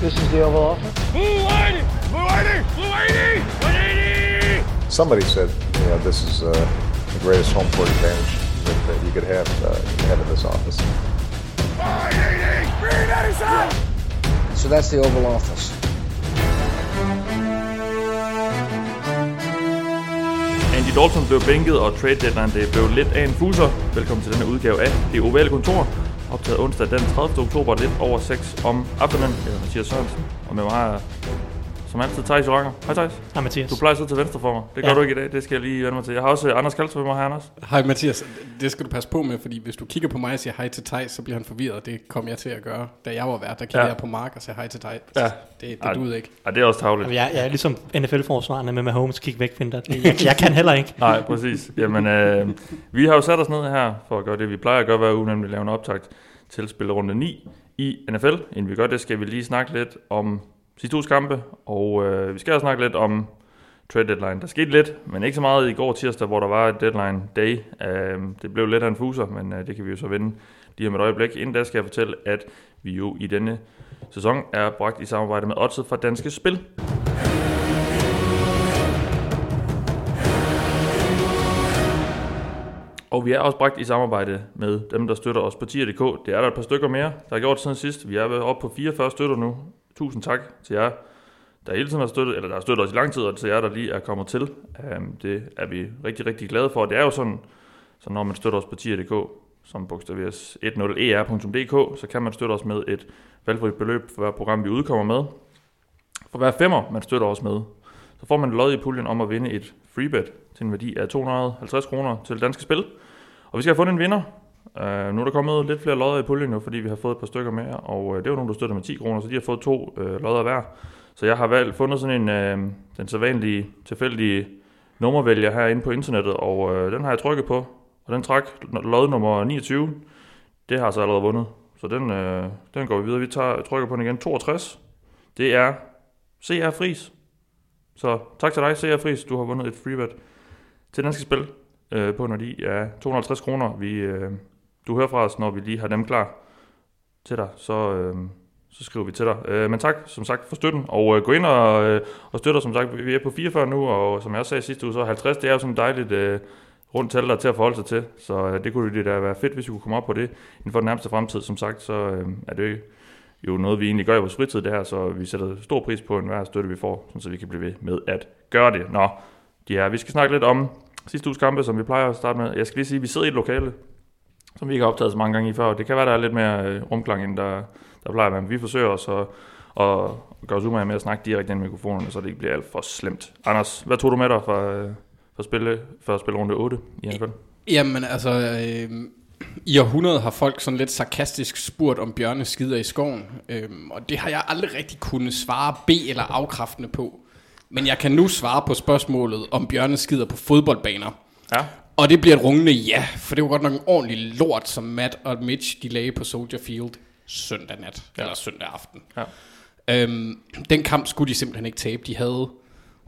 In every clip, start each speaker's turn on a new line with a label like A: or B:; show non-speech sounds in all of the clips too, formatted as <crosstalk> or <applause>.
A: This is the Oval Office.
B: Blue 180! Blue 180! Blue 180! 180!
C: Somebody said, you know, this is uh, the greatest home court advantage that, that you could have, uh, have in this office.
B: 180! 387!
A: So that's the Oval Office.
D: Andy Dalton blev bænket, og trade deadline det blev lidt af en fuser. Velkommen til denne udgave af Det Ovale Kontor. Optaget onsdag den 30. oktober, lidt over 6 om aftenen. Jeg hedder Mathias Sørensen, og med mig har som altid Thijs Joranger. Hej Thijs.
E: Hej Mathias.
D: Du plejer at sidde til venstre for mig. Det gør
E: Ja.
D: du ikke i dag, det skal jeg lige vende mig til. Jeg har også øh, Anders Kaltrup med mig her, Anders.
F: Hej Mathias, det skal du passe på med, fordi hvis du kigger på mig og siger hej til Thijs, så bliver han forvirret. Det kom jeg til at gøre. Da jeg var vært, der kiggede
D: Ja.
F: jeg på Mark og sagde hej til Thijs.
D: Ja.
F: Det, det
D: Ej.
F: duede ikke.
D: Ja, det er også tavligt.
E: Jeg, jeg er ligesom NFL-forsvarende med Mahomes kig væk, Finder. Jeg, jeg kan heller ikke.
D: Nej, præcis. Jamen, øh, vi har jo sat os ned her for at gøre det, vi plejer at gøre hver uge, nemlig lave en optakt til spillerunde 9 i NFL. Inden vi gør det, skal vi lige snakke lidt om sidste uges kampe, og øh, vi skal også snakke lidt om trade deadline. Der skete lidt, men ikke så meget i går tirsdag, hvor der var et deadline day. Øh, det blev lidt af en fuser, men øh, det kan vi jo så vende lige om et øjeblik. Inden da skal jeg fortælle, at vi jo i denne sæson er bragt i samarbejde med Oddset fra Danske Spil. Og vi er også bragt i samarbejde med dem, der støtter os på tier.dk. Det er der et par stykker mere, der har gjort siden sidst. Vi er oppe på 44 støtter nu. Tusind tak til jer, der hele tiden har støttet, eller der har støttet os i lang tid, og til jer, der lige er kommet til. Um, det er vi rigtig, rigtig glade for. Det er jo sådan, så når man støtter os på tier.dk, som bogstaveres 10er.dk, så kan man støtte os med et valgfrit beløb for hver program, vi udkommer med. For hver femmer, man støtter os med, så får man lod i puljen om at vinde et freebet til en værdi af 250 kroner til Danske Spil. Og vi skal have fundet en vinder. Uh, nu er der kommet lidt flere lodder i puljen nu, fordi vi har fået et par stykker mere, og uh, det var nogen, der støtter med 10 kroner, så de har fået to uh, lodder hver. Så jeg har valgt, fundet sådan en, uh, den sædvanlige, tilfældige nummervælger herinde på internettet, og uh, den har jeg trykket på, og den trak lod nummer 29. Det har så allerede vundet, så den, uh, den går vi videre. Vi tager, trykker på den igen. 62. Det er CR Fris. Så tak til dig, CR Fris. Du har vundet et freebet til Danske Spil øh, på når de er 250 kroner. Vi, øh, du hører fra os, når vi lige har dem klar til dig, så, øh, så skriver vi til dig. Øh, men tak, som sagt, for støtten, og øh, gå ind og, øh, og støtter, som sagt, vi er på 44 nu, og som jeg også sagde sidste uge, så 50, det er jo sådan dejligt øh, rundt tal, der til at forholde sig til, så øh, det kunne det da være fedt, hvis vi kunne komme op på det inden for den nærmeste fremtid. Som sagt, så øh, er det jo noget, vi egentlig gør i vores fritid, det her, så vi sætter stor pris på enhver støtte, vi får, så vi kan blive ved med at gøre det. Nå, de her, vi skal snakke lidt om sidste uges kampe, som vi plejer at starte med. Jeg skal lige sige, at vi sidder i et lokale, som vi ikke har optaget så mange gange i før. Det kan være, der er lidt mere øh, rumklang, end der, der plejer at være. Men vi forsøger os at, at gøre os umage med at snakke direkte ind i mikrofonerne, så det ikke bliver alt for slemt. Anders, hvad tog du med dig fra, øh, fra, spille, fra spille runde 8 i NFL?
F: Jamen altså, øh, i århundrede har folk sådan lidt sarkastisk spurgt om bjørne skider i skoven. Øh, og det har jeg aldrig rigtig kunnet svare B eller afkræftende på. Men jeg kan nu svare på spørgsmålet om bjørne skider på fodboldbaner.
D: Ja,
F: Og det bliver et rungende ja, for det var godt nok en ordentlig lort, som Matt og Mitch de lagde på Soldier Field søndag nat, ja. eller søndag aften.
D: Ja.
F: Øhm, den kamp skulle de simpelthen ikke tabe. De havde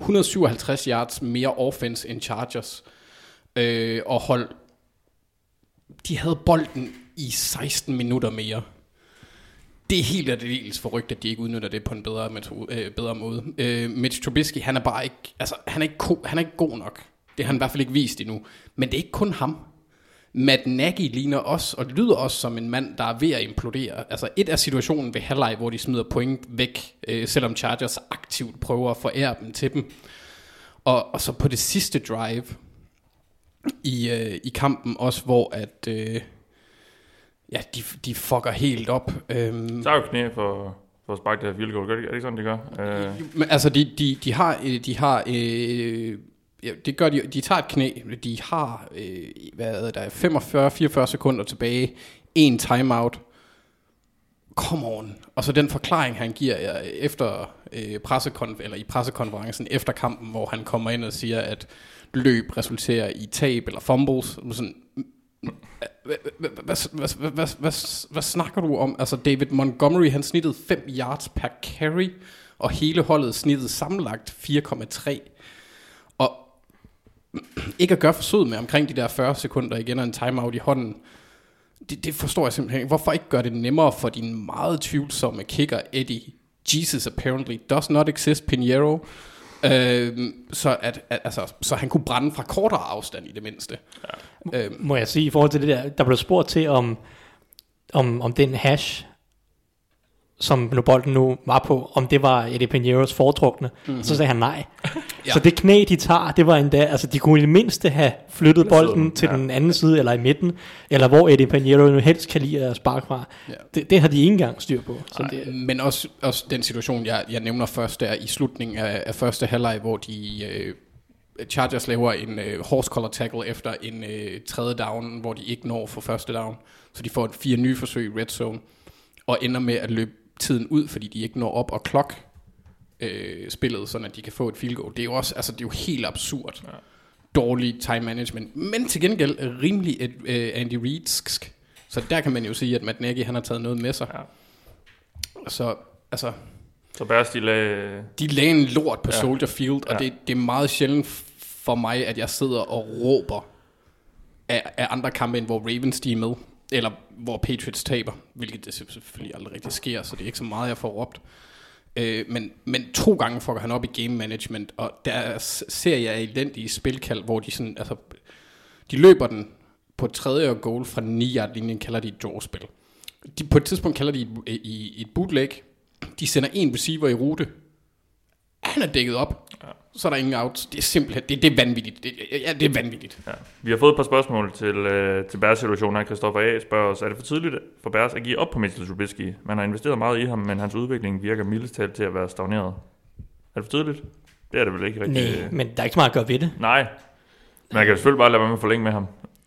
F: 157 yards mere offense end Chargers, øh, og hold, de havde bolden i 16 minutter mere. Det er helt aldeles forrygt, at de ikke udnytter det på en bedre, metode, øh, bedre måde. Øh, Mitch Trubisky, han er bare ikke, altså, han er ikke, ko- han er ikke god nok. Det har han i hvert fald ikke vist endnu. Men det er ikke kun ham. Matt Nagy ligner også, og lyder også som en mand, der er ved at implodere. Altså et af situationen ved halvleg, hvor de smider point væk, øh, selvom Chargers aktivt prøver at forære dem til dem. Og, og så på det sidste drive i, øh, i kampen også, hvor at, øh, ja, de, de fucker helt op. Øhm,
D: så er jo knæ for, for at sparke det her field goal. Er det ikke sådan, det gør? Øh,
F: Men altså, de, de, de har, øh, de har øh, Ja, det gør de. De tager et knæ. De har øh, hvad der 45-44 sekunder tilbage. En timeout. Come on. Og så den forklaring, han giver jer efter, øh, pressekonf- eller i pressekonferencen efter kampen, hvor han kommer ind og siger, at løb resulterer i tab eller fumbles. Sådan, hvad snakker du om? Altså David Montgomery, han snittede 5 yards per carry, og hele holdet snittede sammenlagt 4,3. Ikke at gøre forsøget med omkring de der 40 sekunder igen og en timeout i hånden, det, det forstår jeg simpelthen ikke. Hvorfor ikke gøre det nemmere for din meget tvivlsomme kicker Eddie Jesus apparently does not exist, Pinheiro. Øh, så, at, at, altså, så han kunne brænde fra kortere afstand i det mindste. Ja. Øh,
E: Må jeg sige, i forhold til det der, der blev spurgt til, om, om, om den hash, som bolden nu var på, om det var Eddie Pinheiros foretrukne. Mm-hmm. Så sagde han nej. <laughs>
F: Ja.
E: Så det knæ, de tager, det var endda, altså de kunne i det mindste have flyttet bolden til
D: ja.
E: den anden side, eller i midten, eller hvor Eddie Pinheiro nu helst kan lide at sparke fra.
F: Ja.
E: Det, det har de ikke engang styr på. Så
F: Nej,
E: det,
F: men også, også den situation, jeg, jeg nævner først, er i slutningen af, af første halvleg, hvor de øh, Chargers laver en øh, horse collar tackle efter en øh, tredje down, hvor de ikke når for første down. Så de får et fire nye forsøg i red zone, og ender med at løbe tiden ud, fordi de ikke når op og klok øh, spillet, sådan at de kan få et field goal. Det er jo også, altså det er jo helt absurd. Ja. Dårlig time management, men til gengæld rimelig et, øh, Andy Reidsk. Så der kan man jo sige, at Matt Nagy, han har taget noget med sig.
D: Ja.
F: Så altså,
D: Så Bears, de lagde...
F: de lagde en lort på ja. Soldier Field, og
D: Ja.
F: det, det er meget sjældent for mig, at jeg sidder og råber af, af andre kampe, end hvor Ravens de er med, eller hvor Patriots taber, hvilket det selvfølgelig aldrig rigtig sker, så det er ikke så meget, jeg får råbt. Øh, men, men to gange fucker han op i game management, og der ser jeg elendige spilkald, hvor de sådan, altså, de løber den på tredje og goal fra 9 yard linjen kalder de et draw-spil. De, på et tidspunkt kalder de et, i, et bootleg. De sender en receiver i rute. Han er dækket op. Så er der ingen outs. Det er simpelthen, det, det er vanvittigt. Det, ja, det er vanvittigt.
D: Ja. Vi har fået et par spørgsmål til, øh, til Bears situationen her. Christoffer A. spørger os, er det for tidligt for Bears at give op på Mitchell Trubisky? Man har investeret meget i ham, men hans udvikling virker mildest talt til at være stagneret. Er det for tidligt? Det er det vel ikke rigtigt.
E: nej, men der er ikke så meget at gøre ved det.
D: Nej. Man kan selvfølgelig bare lade være med at forlænge med ham.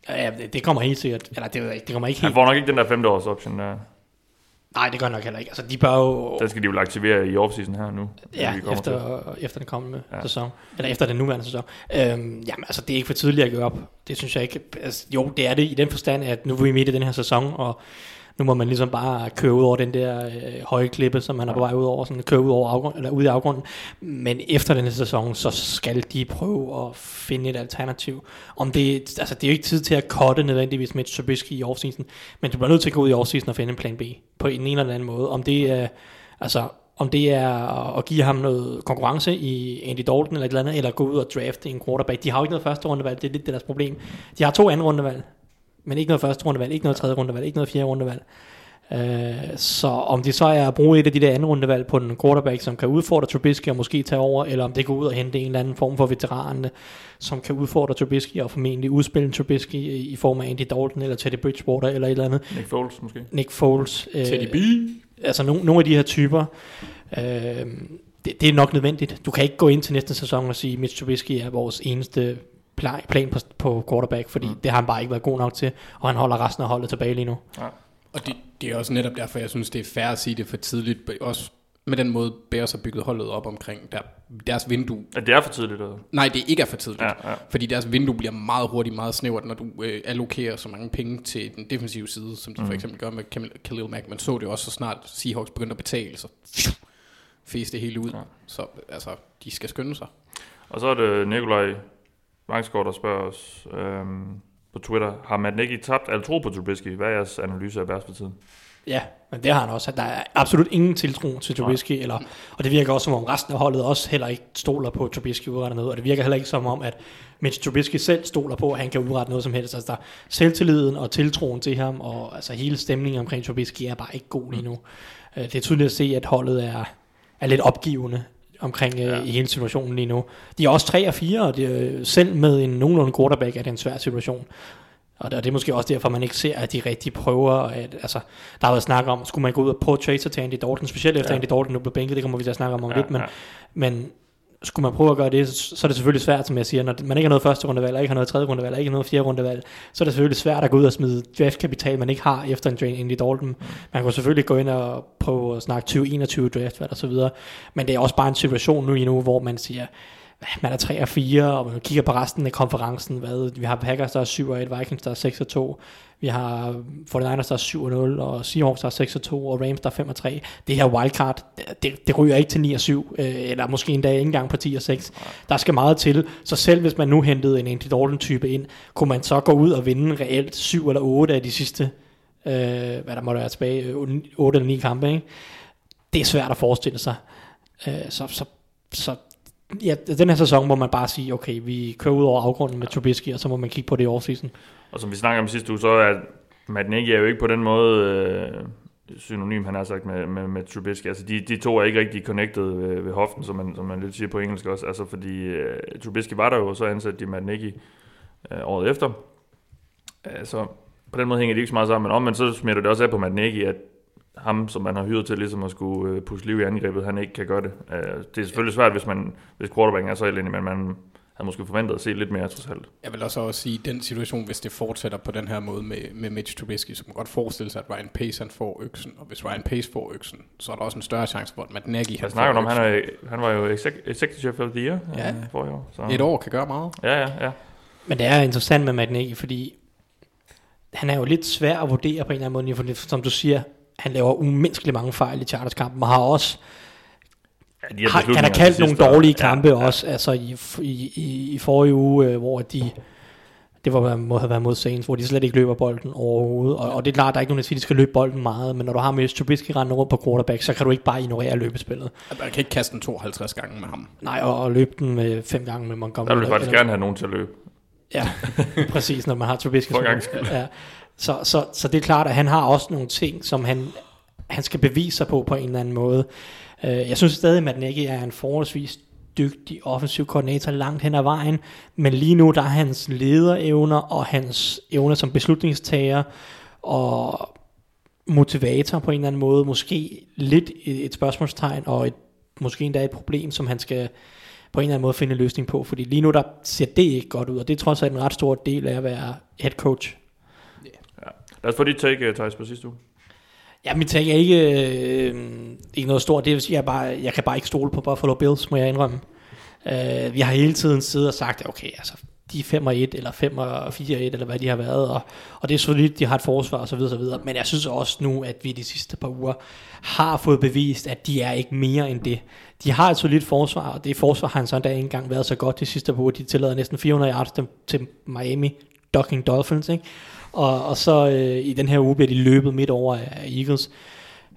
E: Ja, det, kommer helt sikkert, eller det, ved jeg ikke, det kommer ikke
D: Han
E: helt,
D: får nok ikke den der femte års option der.
E: Nej, det gør nok heller ikke. Altså, de bør jo,
D: Den skal de jo aktivere i offseason her nu.
E: Ja,
D: vi kommer til.
E: efter, efter den kommende ja.
D: Ja.
E: sæson. Eller efter den nuværende sæson. Øhm, jamen, altså, det er ikke for tidligt at gøre op. Det synes jeg ikke. Altså, jo, det er det i den forstand, at nu er vi midt i den her sæson, og nu må man ligesom bare køre ud over den der øh, høje klippe, som han er på vej ud over, sådan køre ud, over afgrund, eller ud i afgrunden. Men efter den sæson, så skal de prøve at finde et alternativ. Om det, altså, det er jo ikke tid til at cutte nødvendigvis med Trubisky i offseason, men du bliver nødt til at gå ud i offseason og finde en plan B på en eller anden måde. Om det er, altså, om det er at give ham noget konkurrence i Andy Dalton eller et eller andet, eller gå ud og drafte en quarterback. De har jo ikke noget første rundevalg, det er lidt deres problem. De har to anden rundevalg, men ikke noget første rundevalg, ikke noget tredje rundevalg, ikke noget fjerde rundevalg. Øh, så om det så er at bruge et af de der anden rundevalg på en quarterback, som kan udfordre Trubisky og måske tage over, eller om det går ud og hente en eller anden form for veteran, som kan udfordre Trubisky og formentlig udspille Trubisky i, form af Andy Dalton eller Teddy Bridgewater eller et eller andet.
D: Nick Foles måske.
E: Nick Foles. Øh,
F: Teddy B.
E: altså no, nogle af de her typer, øh, det, det er nok nødvendigt. Du kan ikke gå ind til næste sæson og sige, Mitch Trubisky er vores eneste plan på, på quarterback, fordi mm. det har han bare ikke været god nok til, og han holder resten af holdet tilbage lige nu.
F: Og det, det er også netop derfor, jeg synes, det er fair at sige det for tidligt. Også med den måde, Bears har bygget holdet op omkring der, deres vindue.
D: Ja, det er for tidligt. Eller?
F: Nej, det ikke er for tidligt.
D: Ja, ja.
F: Fordi deres vindue bliver meget hurtigt, meget snævert, når du øh, allokerer så mange penge til den defensive side, som de mm. for eksempel gør med Khalil- Khalil Mack. Man så det også så snart Seahawks begyndte at betale, så fæs det hele ud. Ja. Så altså, de skal skynde sig.
D: Og så er det Nikolaj Vangsgaard, der spørger os øhm, på Twitter. Har Matt Nagy tabt al tro på Trubisky? Hvad er jeres analyse af Bears for tiden?
E: Ja, men det har han også. Der er absolut ingen tiltro til Trubisky, eller, og det virker også som om resten af holdet også heller ikke stoler på Trubisky udrettet noget, og det virker heller ikke som om, at Mitch Trubisky selv stoler på, at han kan udrette noget som helst. Altså der selvtilliden og tiltroen til ham, og altså hele stemningen omkring Trubisky er bare ikke god lige nu. Øh, Det er tydeligt at se, at holdet er, er lidt opgivende omkring. Ja. i hele situationen lige nu. De er også 3 og 4, og det er, selv med en nogenlunde quarterback er det en svær situation. Og det er måske også derfor, man ikke ser, at de rigtig prøver. At, altså, der har været snak om, skulle man gå ud og prøve at til Andy Dalton, specielt efter. Ja. Andy Dalton nu blev bænket, det kommer vi til at snakke om om
D: Ja,
E: lidt, men,
D: ja.
E: men skulle man prøve at gøre det, så er det selvfølgelig svært, som jeg siger, når man ikke har noget første rundevalg, eller ikke har noget tredje rundevalg, eller ikke har noget fjerde rundevalg, så er det selvfølgelig svært at gå ud og smide draftkapital, man ikke har efter en drain ind i Dalton. Man kan selvfølgelig gå ind og prøve at snakke 2021 draft, og så videre, men det er også bare en situation nu endnu, hvor man siger, man er 3 og 4, og man kigger på resten af konferencen, hvad, vi har Packers, der er 7 og 1, Vikings, der er 6 og 2, vi har 49ers, der er 7 og 0, og Seahawks, der er 6 og 2, og Rams, der er 5 og 3. Det her wildcard, det, det ryger ikke til 9 og 7, øh, eller måske endda ikke engang på 10 og 6. Der skal meget til, så selv hvis man nu hentede en Andy Dalton-type ind, kunne man så gå ud og vinde reelt 7 eller 8 af de sidste, øh, hvad der måtte være tilbage, 8 eller 9 kampe, ikke? det er svært at forestille sig. Øh, så, så, så ja, den her sæson må man bare sige, okay, vi kører ud over afgrunden med Trubisky, og så må man kigge på det i offseason.
D: Og som vi snakker om sidste uge, så er Matt Nagy er jo ikke på den måde øh, synonym, han har sagt, med, med, med Trubisky. Altså, de, de to er ikke rigtig connected ved, ved hoften, som man, som man lidt siger på engelsk også. Altså, fordi øh, Trubisky var der jo, så ansat de Matt Nagy øh, året efter. Øh, så på den måde hænger de ikke så meget sammen, men om, men så smitter det også af på Matt Nagy, at ham, som man har hyret til ligesom at skulle øh, pusse liv i angrebet, han ikke kan gøre det. Øh, det er selvfølgelig svært, hvis, man, hvis quarterbacken er så elendig, men man havde måske forventet at se lidt mere trods alt.
F: Jeg vil også, også sige, at den situation, hvis det fortsætter på den her måde med, med Mitch Trubisky, så man godt forestille sig, at Ryan Pace han får øksen, og hvis Ryan Pace får øksen, så er der også en større chance for, at Matt Nagy
D: han snakker om, han, er, han var jo executive of the year
F: ja.
D: øh, for i år. Så.
F: Et år kan gøre meget.
D: Ja, ja, ja.
E: Men det er interessant med Matt Nagy, fordi han er jo lidt svær at vurdere på en eller anden måde, for som du siger, han laver umenneskeligt mange fejl i Chargers-kampen, og har også
D: Ja, de
E: har, han har kaldt nogle dårlige kampe
D: ja,
E: også, altså i, i, i, i forrige uge, øh, hvor de, det var, må have været mod Saints, hvor de slet ikke løber bolden overhovedet, og, og det er klart, der er ikke nogen, der siger, at de skal løbe bolden meget, men når du har Mitch Trubisky rendende rundt på quarterback, så kan du ikke bare ignorere løbespillet.
F: Man kan ikke kaste den 52 gange med ham.
E: Nej, og, og løbe den med fem gange med Montgomery.
D: Der vil jeg faktisk
E: eller-
D: gerne have nogen til at løbe.
E: Ja, <laughs> præcis, når man har Trubisky.
D: For gangs skyld.
E: Ja. Så, så, så det er klart, at han har også nogle ting, som han, han skal bevise sig på på en eller anden måde. Uh, jeg synes stadig, at Matt Nagy er en forholdsvis dygtig offensiv koordinator langt hen ad vejen, men lige nu der er hans lederevner og hans evner som beslutningstager og motivator på en eller anden måde, måske lidt et, et spørgsmålstegn og et, måske endda et problem, som han skal på en eller anden måde finde en løsning på, fordi lige nu der ser det ikke godt ud, og det er trods alt en ret stor del af at være head coach.
D: Lad os få dit take, øh, Thijs, på sidste uge.
E: Ja, mit take er ikke, øh, ikke noget stort, det vil sige, jeg, bare, jeg kan bare ikke stole på Buffalo Bills, må jeg indrømme. Øh, vi har hele tiden siddet og sagt, okay, altså, de er 5 og 1, eller 5 og 4 og 1, eller hvad de har været, og, og det er solidt, de har et forsvar, og så videre, så videre. Men jeg synes også nu, at vi de sidste par uger har fået bevist, at de er ikke mere end det. De har et solidt forsvar, og det forsvar har han sådan dag ikke engang været så godt de sidste par uger. De tillader næsten 400 yards til, til Miami Ducking Dolphins, ikke? Og, og så øh, i den her uge bliver de løbet midt over af Eagles.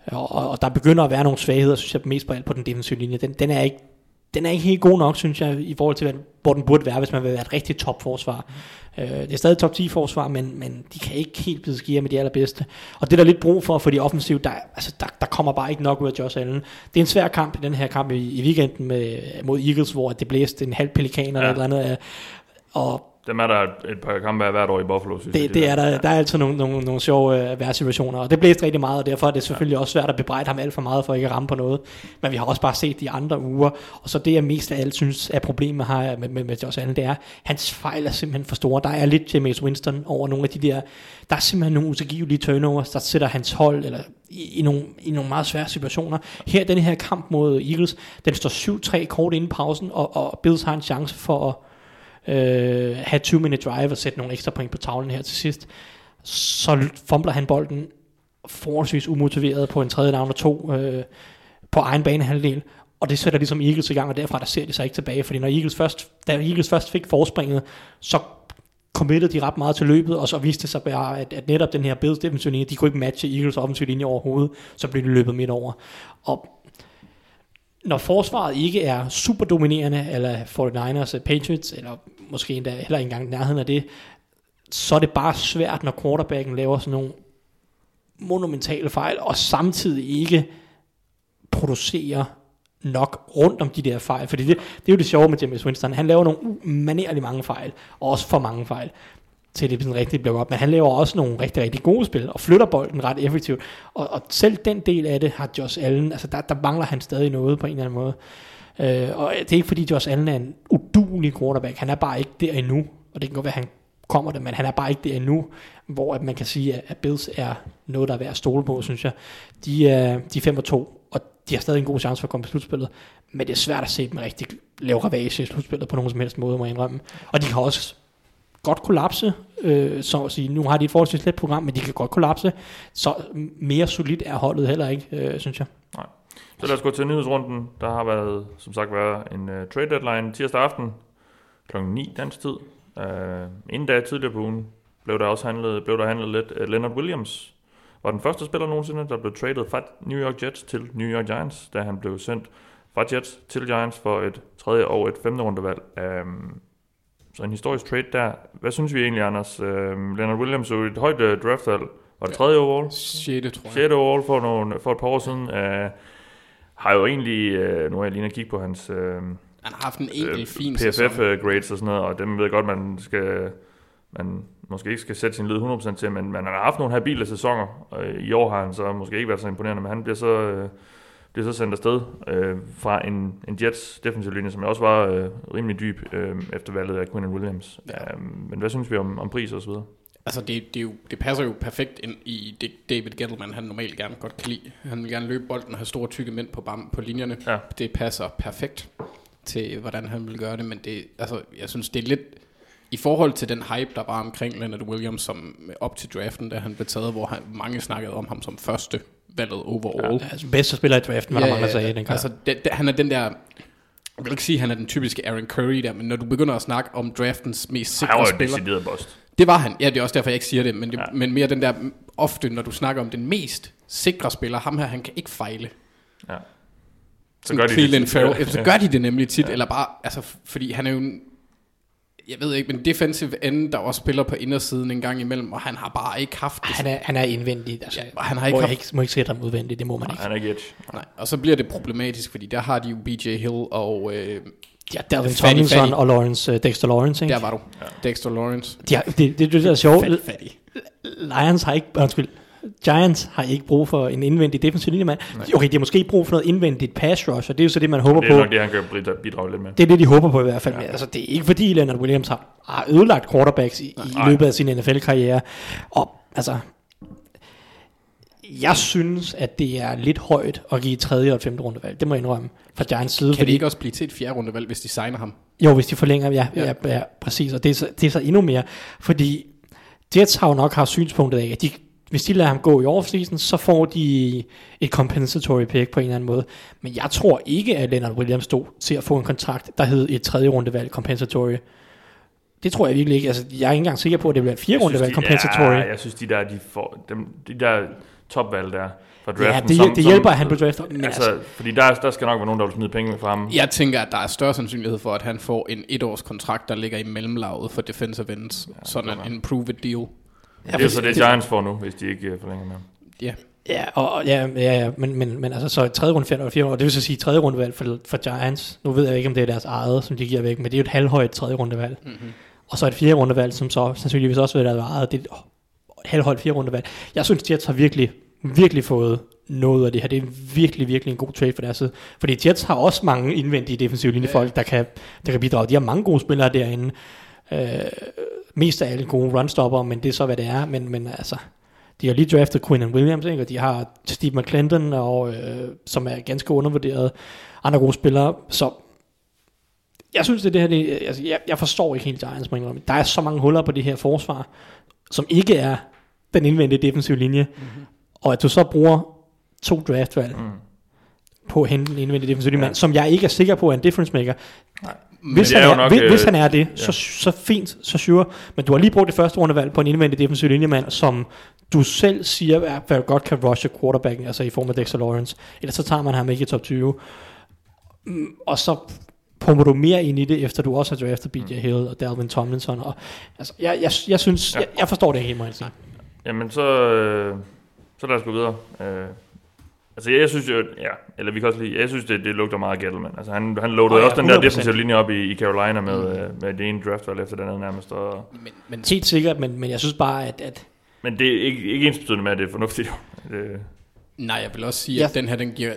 E: Og, og, der begynder at være nogle svagheder, synes jeg, mest på alt på den defensive linje. Den, den er ikke den er ikke helt god nok, synes jeg, i forhold til, hvad- hvor den burde være, hvis man vil være et rigtigt topforsvar. Øh, det er stadig top 10 forsvar, men, men de kan ikke helt blive skire med de allerbedste. Og det er der lidt brug for, fordi offensivt, der, altså, der, der kommer bare ikke nok ud af Josh Allen. Det er en svær kamp i den her kamp i, i weekenden med, mod Eagles, hvor det blæste en halv pelikan eller
D: Ja.
E: eller andet. Og
D: Dem er der et, par kampe af hvert år i Buffalo, synes jeg.
E: det,
D: de
E: det er der, der er altid nogle, nogle, nogle sjove øh, værsituationer, og det blæste rigtig meget, og derfor er det selvfølgelig også svært at bebrejde ham alt for meget for ikke at ramme på noget. Men vi har også bare set de andre uger, og så det jeg mest af alt synes er problemet her med, med, med Josh Allen, det er, hans fejl er simpelthen for store. Der er lidt James Winston over nogle af de der, der er simpelthen nogle utilgivelige turnovers, der sætter hans hold eller i, i, nogle, i nogle meget svære situationer. Her den her kamp mod Eagles, den står 7-3 kort inden pausen, og, og Bills har en chance for at øh, have 20 minute drive og sætte nogle ekstra point på tavlen her til sidst. Så fumbler han bolden forholdsvis umotiveret på en tredje down og to øh, på egen banehalvdel. Og det sætter ligesom Eagles i gang, og derfra der ser de sig ikke tilbage, fordi når Eagles først, da Eagles først fik forspringet, så committed de ret meget til løbet, og så viste det sig bare, at, at netop den her Bills defensive linje, de kunne ikke matche Eagles offensive linje overhovedet, så blev de løbet midt over. Og når forsvaret ikke er super dominerende, eller 49ers, eh, Patriots, eller måske endda heller ikke engang nærheden af det, så er det bare svært, når quarterbacken laver sådan nogle monumentale fejl, og samtidig ikke producerer nok rundt om de der fejl. Fordi det, det er jo det sjove med James Winston. Han laver nogle umanerligt mange fejl, og også for mange fejl til det sådan rigtig bliver op. Men han laver også nogle rigtig, rigtig gode spil, og flytter bolden ret effektivt. Og, og selv den del af det har Josh Allen, altså der, der mangler han stadig noget på en eller anden måde. Øh, og det er ikke fordi Josh Allen er en udulig quarterback, han er bare ikke der endnu, og det kan godt være, at han kommer det, men han er bare ikke der endnu, hvor at man kan sige, at Bills er noget, der er værd at stole på, synes jeg. De er, de er 5 og 2, og de har stadig en god chance for at komme på slutspillet, men det er svært at se dem rigtig lave ravage i slutspillet på nogen som helst måde, må jeg indrømme. Og de kan også godt kollapse, øh, så at sige. Nu har de et forholdsvis let program, men de kan godt kollapse. Så mere solidt er holdet heller ikke, øh, synes jeg. Nej.
D: Så lad os gå til nyhedsrunden. Der har været, som sagt, været en uh, trade deadline tirsdag aften kl. 9 dansk tid. Øh, uh, inden da tidligere på ugen blev der også handlet, blev der handlet lidt. Uh, Leonard Williams var den første spiller nogensinde, der blev traded fra New York Jets til New York Giants, da han blev sendt fra Jets til Giants for et tredje og et femte rundevalg. Um, så en historisk trade der. Hvad synes vi egentlig, Anders? Um, Leonard Williams så et højt uh, draftvalg. Var det tredje overall?
F: 6. tror jeg.
D: 6. overall for, nogle, for et par år siden. Uh, har jo egentlig, uh, nu er jeg lige og kigge på hans uh,
F: Han har haft en enkelt fin sæson.
D: PFF-grades og sådan noget, og dem ved jeg godt, man skal man måske ikke skal sætte sin lyd 100% til, men man har haft nogle habile sæsoner, og i år har han så måske ikke været så imponerende, men han bliver så, øh, bliver så sendt afsted øh, fra en, en Jets defensiv linje, som også var øh, rimelig dyb øh, efter valget af Quinn Williams.
F: Ja.
D: Ja. men hvad synes vi om, om pris og så videre?
F: Altså, det, det, jo, det passer jo perfekt ind i det David Gettleman, han normalt gerne godt kan lide. Han vil gerne løbe bolden og have store, tykke mænd på, bam, på linjerne.
D: Ja.
F: Det passer perfekt til, hvordan han vil gøre det, men det, altså, jeg synes, det er lidt... I forhold til den hype, der var omkring Leonard Williams som op til draften, da han blev taget, hvor han, mange snakkede om ham som første valget overall.
E: Ja, altså bedste spiller i draften, var der mange, der sagde dengang.
F: Altså, det, det, han er den der... Jeg vil ikke sige, at han er den typiske Aaron Curry der, men når du begynder at snakke om draftens mest
D: Han
F: sikre
D: var jo en
F: spiller...
D: decideret bust.
F: Det var han. Ja, det er også derfor, jeg ikke siger det. Men, det, ja.
D: Ja.
F: men mere den der, ofte når du snakker om den mest sikre spiller, ham her, han kan ikke fejle.
D: Ja.
F: Så gør Cleveland
D: tit.
F: Farrell.
D: Ja, <laughs>
F: Ja, så gør de det nemlig tit, ja. eller bare, altså, fordi han er jo en, jeg ved ikke, men defensive end, der også spiller på indersiden en gang imellem, og han har bare ikke haft det.
E: han, er, han er indvendig. Altså,
F: Ja, og han har ikke
E: må,
F: haft-
E: jeg ikke, må ikke sætte ham udvendigt, det må man ikke.
D: Han er ikke edge.
F: Nej, og så bliver det problematisk, fordi der har de jo BJ Hill og, øh,
E: Ja, Dalvin
F: Fatty,
E: Tomlinson og Lawrence, uh, Dexter Lawrence, ikke?
F: der var du, Dexter Lawrence.
E: De har, det, det, det, det der er sjovt.
F: Fat, fattig.
E: Lions har ikke, undskyld, Giants har ikke brug for en indvendig defensiv linjemand. Okay, de har måske ikke brug for noget indvendigt pass rush, og det er jo så det, man håber
D: Det er
E: på.
D: nok det, han kan bidra- bidrage lidt med.
E: Det er det, de håber på i hvert fald. Ja. Altså, det er ikke fordi Leonard Williams har, har ødelagt quarterbacks i, i løbet af sin NFL-karriere. Og altså, jeg synes, at det er lidt højt at give et tredje og femte rundevalg. Det må jeg indrømme fra Giants side.
F: Kan
E: fordi,
F: det ikke også blive til et fjerde rundevalg, hvis de signer ham?
E: Jo, hvis de forlænger, ja,
F: Ja.
E: ja. ja, ja præcis. Og det er, så, det er så endnu mere, fordi Jets har jo nok haft synspunktet af, at de, hvis de lader ham gå i offseason, så får de et compensatory pick på en eller anden måde. Men jeg tror ikke, at Leonard Williams stod til at få en kontrakt, der hed et tredje rundevalg compensatory. Det tror jeg virkelig ikke. Altså, jeg er ikke engang sikker på, at det bliver et
D: synes,
E: rundevalg
D: de-
E: compensatory.
D: Ja, jeg synes, de der, de, får, dem, de der topvalg der fra draften.
E: Ja, det, hjæl- det hjælper, at han blev draftet. Men
D: Altså,
E: altså,
D: fordi der, der skal nok være nogen, der vil smide penge fra ham.
F: Jeg tænker, at der er større sandsynlighed for, at han får en etårs kontrakt, der ligger i mellemlaget for defensive ends. Ja, sådan en, prove it deal.
D: Det er jo så det, Giants får nu, hvis de ikke øh, forlænger med ham.
F: Ja,
E: Ja, og, ja, ja, ja men, men, men altså, så et tredje runde, fjerde og fjerde, og det vil så sige tredje rundevalg for, for Giants. Nu ved jeg ikke, om det er deres eget, som de giver væk, men det er jo et halvhøjt tredje rundevalg. Mm-hmm. Og så et fjerde rundevalg, som så sandsynligvis også vil være deres eget. Det er et halvhøjt fjerde rundevalg. Jeg synes, Jets har virkelig, virkelig fået noget af det her. Det er virkelig, virkelig en god trade for deres side. Fordi Jets har også mange indvendige defensive linjefolk, der kan, der kan bidrage. De har mange gode spillere derinde. Øh, mest af alle gode runstopper, men det er så, hvad det er. Men, men altså, de har lige draftet Quinn Williams, ikke? og de har Steve McClendon, og, øh, som er ganske undervurderet. Andre gode spillere. Så jeg synes, det, det her, det, altså, jeg, jeg forstår ikke helt Giants, indrømme. Der er så mange huller på det her forsvar, som ikke er den indvendige defensive linje. Mm-hmm. Og at du så bruger to draftvalg mm. på at hente en indvendig defensiv linje,
D: Ja.
E: mand, som jeg ikke er sikker på er en difference maker.
F: men
E: Hvis, han
D: er
E: er,
D: nok,
E: hvis,
D: øh,
E: hvis han er det,
D: ja.
E: så, så fint, så sure. Men du har lige brugt det første rundevalg på en indvendig defensiv linjemand, som du selv siger, at hvad godt kan rushe quarterbacken, altså i form af Dexter Lawrence. Ellers så tager man ham ikke i top 20. Mm, Og så pumper du mere ind i det, efter du også har draftet BJ Hill og Dalvin Tomlinson. Og, altså, jeg, jeg, jeg synes,
D: Ja.
E: jeg, jeg forstår det ikke helt, sige.
D: Jamen, så, øh, så lad os gå videre. Øh, altså, jeg, jeg synes jo, ja, eller vi kan også lige, jeg synes, det, det lugter meget Gettleman. Altså, han, han loadede
E: Åh, ja,
D: også den der
E: 100%.
D: defensive linje op i, i Carolina med, mm. øh, med det ene draftvalg efter den anden nærmest. Og,
F: Men, men
E: Helt sikkert, men, men jeg synes bare, at, at
D: men det er ikke, ikke ens betydende med, at det er fornuftigt. <laughs> Det,
F: nej, jeg vil også sige,
E: Ja.
F: at den her, den giver...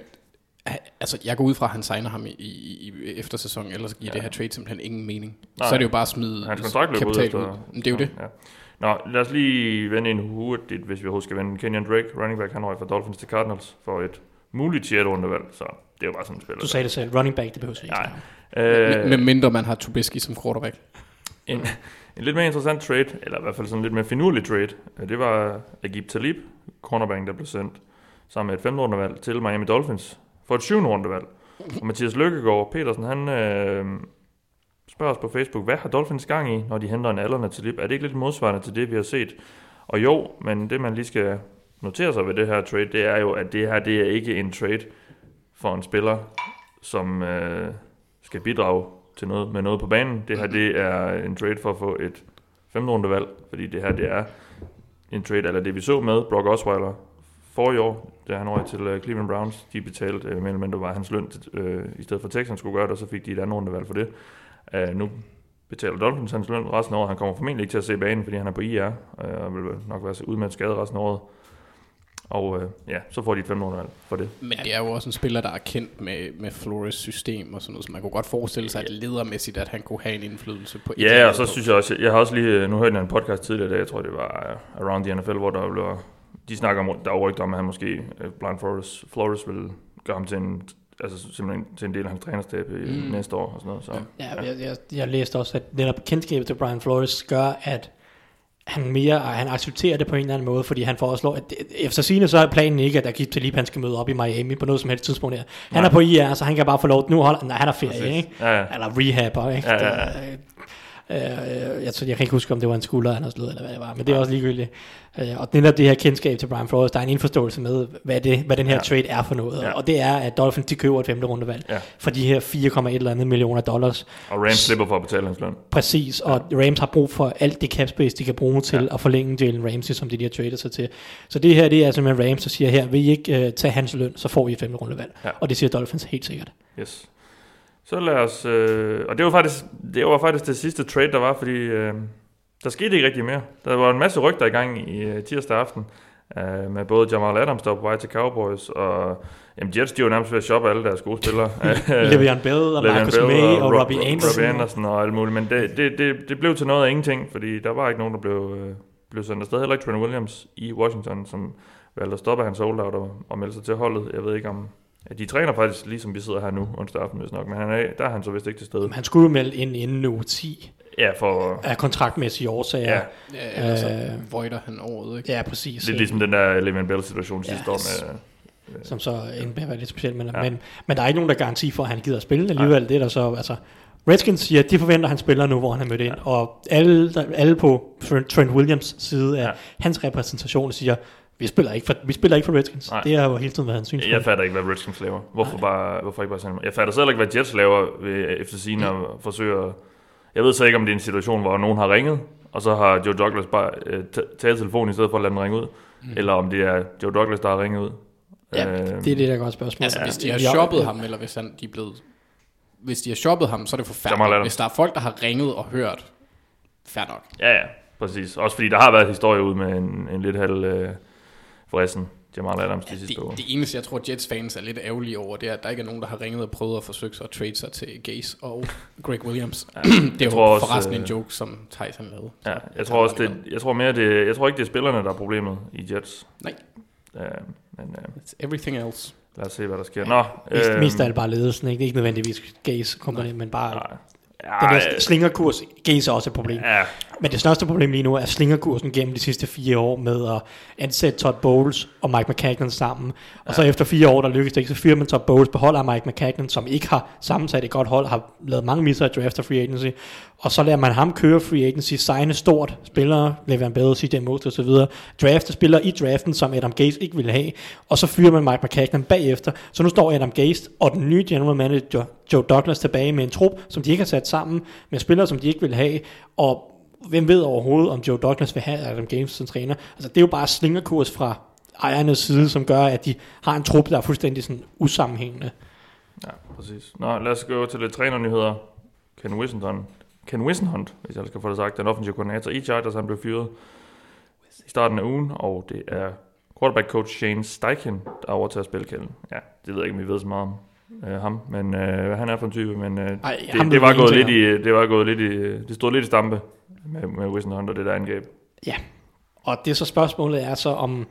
F: Altså, jeg går ud fra, at han signer ham i, i, i eftersæsonen, ellers giver ja. det her trade simpelthen ingen mening.
D: Nej.
F: så er det jo bare at smide
D: hans kontrakt løber ud
F: kapital
D: efter...
F: Men det er jo det.
D: Ja. Nå, lad os lige vende en hurtigt, hvis vi overhovedet skal vende. Kenyon Drake, running back, han røg fra Dolphins til Cardinals for et muligt 6. rundevalg, så det er jo bare sådan en spiller.
E: du sagde det selv, running back, det behøver vi ikke.
D: Nej. Øh,
F: Med mindre man har Trubisky som quarterback.
D: En, en lidt mere interessant trade, eller i hvert fald sådan lidt mere finurlig trade, øh, det var Agib Talib, cornerback, der blev sendt sammen med et femte rundevalg til Miami Dolphins for et syvende rundevalg. Og Mathias Lykkegaard Petersen, han øh, spørger os på Facebook, hvad har Dolphins gang i, når de henter en aldrende Talib? Er det ikke lidt modsvarende til det, vi har set? Og jo, men det man lige skal notere sig ved det her trade, det er jo, at det her det er ikke en trade for en spiller, som øh, skal bidrage til noget med noget på banen. Det her det er en trade for at få et femte valg, fordi det her det er en trade, eller det vi så med Brock Osweiler for i år, da han røg til øh, Cleveland Browns. De betalte øh, mere eller det var hans løn, øh, i stedet for Texans skulle gøre det, og så fik de et andet valg for det. Uh, nu betaler Dolphins hans løn resten af året. Han kommer formentlig ikke til at se banen, fordi han er på IR, uh, og vil nok være ude med skade resten af året. Og øh, ja, så får de et 5 valg for det.
F: Men det er jo også en spiller, der er kendt med, med Flores system og sådan noget, så man kunne godt forestille sig, at ledermæssigt, at han kunne have en indflydelse på
D: Ja, og så synes jeg også, jeg, har også lige, nu hørte jeg en podcast tidligere, der, jeg tror det var uh, Around the NFL, hvor der blev, de snakker om, der var rygter om, at han måske, uh, Blind Flores, Flores vil gøre ham til en altså simpelthen til en del af hans trænerstab i mm. næste år og sådan noget. Så,
E: ja, ja. Jeg, jeg, jeg læste også, at netop kendskabet til Brian Flores gør, at han mere, han accepterer det på en eller anden måde, fordi han foreslår, at efter sine så er planen ikke, at der Akib Talib, han skal møde op i Miami på noget som helst tidspunkt her. Han Nej. er på IR, så han kan bare få lov, nu holder, nej, han er ferie, Præcis. ikke? Ja, ja. Eller rehab, ikke? Ja, ja, ja. Øh, jeg, tror, jeg kan ikke huske, om det var en skulder, han har slået, eller hvad det var, men det er også ligegyldigt. Øh, og det er det her kendskab til Brian Flores, der er en indforståelse med, hvad, det, hvad den her ja. trade er for noget. Ja. Og det er, at Dolphins de køber et femte rundevalg ja. for de her 4,1 eller andet millioner dollars.
D: Og Rams slipper for at betale hans løn.
E: Præcis, og ja. Rams har brug for alt det cap space, de kan bruge til ja. at forlænge Jalen Ramsey, som de, de har traded sig til. Så det her, det er simpelthen Rams, der siger her, vil I ikke uh, tage hans løn, så får I et femte rundevalg. Ja. Og det siger Dolphins helt sikkert.
D: Yes. Så lad os... Øh, og det var, faktisk, det var faktisk det sidste trade, der var, fordi øh, der skete ikke rigtig mere. Der var en masse rygter i gang i øh, tirsdag aften, øh, med både Jamal Adams, der var på vej til Cowboys, og jamen, Jets, de var nærmest ved at shoppe alle deres gode spillere. <laughs>
E: Le'Veon Bell og Marcus Bell May og, og Robbie Anderson.
D: Robbie Anderson og alt muligt, men det, det, det, det blev til noget af ingenting, fordi der var ikke nogen, der blev, øh, blev sendt afsted. Heller ikke Trent Williams i Washington, som valgte at stoppe hans holdout og, og melde sig til holdet. Jeg ved ikke om Ja, de træner faktisk ligesom vi sidder her nu, onsdag aften, hvis nok, men han er, der er han så vist ikke til stede.
E: Han skulle jo melde ind inden uge 10.
D: Ja, for...
E: Af kontraktmæssige årsager. Ja,
F: ja ellers øh, voider han året, ikke?
E: Ja, præcis.
D: Det er ligesom den der Le'Veon Bell-situation ja, sidste år med...
E: Øh, som så indebærer lidt specielt, men, ja. men, men der er ikke nogen, der garanti for, at han gider at spille alligevel. Nej. Det er der så, altså, Redskins siger, at de forventer, at han spiller nu, hvor han er mødt ind, ja. og alle, der, alle på Trent Williams side af ja. hans repræsentation siger, vi spiller ikke for, vi spiller ikke for Redskins. Nej. Det har jo hele tiden været hans synspunkt.
D: Jeg fatter ikke, hvad Redskins laver. Hvorfor, bare, hvorfor ikke bare sende Jeg fatter selv ikke, hvad Jets laver ved efter sine mm. og forsøger... Jeg ved så ikke, om det er en situation, hvor nogen har ringet, og så har Joe Douglas bare øh, taget telefonen i stedet for at lade den ringe ud. Mm. Eller om det er Joe Douglas, der har ringet ud.
E: Ja, øh, det er det, der er godt spørgsmål.
F: Altså, hvis de har shoppet ham, eller hvis han, de er blevet... Hvis de har shoppet ham, så er det forfærdeligt. Hvis der er folk, der har ringet og hørt, fair nok.
D: Ja, ja, præcis. Også fordi der har været historie ud med en, en lidt halv... Øh, forresten. Jamal Adams ja, de sidste
F: det,
D: år.
F: Det eneste, jeg tror, Jets fans er lidt ærgerlige over, det er, at der ikke er nogen, der har ringet og prøvet at forsøge sig at trade sig til Gaze og Greg Williams. Ja, <clears throat> det er jo også, forresten en øh, joke, som Tyson lavede.
D: Ja, jeg tror også, det, jeg tror mere, det, jeg tror ikke, det er spillerne, der er problemet i Jets.
F: Nej.
D: Uh, men, uh,
F: It's everything else.
D: Lad os se, hvad der sker. Nå,
E: mest, øh, mest af alt bare ledelsen, ikke, ikke nødvendigvis Gaze kommer ind, men bare nej. Ja, den der slingerkurs Gaze er også et problem. Ja, men det største problem lige nu er slingerkursen gennem de sidste fire år med at ansætte Todd Bowles og Mike McCagnon sammen. Og ja. så efter fire år, der lykkedes det ikke, så fyrer man Todd Bowles, beholder Mike McCagnon, som ikke har sammensat et godt hold, har lavet mange misser i draft og free agency. Og så lader man ham køre free agency, signe stort spillere, Le'Veon Bell, CJ så videre, drafte spillere i draften, som Adam Gaze ikke ville have, og så fyrer man Mike McCagnan bagefter. Så nu står Adam Gaze og den nye general manager, Joe Douglas, tilbage med en trup, som de ikke har sat sammen, med spillere, som de ikke vil have, og hvem ved overhovedet, om Joe Douglas vil have Adam Games som træner? Altså, det er jo bare slingerkurs fra ejernes side, som gør, at de har en trup, der er fuldstændig sådan usammenhængende.
D: Ja, præcis. Nå, lad os gå til lidt trænernyheder. Ken Wissenhunt, Ken Wissenhunt, hvis jeg skal få det sagt, den offensive koordinator i Chargers, han blev fyret i starten af ugen, og det er quarterback coach Shane Steichen, der overtager spilkælden. Ja, det ved jeg ikke, om vi ved så meget om øh, ham, men øh, han er for en type, men øh, Ej, det, det, var gået lidt i, det var gået lidt i, det stod lidt i stampe med, med Wilson Hunter, det der angreb.
E: Ja, og det så spørgsmålet er så om,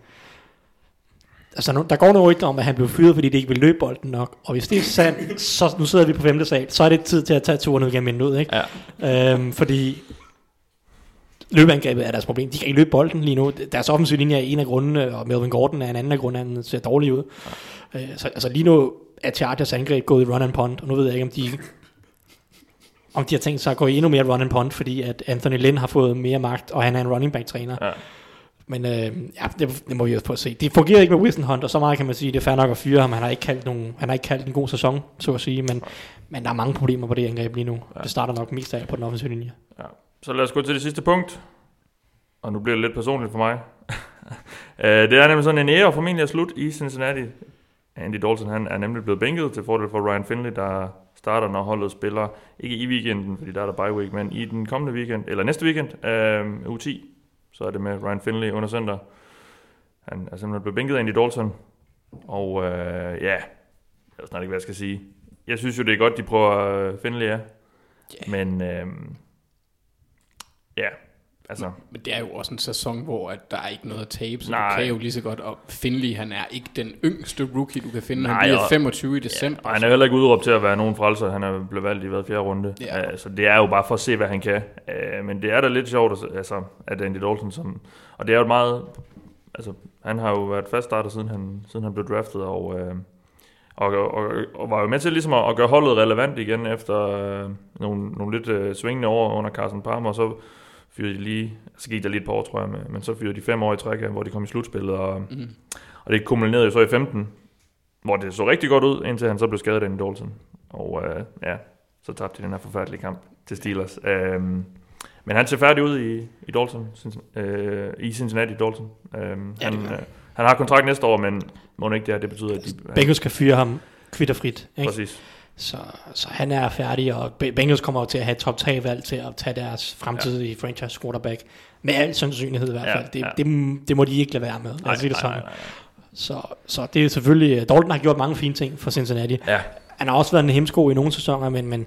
E: altså der går nogle rygter om, at han blev fyret, fordi det ikke vil løbe bolden nok, og hvis det er sandt, så nu sidder vi på femte sal, så er det tid til at tage turen ud gennem ud, ikke? Ja. Øhm, fordi løbeangrebet er deres problem. De kan ikke løbe bolden lige nu. Deres offensive linje er en af grundene, og Melvin Gordon er en anden af grundene, han ser dårlig ud. Ja. Øh, så, altså lige nu er Chargers angreb gået i run and punt, og nu ved jeg ikke, om de om de har tænkt sig at gå endnu mere run and punt, fordi at Anthony Lynn har fået mere magt, og han er en running back træner. Ja. Men øh, ja, det, det, må vi også prøve at se. Det fungerer ikke med Wilson Hunt, og så meget kan man sige, det er fair nok at fyre ham. Han har ikke kaldt, nogen, han har ikke kaldt en god sæson, så at sige, men, men der er mange problemer på det angreb lige nu. Ja. Det starter nok mest af på den offensive linje.
D: Ja. Så lad os gå til det sidste punkt. Og nu bliver det lidt personligt for mig. <laughs> Øh, det er nemlig sådan en ære formentlig at slut i Cincinnati. Andy Dalton han er nemlig blevet bænket til fordel for Ryan Finley, der starter, når holdet spiller, ikke i weekenden, fordi der er der bye week, men i den kommende weekend, eller næste weekend, øh, u 10, så er det med Ryan Finley under center. Han er simpelthen blevet bænket af Andy Dalton. Og øh, ja, jeg ved snart ikke, hvad jeg skal sige. Jeg synes jo, det er godt, de prøver øh, Finley, ja.
E: Ja.
D: Men øh, ja, altså,
F: Men det er jo også en sæson, hvor at der er ikke noget at tabe, så
D: Nej.
F: du kan jo lige så godt. Og Finley, han er ikke den yngste rookie, du kan finde. Han
D: Nej,
F: bliver
D: og-
F: 25 i december.
D: Og han er heller ikke udråbt til at være nogen frelser. Han er blevet valgt i hvad, fjerde runde.
F: Ja.
D: Ja. Så det er jo bare for at se, hvad han kan. Øh, Men det er da lidt sjovt, at- altså, at Andy Dalton, som, og det er jo et meget, altså, han har jo været fast starter, siden han, siden han blev draftet, og, øh, og, og, og, var jo med til ligesom at, at gøre holdet relevant igen, efter øh, nogle, nogle lidt øh, svingende år under Carson Palmer, og så fyrede de lige, så gik der lige et par år, tror jeg, med, men så fyrede de fem år i træk, hvor de kom i slutspillet, og,
F: Mm.
D: og det kumulerede jo så i 15, hvor det så rigtig godt ud, indtil han så blev skadet af en Dalton. Og øh, ja, så tabte de den her forfærdelige kamp til Steelers. Øhm, men han ser færdig ud i, i Dalton, øh, i Cincinnati Dalton. Øhm,
E: Ja,
D: han, øh, han har kontrakt næste år, men må ikke det her, det betyder, at de...
E: Bengals kan fyre ham kvitterfrit. Ikke?
D: Præcis.
E: Så, så han er færdig, og Be- Bengals kommer jo til at have top 3 valg til at tage deres fremtidige ja. franchise quarterback. Med al sandsynlighed i hvert
D: Ja,
E: fald. Det,
D: ja.
E: det, det må de ikke lade være med.
D: Nej,
E: sige det
D: nej,
E: sådan.
D: nej, nej,
E: Så, så det er selvfølgelig... Dalton har gjort mange fine ting for Cincinnati.
D: nej. Ja,
E: Han har også været en hemsko i nogle sæsoner, men, men, men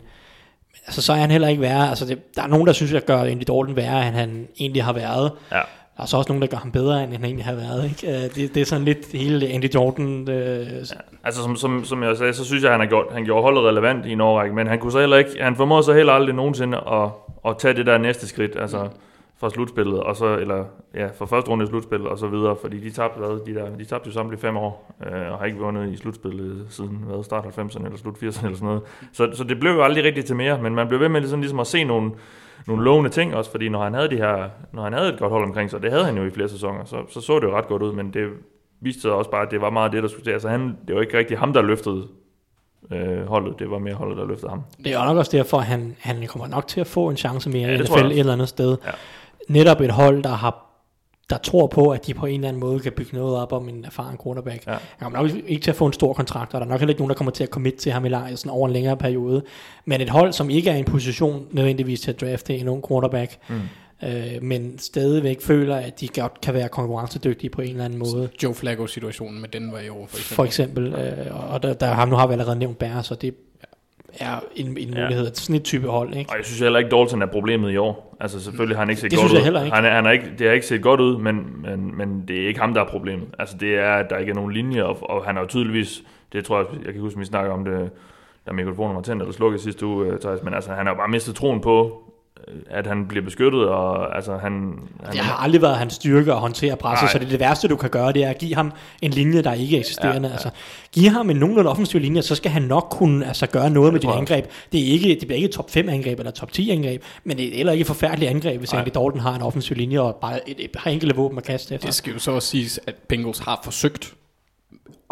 E: altså, så er han heller ikke værre. Altså, det, der er nogen, der synes, at gør Andy Dalton værre, end han egentlig har været.
D: ja.
E: Der er så også nogen, der gør ham bedre, end han egentlig har været. Ikke? Øh, det, det er sådan lidt hele Andy Jordan. Øh,
D: Altså som, som, som jeg sagde, så synes jeg, han, har gjort, han gjorde holdet relevant i en årrække, men han kunne så heller ikke, han formåede så heller aldrig nogensinde at, at tage det der næste skridt, altså fra slutspillet, og så, eller ja, fra første runde i slutspillet og så videre, fordi de tabte, hvad, de, der, de tabte jo samtlige fem år, øh, og har ikke vundet i slutspillet siden hvad, start 90'erne eller slut 80'erne eller sådan noget. Så, så det blev jo aldrig rigtigt til mere, men man blev ved med sådan, ligesom at se nogle, nogle lovende ting også, fordi når han havde de her, når han havde et godt hold omkring sig, det havde han jo i flere sæsoner, så, så så det jo ret godt ud, men det viste sig også bare, at det var meget det, der skulle til. Altså han, det var ikke rigtig ham, der løftede øh, holdet, det var mere holdet, der løftede ham.
E: Det er nok også derfor, at han, han kommer nok til at få en chance mere
D: Ja,
E: i NFL et eller andet sted.
D: Ja.
E: Netop et hold, der har der tror på, at de på en eller anden måde kan bygge noget op om en erfaren quarterback.
D: Ja.
E: Han kommer nok ikke til at få en stor kontrakt, og der er nok heller ikke nogen, der kommer til at commit til ham i sådan over en længere periode. Men et hold, som ikke er i en position nødvendigvis til at drafte en ung quarterback,
D: Mm.
E: øh, men stadigvæk føler, at de godt kan være konkurrencedygtige på en eller anden måde.
F: Joe Flacco-situationen med den var i år, for eksempel.
E: For eksempel, øh, og der, der har nu har vi allerede nævnt Bære, så det er en, en
D: Ja.
E: mulighed. Sådan et type hold, ikke?
D: Og jeg synes heller ikke, Dalton er problemet i år. Altså selvfølgelig har han ikke set
E: Det
D: godt
E: synes jeg
D: ud.
E: heller ikke.
D: Han, er, han er ikke. Det har ikke set godt ud, men, men, men det er ikke ham, der er problemet. Altså det er, at der ikke er nogen linje, og, og han har jo tydeligvis, det tror jeg, jeg kan huske, vi snakker om det, da mikrofonen var tændt eller slukket sidste uge, øh, Thijs, men altså han har jo bare mistet troen på, at han bliver beskyttet, og altså han... han
E: Det har aldrig været hans styrke at håndtere presset,
D: Nej.
E: så det, er det værste, du kan gøre, det er at give ham en linje, der ikke er eksisterende.
D: Ja,
E: Ja. Altså, give ham en nogenlunde offensiv linje, så skal han nok kunne altså, gøre noget med dit angreb. Det, er ikke, det bliver ikke et top 5 angreb eller top 10 angreb, men det er heller ikke et forfærdeligt angreb, hvis. Andy Dalton har en offensiv linje og bare et, et, har enkelte våben at kaste efter.
F: Det skal jo så også siges, at Bengals har forsøgt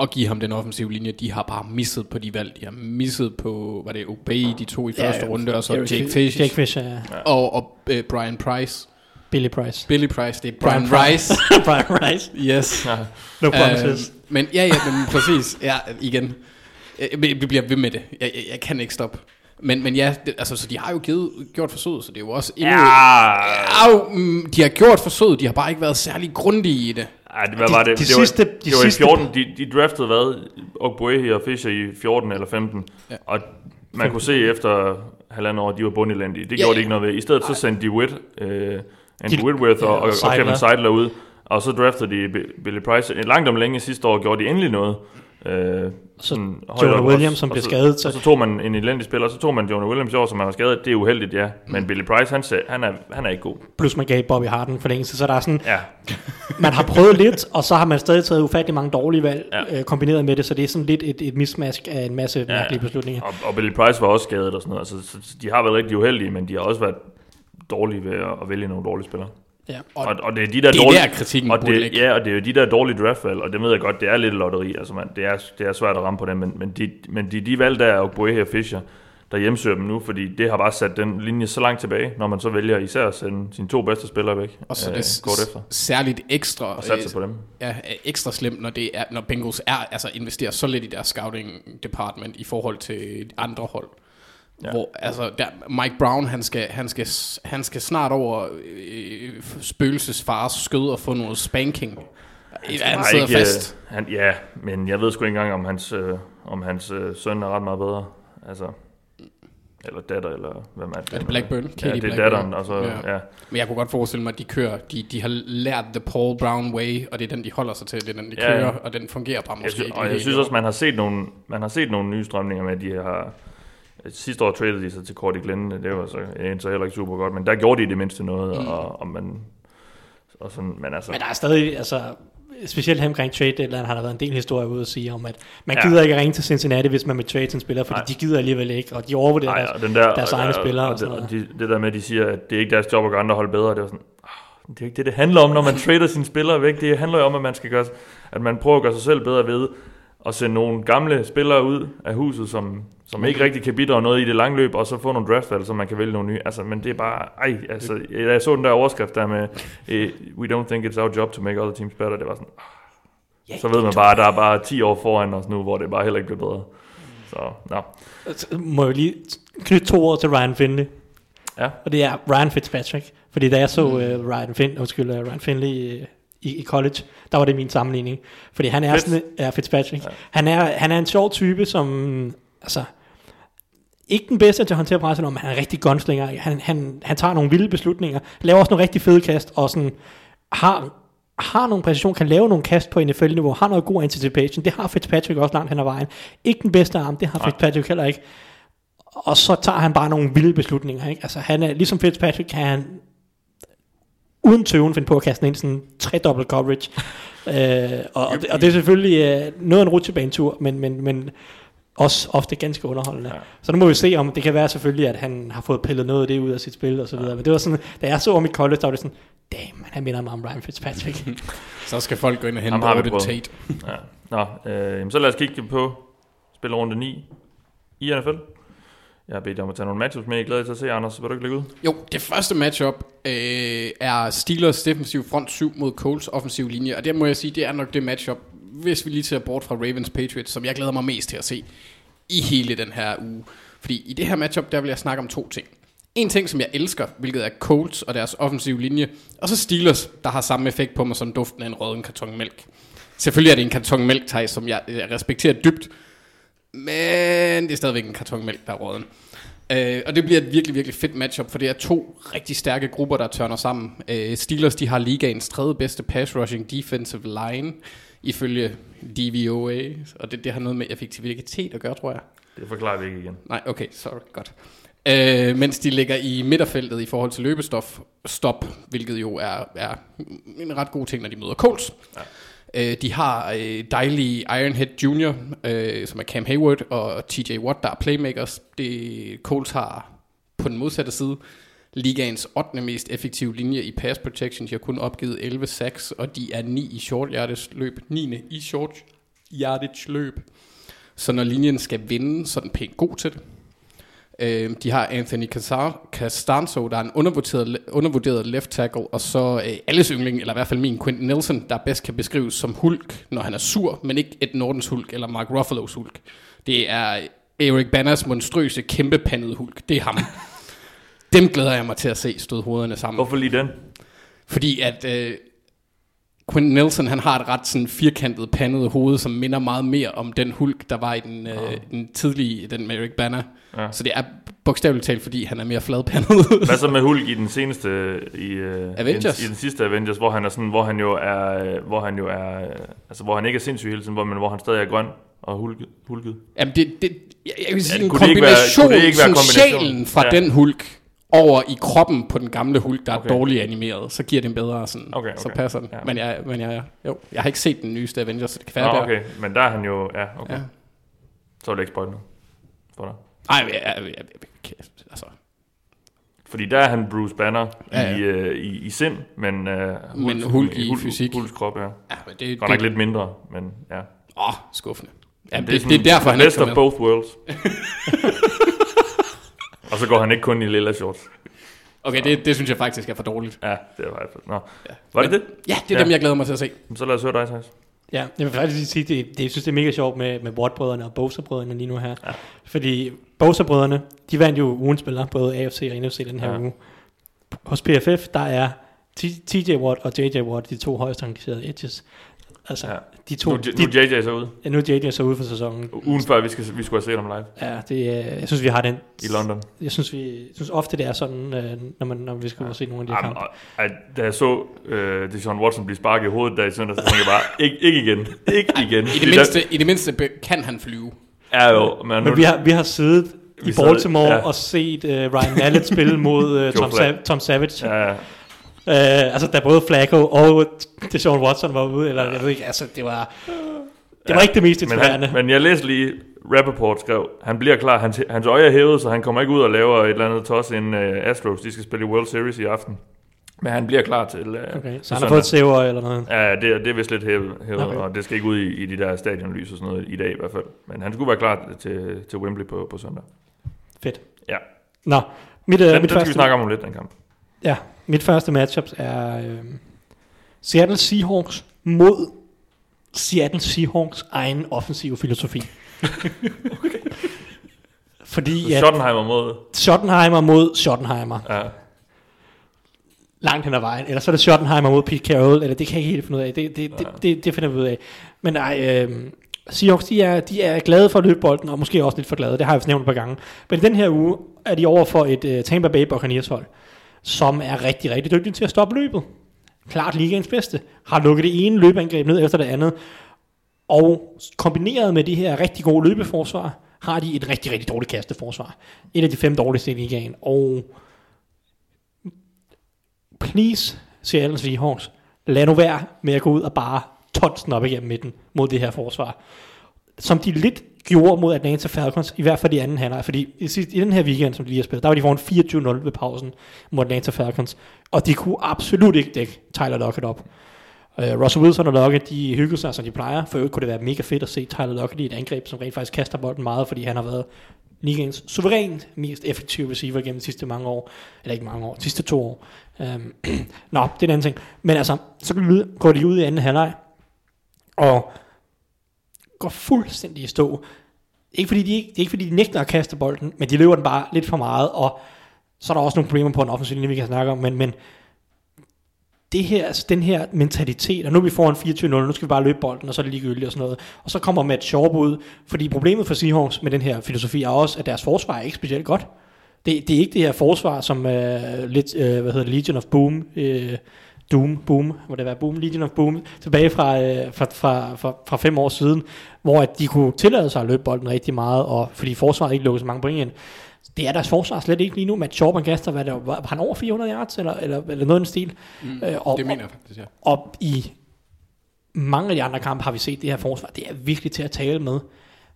F: at give ham den offensive linje. De har bare misset på de valg. De har misset på, var det Obey, de to i første
E: Ja,
F: runde, og så Jake Fish,
E: Jake Fish ja.
F: og, og uh, Brian Price.
E: Billy Price.
F: Billy Price, det er Brian,
E: Brian
F: Rice. <laughs>
E: Brian Rice.
F: yes.
D: Ja.
E: No promises.
F: Øh, men ja, ja, men præcis. Ja, igen. Vi bliver ved med det. Jeg, jeg, jeg kan ikke stoppe. Men, men ja, det, altså, så de har jo givet, gjort forsøget, så det er jo også endnu...
D: Ja,
F: Au, mm, de har gjort forsøget, de har bare ikke været særlig grundige i det.
D: Ej, det, hvad
E: De-
D: var det?
E: de
D: det var,
E: sidste- de
D: det var
E: sidste-
D: i 14, de, de draftede hvad? Ogbuehi og Fischer i 14 eller 15.
F: Ja.
D: Og man kunne se efter halvandet år, de var bundelendige. Det
F: Ja,
D: gjorde
F: ja.
D: de ikke noget ved. I stedet så sendte de Witt, øh, Andy Whitworth
E: ja,
D: og,
E: og
D: og. Kevin Seidler ud. Og så draftede de Bi- Billy Price. Langt om længe sidste år gjorde de endelig noget. Øh,
E: Så Jonah Williams,
D: også.
E: som
D: så-
E: skadet, så-
D: Og så tog man en elendig spiller, og så tog man Jonah Williams i år, som han var skadet. Det er uheldigt, ja.
E: Mm.
D: Men Billy Price, han, sagde, han, er, han er ikke god.
E: Plus man gav Bobby Hart en forlængelse, så der er sådan,
D: Ja, <laughs>
E: man har prøvet lidt, og så har man stadig taget ufattelig mange dårlige valg
D: ja.
E: øh, kombineret med det, så det er sådan lidt et, et mismask af en masse ja. mærkelige beslutninger.
D: Og, og Billy Price var også skadet og sådan noget. Altså, så, så de har været rigtig uheldige, men de har også været dårlige ved at, at vælge nogle dårlige spillere.
E: Ja.
D: Og, og det er de der
F: det er
D: dårlige,
F: der, kritikken
D: og det. Ja, og det er jo de der dårlige draftvalg, og det ved jeg godt, det er lidt lotteri, altså man, det, er, det er svært at ramme på dem, men, men, de, men de, de valg der er Ogboe og Fischer, der hjemsøger dem nu, fordi det har bare sat den linje så langt tilbage, når man så vælger især at sende sine to bedste spillere væk
F: Og så er
D: øh,
F: det
D: kort efter,
F: særligt ekstra,
D: og satse på dem.
F: ja, ekstra slemt, når, det er, når Bengals er, altså investerer så lidt i deres scouting department i forhold til andre hold. Ja.
D: Ja.
F: Hvor, altså, der, Mike Brown, han skal, han skal, han skal snart over øh, spøgelsesfars skød og få noget spanking. Han, han sidder
D: ikke, øh,
F: fast.
D: Han, ja, men jeg ved sgu ikke engang, om hans, øh, om hans øh, søn er ret meget bedre. Altså, eller datter, eller hvem er det?
F: Er det Blackburn?
D: Ja,
F: Katie
D: det er
F: Blackburn.
D: datteren, og så,
F: Ja.
D: ja. ja.
F: Men jeg kunne godt forestille mig, at de kører, de, de har lært The Paul Brown Way, og det er den, de holder sig til, det er den, de
D: Ja, ja.
F: kører, og den fungerer bare
D: Jeg
F: måske
D: synes,
F: ikke.
D: og jeg synes også, man har set nogle, man har set nogle nye strømninger med, at de har... Sidste år traded de sig til Cordy Glenn, det var så, så heller ikke super godt, men der gjorde de det mindste noget, mm. og, og man... Og sådan, men altså,
E: Men der er stadig, altså, specielt her omkring trade deadline har der været en del historie ude at sige om, at man
D: Ja.
E: gider ikke ringe til Cincinnati, hvis man vil trade sin spiller, fordi
D: Nej.
E: de gider alligevel ikke, og de overvurderer
D: Ej,
E: deres,
D: og den der,
E: deres
D: og,
E: egne
D: og,
E: spillere
D: og,
E: og
D: og
E: noget.
D: de, det der med, at de siger, at det er ikke deres job at gøre andre hold bedre, det er sådan, det er ikke det, det handler om, når man trader sine spillere væk. Det handler jo om, at man skal gøre, at man prøver at gøre sig selv bedre ved at sende nogle gamle spillere ud af huset, som, som ikke rigtig kan bidrage noget i det lange løb, og så få nogle draftvalg, så man kan vælge nogle nye. Altså, men det er bare, ej, altså, jeg, jeg så den der overskrift der med, eh, we don't think it's our job to make other teams better, det var sådan, ah. så ved man bare, at der er bare 10 år foran os nu, hvor det bare heller ikke bliver bedre. Så, nå.
E: Så må jeg lige knytte to ord til Ryan Finley.
D: Ja.
E: Og det er Ryan Fitzpatrick. Fordi da jeg så uh, Ryan, fin, undskyld, uh, Ryan Finley uh, i, i college, der var det min sammenligning. Fordi han er
D: Fitz.
E: sådan, ja, Fitzpatrick.
D: Ja.
E: Han, er, han er en sjov type, som, altså, ikke den bedste til at håndtere presset, men han er rigtig gunslinger. Han, han, han tager nogle vilde beslutninger, laver også nogle rigtig fede kast, og sådan, har, har nogle præcision, kan lave nogle kast på NFL-niveau, har noget god anticipation. Det har Fitzpatrick også langt hen ad vejen. Ikke den bedste arm, det har. Fitzpatrick heller ikke. Og så tager han bare nogle vilde beslutninger. Ikke? Altså, han er, ligesom Fitzpatrick kan han uden tøven finde på at kaste ind sådan en tredobbelt coverage. <laughs> øh, og, og, det, og det er selvfølgelig øh, noget af en rutsjebanetur, men, men, men også ofte ganske underholdende.
D: Ja.
E: Ja. Så nu må vi se, om det kan være selvfølgelig, at han har fået pillet noget af det ud af sit spil og så videre. Men det var sådan, da jeg så om i college, der var det sådan, damn, han minder mig om Ryan Fitzpatrick. <laughs>
F: Så skal folk gå ind og hente
D: Ham har prøvet.
F: Tate.
D: Ja. Nå, øh, så lad os kigge på spillerunde 9 i NFL. Jeg har bedt om at tage nogle matchups med. Jeg glæder jer til at se, Anders. Vil du ikke lægge ud?
F: Jo, det første matchup øh, er Steelers defensiv front 7 mod Colts offensiv linje, og det må jeg sige, det er nok det matchup, hvis vi lige ser bort fra Ravens Patriots, som jeg glæder mig mest til at se i hele den her uge. Fordi i det her matchup, der vil jeg snakke om to ting. En ting, som jeg elsker, hvilket er Colts og deres offensive linje, og så Steelers, der har samme effekt på mig som duften af en røden karton mælk. Selvfølgelig er det en karton mælk, som jeg, jeg respekterer dybt, men det er stadigvæk en karton mælk, der er råden. Øh, og det bliver et virkelig, virkelig fedt matchup, for det er to rigtig stærke grupper, der tørner sammen. Øh, Steelers, de har ligaens tredje bedste pass rushing defensive line, ifølge DVOA, og det, det har noget med effektivitet at gøre, tror jeg.
D: Det forklarer vi ikke igen.
F: Nej, okay, sorry, godt. Øh, mens de ligger i midterfeltet i forhold til løbestof, stop, hvilket jo er, er en ret god ting, når de møder Colts. Ja. Øh, de har øh, dejlige Ironhead Jr., øh, som er Cam Hayward, og TJ Watt, der er playmakers. Det Colts har på den modsatte side ligaens 8. mest effektive linje i pass protection. De har kun opgivet 11 sacks, og de er 9 i short yardage løb. 9. i short yardage løb. Så når linjen skal vinde, så er den pænt god til det. Øh, de har Anthony Castanzo, der er en undervurderet, undervurderet left tackle, og så øh, alles yndling, eller i hvert fald min Quentin Nelson, der bedst kan beskrives som Hulk, når han er sur, men ikke et Nordens Hulk eller Mark Ruffalo's Hulk. Det er Eric Banners monstrøse, kæmpepandede Hulk. Det er ham. <laughs> Dem glæder jeg mig til at se støde hovederne sammen.
D: Hvorfor lige den?
F: Fordi at øh, Quentin Nelson, han har et ret sådan firkantet pandet hoved, som minder meget mere om den Hulk, der var i den, øh, den tidlige, den med Eric Banner.
D: Ja.
F: Så det er bogstaveligt talt, fordi han er mere fladpandet.
D: Hvad så med Hulk i den seneste i, uh,
F: Avengers?
D: I, i den sidste Avengers, hvor han er sådan, hvor han jo er, øh, hvor han jo er, øh, altså hvor han ikke er sindssyg hele tiden, hvor, men hvor han stadig er grøn og hulket. hulket.
F: Jamen det, det jeg, jeg vil sige
D: Ja,
F: en
D: kunne det ikke være-
F: kombination,
D: det ikke være kombination?
F: sjælen fra
D: ja.
F: den Hulk over i kroppen på den gamle Hulk, der
D: Okay.
F: er dårligt animeret, så giver det en bedre sådan,
D: Okay,
F: så
D: okay.
F: passer den.
D: Ja.
F: Men, jeg, men jeg, jo, jeg har ikke set den nyeste Avengers, så det kan
D: Nå,
F: være der.
D: okay, men der er han jo, ja, okay.
F: Ja.
D: Så er det ikke spoil nu for dig.
F: Nej, jeg, jeg, jeg, jeg, altså,
D: Fordi der er han Bruce Banner
F: Ja,
D: ja. I, øh, i, i sind, men, øh,
F: Men Hulk i fysik.
D: Hulks krop, ja.
F: Ja, men det,
D: Godt nok
F: det,
D: lidt mindre, men ja.
F: Åh, skuffende. Ja, det, det, det, er derfor, han ikke
D: best of both worlds. <laughs> og så går han ikke kun i lilla shorts.
F: Okay, det, det synes jeg faktisk er for dårligt.
D: Ja, det er faktisk. Nå. Var det det?
F: Ja, det er
D: Ja.
F: dem, jeg glæder mig til at se.
D: Så lad os høre dig, Thijs.
E: Ja, jeg vil faktisk lige sige, det, det, jeg synes, det er mega sjovt med, med Watt-brødrene og Bosa-brødrene lige nu her.
D: Ja.
E: Fordi Bosa-brødrene, de vandt jo ugens spiller, både AFC og NFC den her
D: Ja.
E: uge. Hos PFF, der er TJ Watt og JJ Watt, de to højst rangerede edges. Altså,
D: Ja.
E: de to,
D: Nu,
E: de,
D: nu er JJ så ude.
E: ja, nu er JJ så ude for sæsonen.
D: Ugen før vi, skal, vi skulle have set ham live
E: Ja, det, er- jeg synes, vi har den.
D: i London.
E: Jeg synes, vi, jeg synes ofte, det er sådan, øh, når, man, når vi skal ja. se nogle af de her
D: Jamen,
E: kampe.
D: og, da jeg så øh, Deshaun Watson blive sparket i hovedet der i søndag, så tænkte jeg bare, ikke, ikke igen. Ikke igen.
F: I det mindste, i det mindste kan han flyve.
D: Er jo, men, nu,
E: Men vi har, vi har siddet
D: Vi
E: i
D: sad-
E: Baltimore
D: ja.
E: ja. og set uh, Ryan Mallett spille mod uh, Tom. Sa- Tom Savage. Ja.
D: Ja,
E: Uh, altså, da både Flacco og Deshaun Watson var ude, eller jeg ved ikke, altså, det var, det var
D: Ja,
E: ikke det mest
D: men,
E: inspirerende.
D: han, men jeg læste lige, Rappaport skrev, han bliver klar, hans, hans øje er hævet, så han kommer ikke ud og laver et eller andet tos inden uh, Astros, de skal spille i World Series i aften. Men han bliver klar til, uh,
E: okay, så han har fået et sæver eller noget.
D: Ja, det, er- det er vist lidt hævet, hævet
E: Okay.
D: og det skal ikke ud i, i de der stadionlys og sådan noget i dag i hvert fald. Men han skulle være klar til, til Wembley på, på søndag.
E: Fedt.
D: Ja.
E: Nå, mit, uh,
D: Den,
E: mit,
D: den skal vi
E: første,
D: snakke om om lidt, den kamp.
E: ja, mit første matchup er øh, Seattle Seahawks mod Seattle Seahawks egen offensive filosofi. <laughs> Fordi
D: Ja.
E: at
D: Schottenheimer mod...
E: Schottenheimer mod Schottenheimer.
D: Ja,
E: langt hen ad vejen. Eller så er det Schottenheimer mod Pete Carroll, eller det kan jeg ikke helt finde ud af. Det, det, det, det, det finder vi ud af. Men nej, øh, Seahawks, de er, de er glade for at løbe bolden, og måske også lidt for glade. Det har jeg nævnt et par gange. Men den her uge er de over for et uh, Tampa Bay Buccaneers hold, som er rigtig, rigtig dygtige til at stoppe løbet. Klart ligaens bedste. Har lukket det ene løbeangreb ned efter det andet. Og kombineret med det her rigtig gode løbeforsvar, har de et rigtig, rigtig dårligt kasteforsvar. Et af de fem dårligste i ligaen. Og please, Seattle Seahawks, lad nu være med at gå ud og bare tonsen op igennem midten mod det her forsvar. Som de lidt gjorde mod Atlanta Falcons, i hvert fald i anden halvleg, fordi i, sidste, i den her weekend, som de lige har spillet, der var de foran 24-0 ved pausen mod Atlanta Falcons, og de kunne absolut ikke dække Tyler Lockett op. Uh, Russell Wilson og Lockett, de hyggede sig, som de plejer. For øvrigt kunne det være mega fedt at se Tyler Lockett i et angreb, som rent faktisk kaster bolden meget, fordi han har været ligaens suverænt mest effektive receiver gennem de sidste mange år. Eller ikke mange år, de sidste to år. Um, <clears throat> Nå, det er en anden ting. Men altså, så de går de ud i anden halvleg, og går fuldstændig i stå. Ikke fordi de, ikke, det er ikke fordi, de nægter at kaste bolden, men de løber den bare lidt for meget, og så er der også nogle problemer på en offensiv linje, vi kan snakke om, men, men det her, altså den her mentalitet, og nu er vi foran 24-0, nu skal vi bare løbe bolden, og så er det ligegyldigt og sådan noget. Og så kommer Matt Schaub ud, fordi problemet for Seahawks med den her filosofi er også, at deres forsvar er ikke specielt godt. Det, det er ikke det her forsvar, som uh, lidt, uh, hvad hedder det, Legion of Boom, uh, Doom, Boom, må det være Boom, Legion of Boom, tilbage fra, uh, fra, fra, fra, fra fem år siden, hvor at de kunne tillade sig at løbe bolden rigtig meget, og fordi forsvaret ikke lukkede så mange point ind. Det er deres forsvar slet ikke lige nu. Matt Schaub og Gaster, hvad der, var han over 400 yards, eller, eller, eller noget i den stil?
F: Mm,
E: Øh, og-
F: det mener jeg faktisk, ja.
E: Og i mange af de andre kampe har vi set det her forsvar. Det er virkelig til at tale med.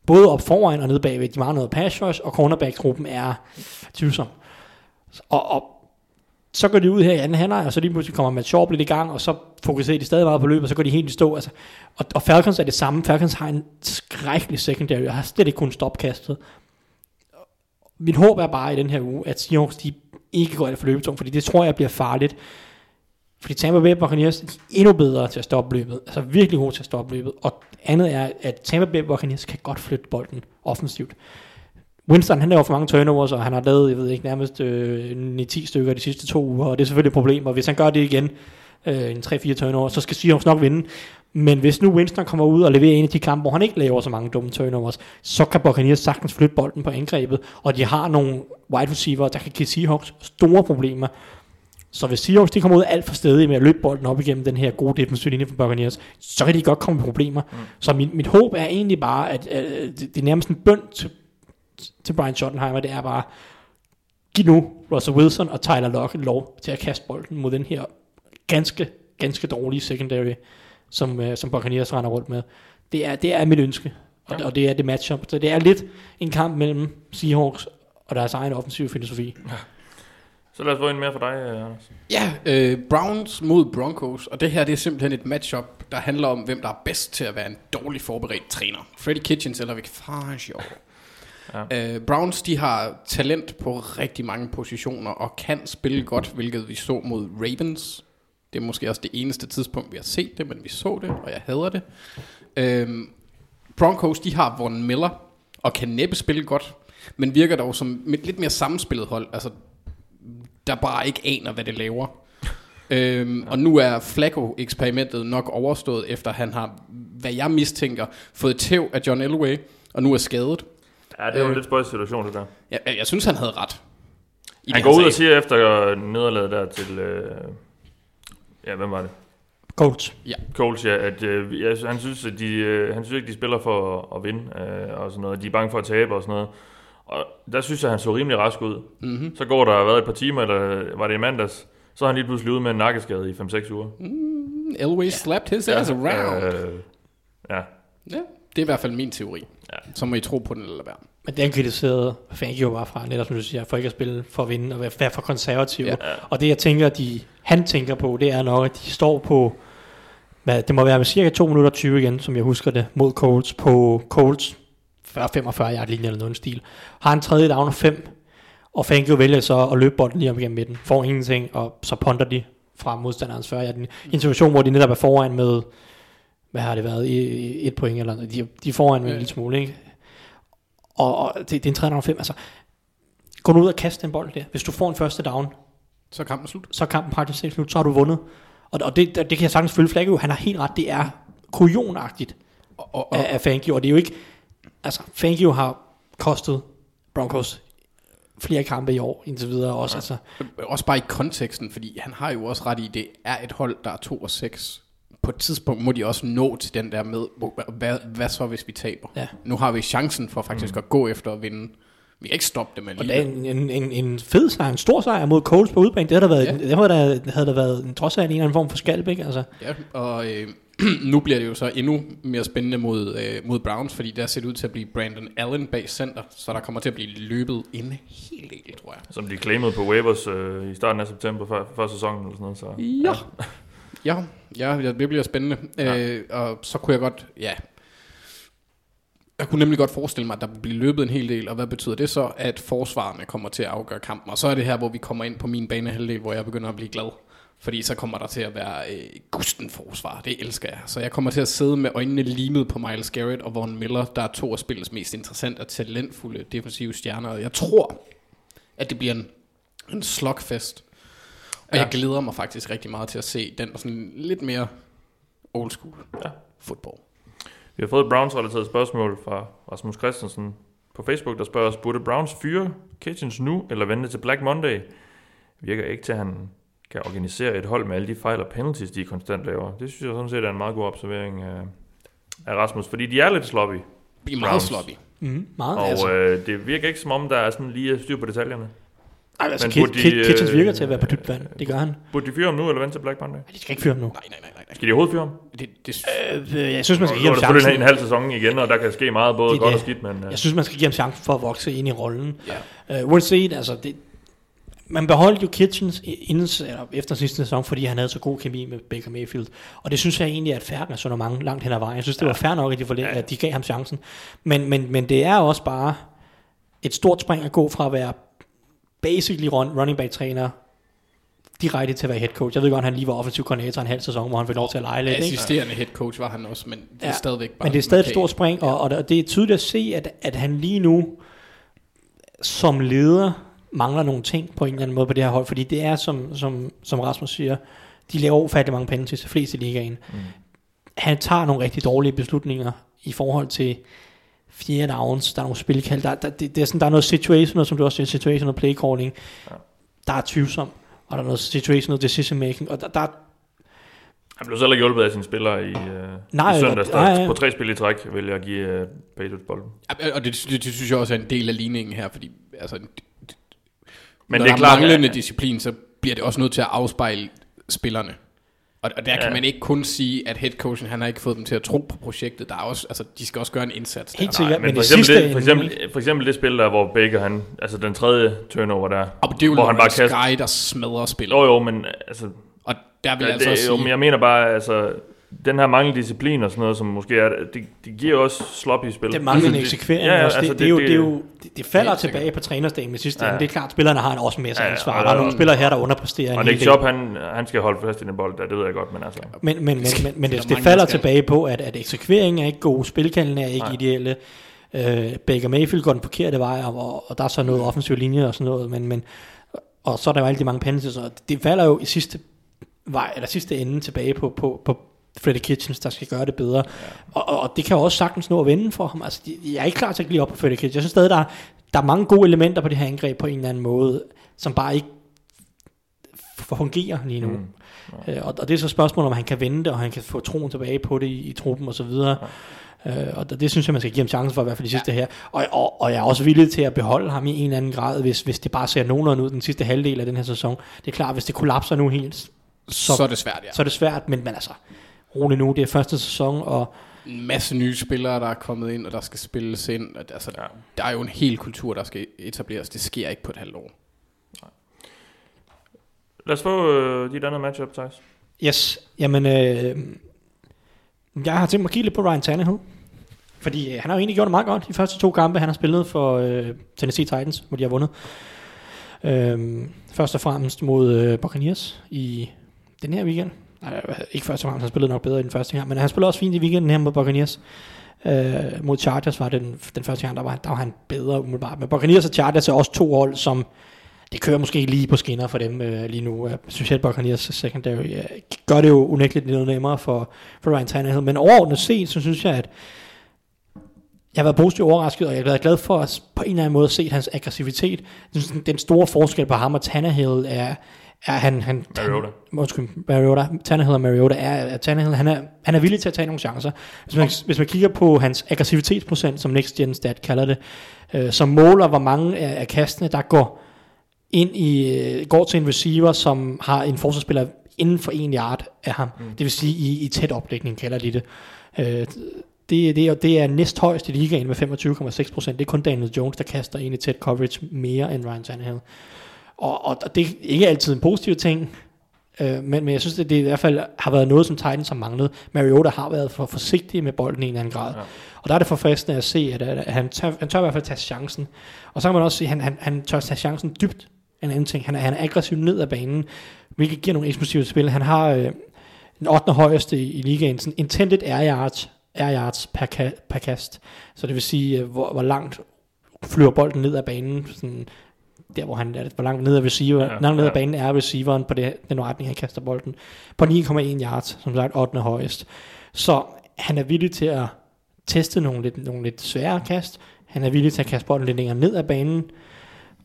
E: Både op foran og nede bagved. De mangler noget pass rush, og cornerback-gruppen er tvivlsom. Og, og så går de ud her i anden halvleg, og så lige pludselig kommer Matt Schaub lidt i gang, og så fokuserer de stadig meget på løbet, og så går de helt i stå. Altså, og, og Falcons er det samme. Falcons har en skrækkelig secondary, og har slet ikke kunnet stoppe kastet. Min håb er bare i den her uge, at Seahawks de ikke går alt for løbetung, fordi det tror jeg bliver farligt. Fordi Tampa Bay Buccaneers de er endnu bedre til at stoppe løbet. Altså virkelig gode til at stoppe løbet. Og andet er, at Tampa Bay Buccaneers kan godt flytte bolden offensivt. Winston, han laver for mange turnovers, og han har lavet, jeg ved ikke, nærmest øh, 9-10 stykker de sidste to uger, og det er selvfølgelig et problem, og hvis han gør det igen, øh, en 3-4 turnovers, så skal Seahawks nok vinde. Men hvis nu Winston kommer ud og leverer en af de kampe, hvor han ikke laver så mange dumme turnovers, så kan Buccaneers sagtens flytte bolden på angrebet, og de har nogle wide receiver, der kan give Seahawks store problemer. Så hvis Seahawks de kommer ud alt for stedigt med at løbe bolden op igennem den her gode defensive linje for Buccaneers, så kan de godt komme i problemer. Mm. Så mit, mit håb er egentlig bare, at øh, det, det er nærmest en bøn til, til Brian Schottenheimer, det er bare, giv nu Russell Wilson og Tyler Lockett lov til at kaste bolden mod den her ganske, ganske dårlige secondary, som, øh, som Buccaneers render rundt med. Det er, det er mit ønske, og,
D: Ja.
E: og det er det matchup. Så det er lidt en kamp mellem Seahawks og deres egen offensive filosofi.
D: Så lad os få en mere for dig, øh, Anders.
F: Ja, øh, Browns mod Broncos, og det her det er simpelthen et matchup, der handler om, hvem der er bedst til at være en dårlig forberedt træner. Freddie Kitchens eller Vic Fangio. Ja. Øh, Browns, de har talent på rigtig mange positioner, og kan spille godt, hvilket vi så mod Ravens. Det er måske også det eneste tidspunkt, vi har set det, men vi så det, og jeg hader det. Øh, Broncos, de har Von Miller, og kan næppe spille godt, men virker dog som et lidt mere sammenspillet hold. Altså, der bare ikke aner, hvad det laver. Øhm, og nu er Flacco-eksperimentet nok overstået, efter han har, hvad jeg mistænker, fået tæv af John Elway, og nu er skadet.
D: Ja, det er jo en
F: Øh.
D: lidt spøjs situation, det der.
F: Jeg, jeg, jeg synes, han havde ret. I
D: Han går ud og siger efter nederlaget der til... Øh, ja, hvem var det?
E: Colts.
D: Coles, ja, at øh, jeg, han synes, at de, øh, han synes ikke, de spiller for at, at vinde øh, og sådan noget. De er bange for at tabe og sådan noget. Og der synes jeg, han så rimelig rask ud.
F: Mhm.
D: Så går der været et par timer, eller var det i mandags, så er han lige pludselig ude med en nakkeskade i 5-6 uger.
F: Elway slapped his ass around.
D: Øh, ja,
F: Ja, det er i hvert fald min teori.
D: Ja.
F: Så må I tro på den eller være.
E: Men det han kritiserede Fangio var fra, netop som du siger, for ikke at spille for at vinde og være for konservativ.
F: Ja.
E: Og det jeg tænker, de, han tænker på, det er nok, at de står på, hvad, det må være med cirka 2 minutter 20 igen, som jeg husker det, mod Colts, på Colts 40-45 yard linje eller noget den stil. Har en tredje down og 5, og Fangio vælger så at løbe bolden lige op igennem midten, får ingenting, og så ponder de fra modstanderens 40 yard linje. I en situation, hvor de netop er foran med, hvad har det været, et point eller noget. De, de er foran med en
F: Ja.
E: lille smule, ikke? Og, og det, det er en tredje down og 5, altså gå nu ud og kaste den bold der. Hvis du får en første down,
F: Så er kampen slut.
E: så er kampen praktisk set slut, så har du vundet. Og, og det, det, kan jeg sagtens følge Flagge, han har helt ret, det er kujonagtigt
F: Og, og, og,
E: af, af Fangio, og det er jo ikke, altså Fangio har kostet Broncos flere kampe i år, indtil videre også, altså,
F: også bare i konteksten, fordi han har jo også ret i, det er et hold, der er 2 og 6. På et tidspunkt må de også nå til den der med, hvad, hvad så hvis vi taber?
E: Ja.
F: Nu har vi chancen for faktisk mm. at gå efter at vinde. Vi kan ikke stoppe dem
E: og det er
F: alligevel.
E: en, en, en, en fed sejr, en stor sejr mod Coles på udebane, det havde der været,
F: Ja.
E: ja. det havde der, havde der været en, trods af en eller anden form for skalp, ikke? Altså,
F: Ja, og øh, <clears throat> nu bliver det jo så endnu mere spændende mod, øh, mod Browns, fordi der ser det ud til at blive Brandon Allen bag center, så der kommer til at blive løbet en hel del, tror jeg.
D: som de claimede på waivers øh, i starten af september før, før sæsonen eller sådan noget. Så,
F: Ja. Ja, ja, ja det bliver spændende. Ja. Øh, og så kunne jeg godt, ja, jeg kunne nemlig godt forestille mig, at der vil blive løbet en hel del, og hvad betyder det så? At forsvarerne kommer til at afgøre kampen, og så er det her, hvor vi kommer ind på min banehalvdel, hvor jeg begynder at blive glad. Fordi så kommer der til at være øh, gusten forsvar, det elsker jeg. Så jeg kommer til at sidde med øjnene limet på Miles Garrett og Von Miller, der er to af spillets mest interessante og talentfulde defensive stjerner. Og jeg tror, at det bliver en, en slugfest. Og ja. jeg glæder mig faktisk rigtig meget til at se den sådan lidt mere old school
D: Ja.
F: fodbold.
D: Vi har fået et Browns-relateret spørgsmål fra Rasmus Christensen på Facebook, der spørger os, burde Browns fyre Kitchens nu, eller vente til Black Monday? Virker ikke til, at han kan organisere et hold med alle de fejl og penalties, de konstant laver. Det synes jeg sådan set er en meget god observering af, af Rasmus, fordi de er lidt sloppy,
F: Vi er meget
D: Browns.
F: sloppy.
E: mm, meget,
D: og
E: altså.
D: øh, det virker ikke som om, der er sådan lige styr på detaljerne.
E: Ej, altså
D: men
E: Kit,
D: de,
E: Kit, Kitchens
D: øh,
E: virker til at være på dybt vand, det gør han.
D: Burde de fyre ham nu, eller vente til Black Monday?
E: Men de skal ikke fyre ham nu.
F: Nej, nej, nej, nej.
D: Skal de overhovedet fyre ham?
F: Det, det,
E: Øh, jeg synes, man skal give
D: er
E: ham
D: der selvfølgelig
E: chancen.
D: en halv sæson igen, og der kan ske meget, både
E: Det er
D: godt
E: det.
D: og skidt, men... øh,
E: Jeg synes, man skal give ham chancen for at vokse ind i rollen.
F: ja.
E: Uh, uanset, altså, det, man beholdt jo Kitchens inden, eller efter sidste sæson, fordi han havde så god kemi med Baker Mayfield. Og det synes jeg egentlig er et færre resonemang langt hen ad vejen. Jeg synes, det var fair nok, at de, forlæ- at de gav ham chancen. Men, men, men det er også bare et stort spring at gå fra at være basically run, running back træner direkte til at være head coach. Jeg ved godt, at han lige var offensiv koordinator en halv sæson, hvor han fik lov til at lege lidt.
F: Assisterende head coach var han også, men det er
E: Ja,
F: stadigvæk bare...
E: Men det er stadig et stort spring, og, og, og det er tydeligt at se, at, at han lige nu som leder mangler nogle ting på en eller anden måde på det her hold, fordi det er, som, som, som Rasmus siger, de laver ufattelig mange penge til de fleste i ligaen. Mm. Han tager nogle rigtig dårlige beslutninger i forhold til fjerde downs, der er nogle spilkald, der, der, det, det er sådan, der er noget situational, som du også siger, situational play calling, ja. der er tvivlsom, og der er noget situational decision making, og der, der,
D: Han blev selv ikke hjulpet af sine spillere i, øh,
E: Nej,
D: i søndags, der
E: nej, nej.
D: på tre spil i træk vælger at give øh, Patriots bolden.
F: Ja, og det, det, det, synes jeg også er en del af ligningen her, fordi altså,
D: Men
F: når
D: det er
F: der
D: klart,
F: manglende
D: at-
F: disciplin, så bliver det også nødt til at afspejle spillerne. Og, og der kan
D: Ja.
F: man ikke kun sige, at headcoachen, han har ikke fået dem til at tro på projektet. Der er også, altså, de skal også gøre en indsats. Der.
E: Helt sikkert,
D: Men,
E: men,
D: for, eksempel det, for, eksempel, for eksempel det spil der, hvor Baker, han, altså den tredje turnover der,
F: Og det er jo
D: hvor han bare kaster.
F: Guy, der smadrer spillet.
D: Jo jo, men altså,
F: Og der vil
D: ja,
F: jeg altså også
D: det, jo,
F: sige,
D: men jeg mener bare, altså, den her mangel disciplin og sådan noget, som måske er, det, det giver også sloppy spil.
E: Det manglende
D: Altså,
E: eksekvering
D: ja, ja,
E: også. Det,
D: altså,
E: det, det, er jo, det, er jo, det, det falder tilbage på trænerstagen med sidste
D: Ja.
E: ja. ende. Det er klart, at spillerne har en også masse
D: Ja, ja,
E: ansvar.
D: og
E: Der er nogle spillere her, der underpresterer
D: Og Nick. Chop, han, han skal holde fast i den bold der, det ved jeg godt, men altså...
E: Men, men, men, men, men
F: Det
E: det, det falder tilbage på, at, at eksekveringen er ikke god, spilkalden er ikke
D: Nej.
E: Nej. ideelle. Øh, Baker Mayfield går den forkerte vej, og, og der er så noget offensiv linje og sådan noget, men, men, og så er der jo alle de mange penalties, og det falder jo i sidste vej, eller sidste ende tilbage på, på, på Freddy Kitchens, der skal gøre det bedre. Ja. Og, og, og, det kan jo også sagtens nå at vende for ham. Altså, jeg er ikke klar til at blive op på Freddy Kitchens. Jeg synes stadig, der er, der er mange gode elementer på det her angreb på en eller anden måde, som bare ikke fungerer lige nu. Mm. Øh, og, og det er så spørgsmålet, om han kan vende det, og han kan få troen tilbage på det i, i truppen og så videre. Ja. Øh, og det, det synes jeg, man skal give ham chancen for, i hvert fald de sidste her. Og, og, og jeg er også villig til at beholde ham i en eller anden grad, hvis, hvis det bare ser nogenlunde ud den sidste halvdel af den her sæson. Det er klart, hvis det kollapser nu helt, så,
F: så, så er det svært, ja.
E: så er det svært, men, men altså, rolig nu, det er første sæson, og
F: En masse nye spillere, der er kommet ind, og der skal spilles ind. Og, altså, ja. Der er jo en hel kultur, der skal etableres. Det sker ikke på et halvt år.
D: Lad os få øh, dit andet matchup, Thijs.
E: yes, jamen, øh, jeg har tænkt mig at kigge lidt på Ryan Tannehill, fordi øh, han har jo egentlig gjort det meget godt de første to kampe, han har spillet for øh, Tennessee Titans, hvor de har vundet. Øh, først og fremmest mod øh, Buccaneers i den her weekend. Ikke først og fremmest, han spillede nok bedre i den første gang, men han spillede også fint i weekenden her mod Buccaneers. Øh, mod Chargers var det den, den første gang, der var, der var han bedre umiddelbart. Men Buccaneers og Chargers er også to hold, som det kører måske lige på skinner for dem øh, lige nu. Øh, specielt Buccaneers secondary øh, gør det jo unægteligt lidt nemmere for, for Ryan Tannehill. Men overordnet set, så synes jeg, at jeg har været positivt overrasket, og jeg har været glad for at på en eller anden måde se hans aggressivitet. Den store forskel på ham og Tannehill er, er han, han,
D: Mariota.
E: Han, undskyld, Mariota. Tannehill og Mariota er, Tannehill, han er, han er villig til at tage nogle chancer. Hvis man, hvis man kigger på hans aggressivitetsprocent, som Next Gen Stat kalder det, øh, som måler, hvor mange af, af kastene, der går ind i, øh, går til en receiver, som har en forsvarsspiller inden for en yard af ham. Mm. Det vil sige i, i tæt opdækning, kalder de det. Øh, det, det, er, det er næsthøjst i ligaen med 25,6 procent. Det er kun Daniel Jones, der kaster ind i tæt coverage mere end Ryan Tannehill. Og, og, det er ikke altid en positiv ting, øh, men, men jeg synes, at det i hvert fald har været noget, som Titans har manglet. Mariota har været for forsigtig med bolden i en eller anden grad. Ja. Og der er det forfriskende at se, at, at han, tør, han tør i hvert fald tage chancen. Og så kan man også se, at han, han, han tør tage chancen dybt. En anden ting. Han er, han er aggressiv ned ad banen, hvilket giver nogle eksplosive spil. Han har øh, den 8. højeste i, i ligaen. Sådan intended air yards, air yards per, ka, per kast. Så det vil sige, øh, hvor, hvor langt flyver bolden ned ad banen. Sådan, der hvor han er, hvor langt ned ad receiver,
D: Ja,
E: langt ned ad
D: ja.
E: banen er receiveren på det, den retning, han kaster bolden. På 9,1 yards, som sagt 8. højest. Så han er villig til at teste nogle lidt, nogle lidt svære kast. Han er villig til at kaste bolden lidt længere ned ad banen.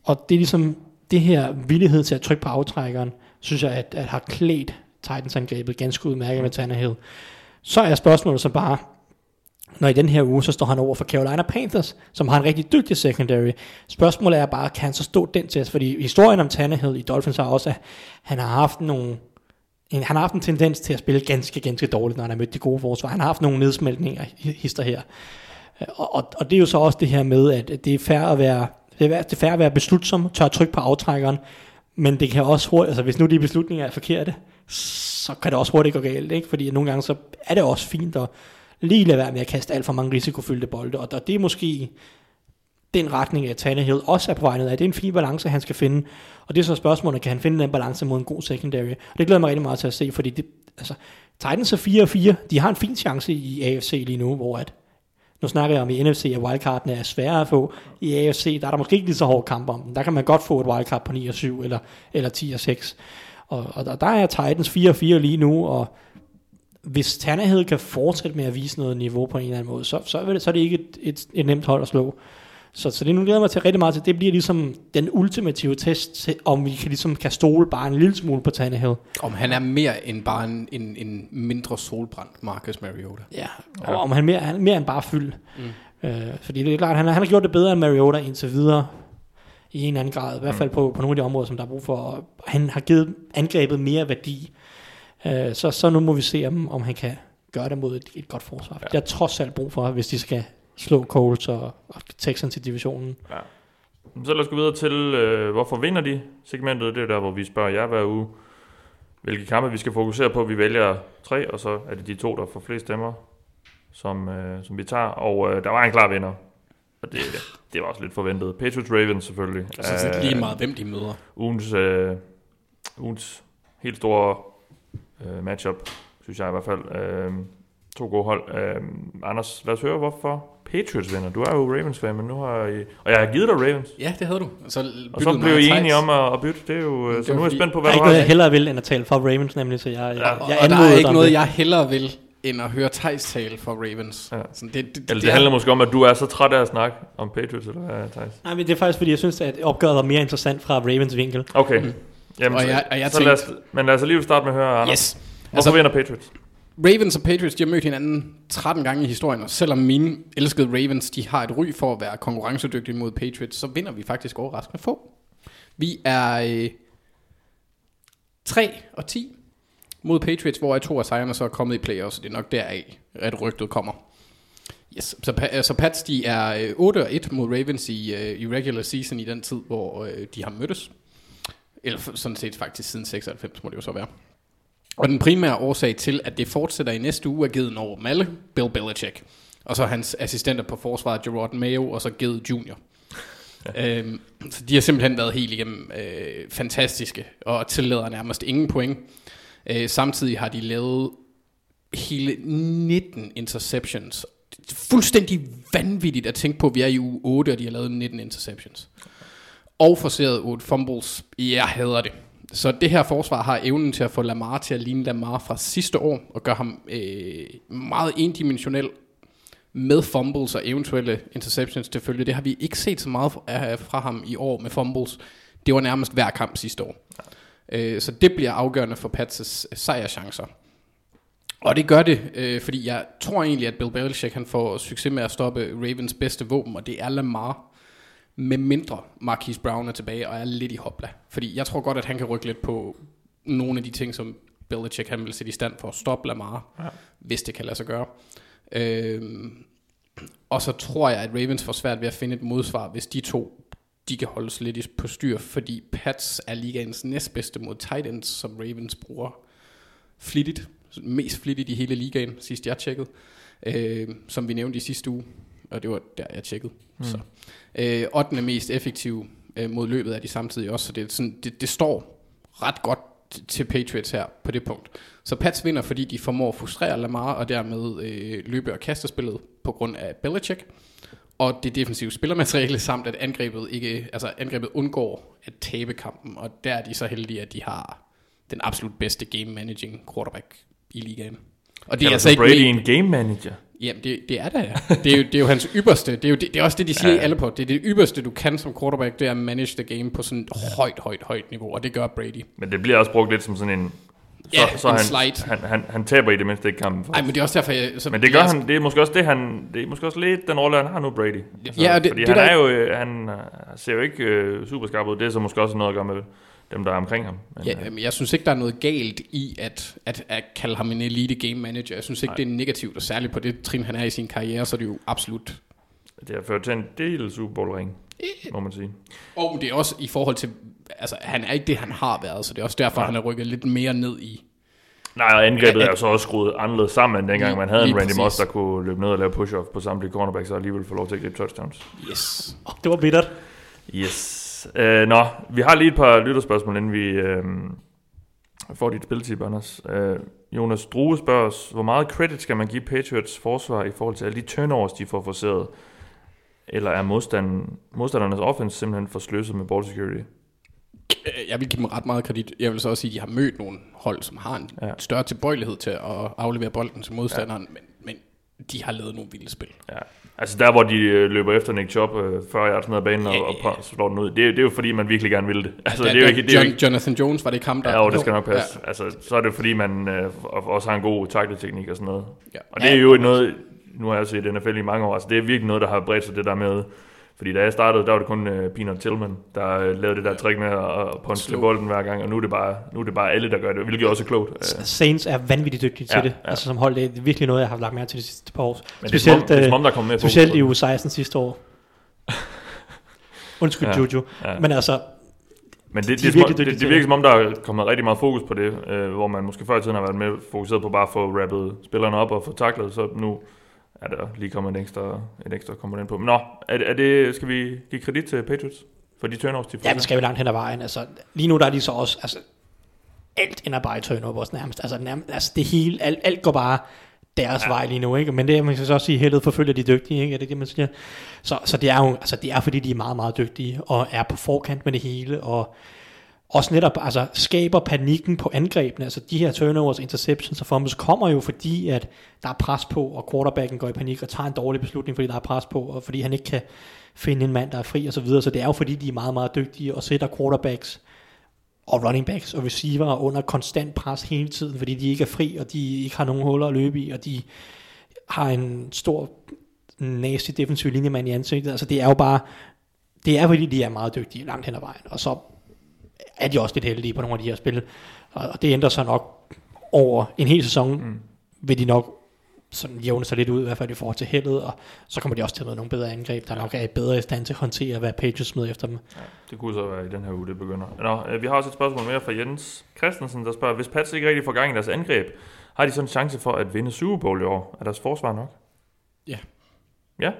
E: Og det er ligesom det her villighed til at trykke på aftrækkeren, synes jeg, at, at har klædt Titans angrebet ganske udmærket med Tannehill. Så er spørgsmålet så bare, når i den her uge, så står han over for Carolina Panthers, som har en rigtig dygtig secondary. Spørgsmålet er bare, kan han så stå den test? Fordi historien om Tannehill i Dolphins har også, at han har haft nogle en, han har haft en tendens til at spille ganske, ganske dårligt, når han har mødt de gode forsvar. Han har haft nogle nedsmeltninger, hister her. Og, og, og det er jo så også det her med, at det er fair at være, det er, det er fair at være beslutsom, tør trykke på aftrækkeren, men det kan også hurtigt, altså hvis nu de beslutninger er forkerte, så kan det også hurtigt gå galt, ikke? Fordi nogle gange så er det også fint at lige lade være med at kaste alt for mange risikofyldte bolde, og, det er måske den retning, at Tannehill også er på vej ned af. Det er en fin balance, han skal finde. Og det er så spørgsmålet, kan han finde den balance mod en god secondary? Og det glæder jeg mig rigtig meget til at se, fordi det, altså, Titans er 4-4. De har en fin chance i AFC lige nu, hvor at, nu snakker jeg om i NFC, at wildcardene er svære at få. I AFC, der er der måske ikke lige så hård kamp om den. Der kan man godt få et wildcard på 9 og 7 eller, eller 10 og 6. Og, og der, der er Titans 4-4 lige nu, og hvis Tannehill kan fortsætte med at vise noget niveau på en eller anden måde, så, så, er, det, så er det ikke et, et, et nemt hold at slå. Så, så det nu glæder jeg mig til rigtig meget til. Det bliver ligesom den ultimative test, til, om vi kan, ligesom kan stole bare en lille smule på Tannehill.
F: Om han er mere end bare en, en, en mindre solbrændt Marcus Mariota.
E: Ja, og om han mere, han, mere end bare fyld. Mm. Øh, fordi det er klart, han, har- han har gjort det bedre end Mariota indtil videre i en eller anden grad, i hvert fald på, på nogle af de områder, som der er brug for. Han har givet angrebet mere værdi. Øh, så, så nu må vi se, om, om han kan gøre det mod et, et godt forsvar. Ja. Det er trods alt brug for, hvis de skal slå Colts og, og Texans til divisionen.
D: Ja. Så lad os gå videre til, øh, hvorfor vinder de segmentet. Det er der, hvor vi spørger jer hver uge, hvilke kampe vi skal fokusere på. Vi vælger tre, og så er det de to, der får flest stemmer, som, øh, som vi tager. Og øh, der var en klar vinder. Og det, det var også lidt forventet. Patriots Ravens selvfølgelig.
F: Så er lige meget, hvem de møder.
D: Ugens, øh, ugens helt store øh, matchup, synes jeg i hvert fald. Øh, to gode hold. Øh, Anders, lad os høre, hvorfor Patriots vinder. Du er jo Ravens-fan, men nu har I... Og jeg har givet dig Ravens.
F: Ja, det havde du. Så
D: Og så blev I enige om at, at bytte. Det er jo, øh,
F: Det
D: så nu er jeg spændt på,
E: Der
D: hvad
E: er
D: du
E: ikke noget, jeg hellere vil, end at tale for Ravens, nemlig, så jeg, jeg,
D: Ja.
E: jeg,
F: og,
E: jeg
F: og der er ikke noget,
E: det.
F: jeg hellere vil, end at høre Thijs tale for Ravens.
D: Ja.
F: Sådan, det, det,
D: Eller det handler måske om, at du er så træt af at snakke om Patriots, eller hvad, Thijs?
E: Nej, men det er faktisk, fordi jeg synes, at opgøret var mere interessant fra Ravens vinkel.
D: Okay. Mm. Jamen,
F: Og
D: så,
F: jeg- og jeg
D: så lad os, men lad os alligevel starte med at høre, Anders.
F: Yes.
D: Hvorfor
F: Altså,
D: vinder Patriots?
F: Ravens og Patriots, de har mødt hinanden 13 gange i historien, og selvom mine elskede Ravens, de har et ry for at være konkurrencedygtige mod Patriots, så vinder vi faktisk overraskende få. Vi er øh, 3 og 10 mod Patriots, hvor to af sejrene så er kommet i playoffs, og det er nok deraf, at rygtet kommer. Yes. Så, Pa- så Pats, de er øh, 8 og 1 mod Ravens i, øh, i regular season i den tid, hvor øh, de har mødtes. Eller sådan set faktisk siden 96, må det jo så være. Og den primære årsag til, at det fortsætter i næste uge, er givet over Malle, Bill Belichick. Og så hans assistenter på forsvaret, Gerard Mayo, og så givet Junior. Ja. Øhm, så de har simpelthen været helt igennem øh, fantastiske, og tillader nærmest ingen point. Øh, samtidig har de lavet hele 19 interceptions. Det er fuldstændig vanvittigt at tænke på, at vi er i uge 8, og de har lavet 19 interceptions. Og forceret 8 fumbles. Jeg hader det. Så det her forsvar har evnen til at få Lamar til at ligne Lamar fra sidste år, og gøre ham øh, meget endimensionel med fumbles og eventuelle interceptions til følge. Det har vi ikke set så meget fra ham i år med fumbles. Det var nærmest hver kamp sidste år. Øh, så det bliver afgørende for Pats' øh, sejrchancer. Og det gør det, øh, fordi jeg tror egentlig, at Bill Belichick han får succes med at stoppe Ravens bedste våben, og det er Lamar. Med mindre Marquise Brown er tilbage og er lidt i hopla. Fordi jeg tror godt, at han kan rykke lidt på nogle af de ting, som Belichick han vil sætte i stand for at stoppe Lamar, ja. hvis det kan lade sig gøre. Øhm, og så tror jeg, at Ravens får svært ved at finde et modsvar, hvis de to de kan holdes lidt på styr, fordi Pats er ligaens næstbedste mod tight ends, som Ravens bruger flittigt, mest flittigt i hele ligaen, sidst jeg tjekkede, øh, som vi nævnte i sidste uge, og det var der, jeg tjekkede. Mm. Så. Øh, 8. mest effektiv øh, mod løbet er de samtidig også, så det, sådan, det, det står ret godt til Patriots her på det punkt. Så Pats vinder, fordi de formår at frustrere Lamar, og dermed øh, løbe- og kastespillet på grund af Belichick, og det defensive spillermateriale, samt at angrebet, ikke, altså angrebet undgår at tabe kampen, og der er de så heldige, at de har den absolut bedste game managing quarterback i ligaen. Og det er altså ikke
D: Brady en game manager.
F: Jamen, det, det er det. Det er, jo, det er jo hans ypperste. Det er, jo det, det er også det, de siger ja. i alle på. Det er det ypperste, du kan som quarterback, det er at manage the game på sådan et højt, højt, højt niveau, og det gør Brady.
D: Men det bliver også brugt lidt som sådan en... Så,
F: Ja,
D: så
F: en
D: han,
F: slide.
D: Han, han, han, taber i det mindste ikke kampen. For.
F: Nej, men det er også derfor, jeg... Så
D: Men det gør
F: jeg,
D: han, det er måske også det, han, det er måske også lidt den rolle, han har nu, Brady. Altså,
F: Ja, og det-
D: fordi
F: det
D: han
F: der-
D: er jo, øh, han øh, ser jo ikke øh, super skarp ud. Det er så måske også noget at gøre med dem, der er omkring ham. Men,
F: Ja,
D: øh,
F: men jeg synes ikke, der er noget galt i at, at, at kalde ham en elite game manager. Jeg synes ikke, Nej. det er negativt, og særligt på det trin, han er i sin karriere, så er det jo absolut...
D: det har ført til en del Super Bowl ring, må man sige.
F: Og det er også i forhold til... Altså, han er ikke det, han har været, så det er også derfor,
D: Nej.
F: han er rykket lidt mere ned i...
D: Nej, og angrebet
F: Ja,
D: er så også skruet anderledes sammen, end dengang
F: Lige-
D: man havde en Randy
F: præcis.
D: Moss, der kunne løbe ned og lave push-off på samtlige cornerbacks, og alligevel få lov til at gribe touchdowns.
F: Yes.
E: Oh, det var bittert.
D: Yes. Uh, nå, vi har lige et par lytterspørgsmål, inden vi uh, får dit spiltip, Anders. Uh, Jonas Drue spørger os, hvor meget credit skal man give Patriots forsvar i forhold til alle de turnovers, de får forseret? Eller er modstanden, modstandernes offense simpelthen for sløset med ball security?
F: Øh, Jeg vil give dem ret meget kredit. Jeg vil så også sige, at de har mødt nogle hold, som har en
D: ja.
F: større tilbøjelighed til at aflevere bolden til modstanderen, ja. men, men de har lavet nogle vilde spil.
D: Ja. Altså der, hvor de øh, løber efter Nick Chubb øh, 40 yards ned ad banen og,
F: Ja,
D: og
F: ja.
D: slår den ud, det, er- det er jo fordi, man virkelig gerne vil det. Altså,
F: Ja,
D: det er jo ikke, det er jo
F: John,
D: ikke,
F: Jonathan Jones, var det ham, der...
D: Ja, jo, det skal nok passe.
F: Ja.
D: Ja. Altså, så er det fordi, man øh, også har en god takleteknik og sådan noget.
F: Ja.
D: Og det er jo noget, nu har jeg set NFL i mange år, altså det er virkelig noget, der har bredt sig det der med, Fordi da jeg startede, der var det kun uh, Peanut Tillman, der uh, lavede det der trick med at, at punche bolden hver gang, og nu er, det bare, nu er det bare alle, der gør det, hvilket også er klogt. Uh,
E: Saints er vanvittigt dygtige til
D: Ja,
E: det.
D: ja.
E: Altså som hold, det er virkelig noget, jeg har lagt mærke til de sidste par år.
D: men det er, som om, det er som om, der kommer mere fokus
E: specielt i
D: det.
E: uge 16 sidste år. <laughs> Undskyld,
D: Ja,
E: Jojo.
D: ja.
E: Men altså,
D: Men det,
E: De
D: det, det, det,
E: til
D: virker
E: det.
D: som om, der er kommet rigtig meget fokus på det, øh, hvor man måske før i tiden har været mere fokuseret på bare at få rappet spillerne op og få taklet, så nu er der lige kommet en ekstra, en ekstra komponent på. Men nå, er, er det, skal vi give kredit til Patriots for de turnovers, de får?
E: ja, det skal vi langt hen ad vejen. Altså, lige nu der er de så også, altså, alt ender bare i turnovers nærmest. Altså, nærmest, altså det hele, alt, alt går bare deres ja. vej lige nu, ikke? Men det, man kan så også sige, heldet forfølger de dygtige, ikke? Er det det, man siger? Så, så det er jo, altså det er fordi, de er meget, meget dygtige, og er på forkant med det hele, og også netop altså, skaber panikken på angrebene. Altså de her turnovers, interceptions og fumbles kommer jo fordi, at der er pres på, og quarterbacken går i panik og tager en dårlig beslutning, fordi der er pres på, og fordi han ikke kan finde en mand, der er fri og så videre. Så det er jo fordi, de er meget, meget dygtige og sætter quarterbacks og running backs og receiver under konstant pres hele tiden, fordi de ikke er fri, og de ikke har nogen huller at løbe i, og de har en stor nasty defensiv linjemand i ansigtet. Altså det er jo bare, det er fordi, de er meget dygtige langt hen ad vejen, og så er de også lidt heldige på nogle af de her spil, og det ændrer sig nok over en hel sæson, mm. vil de nok sådan jævne sig lidt ud, i hvert fald i forhold til heldet, og så kommer de også til at møde nogle bedre angreb, der nok er bedre i stand til at håndtere, hvad Patriots smider efter dem.
D: Ja, det kunne så være i den her uge, det begynder. Nå, øh, vi har også et spørgsmål mere fra Jens Christensen, der spørger, hvis Pats ikke rigtig får gang i deres angreb, har de så en chance for at vinde Super Bowl i år? Er deres forsvar nok?
F: Ja.
D: Ja?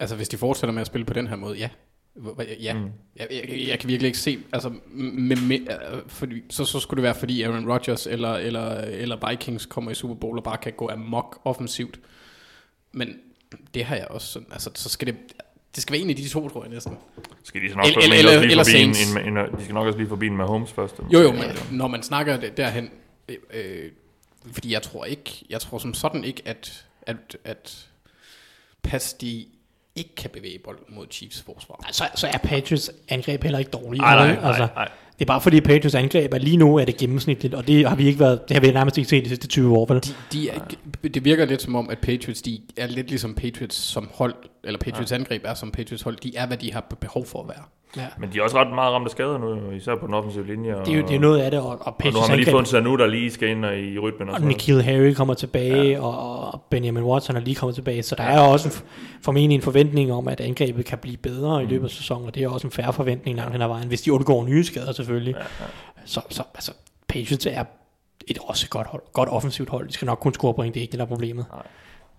F: Altså, hvis de fortsætter med at spille på den her måde, ja. Ja,
D: Mm.
F: jeg, jeg, jeg kan virkelig ikke se, altså, med, med, øh, fordi, så, så skulle det være, fordi Aaron Rodgers eller, eller, eller Vikings kommer i Super Bowl og bare kan gå amok offensivt. Men det har jeg også sådan, altså, så skal det, det skal være en af de to, tror jeg næsten.
D: Skal de så nok
F: Eller- eller-
D: lige
F: eller
D: forbi en, en, en, de skal nok også lige forbi en med Holmes først.
F: Jo, jo, men når man snakker det- derhen, øh, øh, fordi jeg tror ikke, jeg tror som sådan ikke, at, at, at Pats, de ikke kan bevæge bolden mod Chiefs forsvar.
E: Så, så er Patriots angreb heller ikke dårlige.
D: Nej, nej,
E: vel?
D: nej,
E: altså,
D: nej.
E: Det er bare fordi Patriots angreb er lige nu er det gennemsnitligt, og det har vi ikke været, det har vi nærmest ikke set de sidste 20 år, vel?
F: De, de er, det virker lidt som om, at Patriots, de er lidt ligesom Patriots som hold, eller Patriots angreb er som Patriots hold. De er, hvad de har behov for at være.
E: Ja.
D: Men de er også ret meget ramt af skader nu, især på den offensive linje. Og,
E: Det er jo det er noget af det, og, og
D: og nu har man lige fået en Sanu, der lige skal ind og i rytmen. Og
E: og. Nikhil Harry kommer tilbage, ja. og, Benjamin Watson er lige kommet tilbage, så der er også en, formentlig en forventning om, at angrebet kan blive bedre i løbet af sæsonen, og det er også en færre forventning langt hen ad vejen, hvis de undgår nye skader selvfølgelig. Ja, ja. Så, så altså, Patriots er et også godt, hold, godt offensivt hold. De skal nok kun score point, det er ikke det, der er problemet.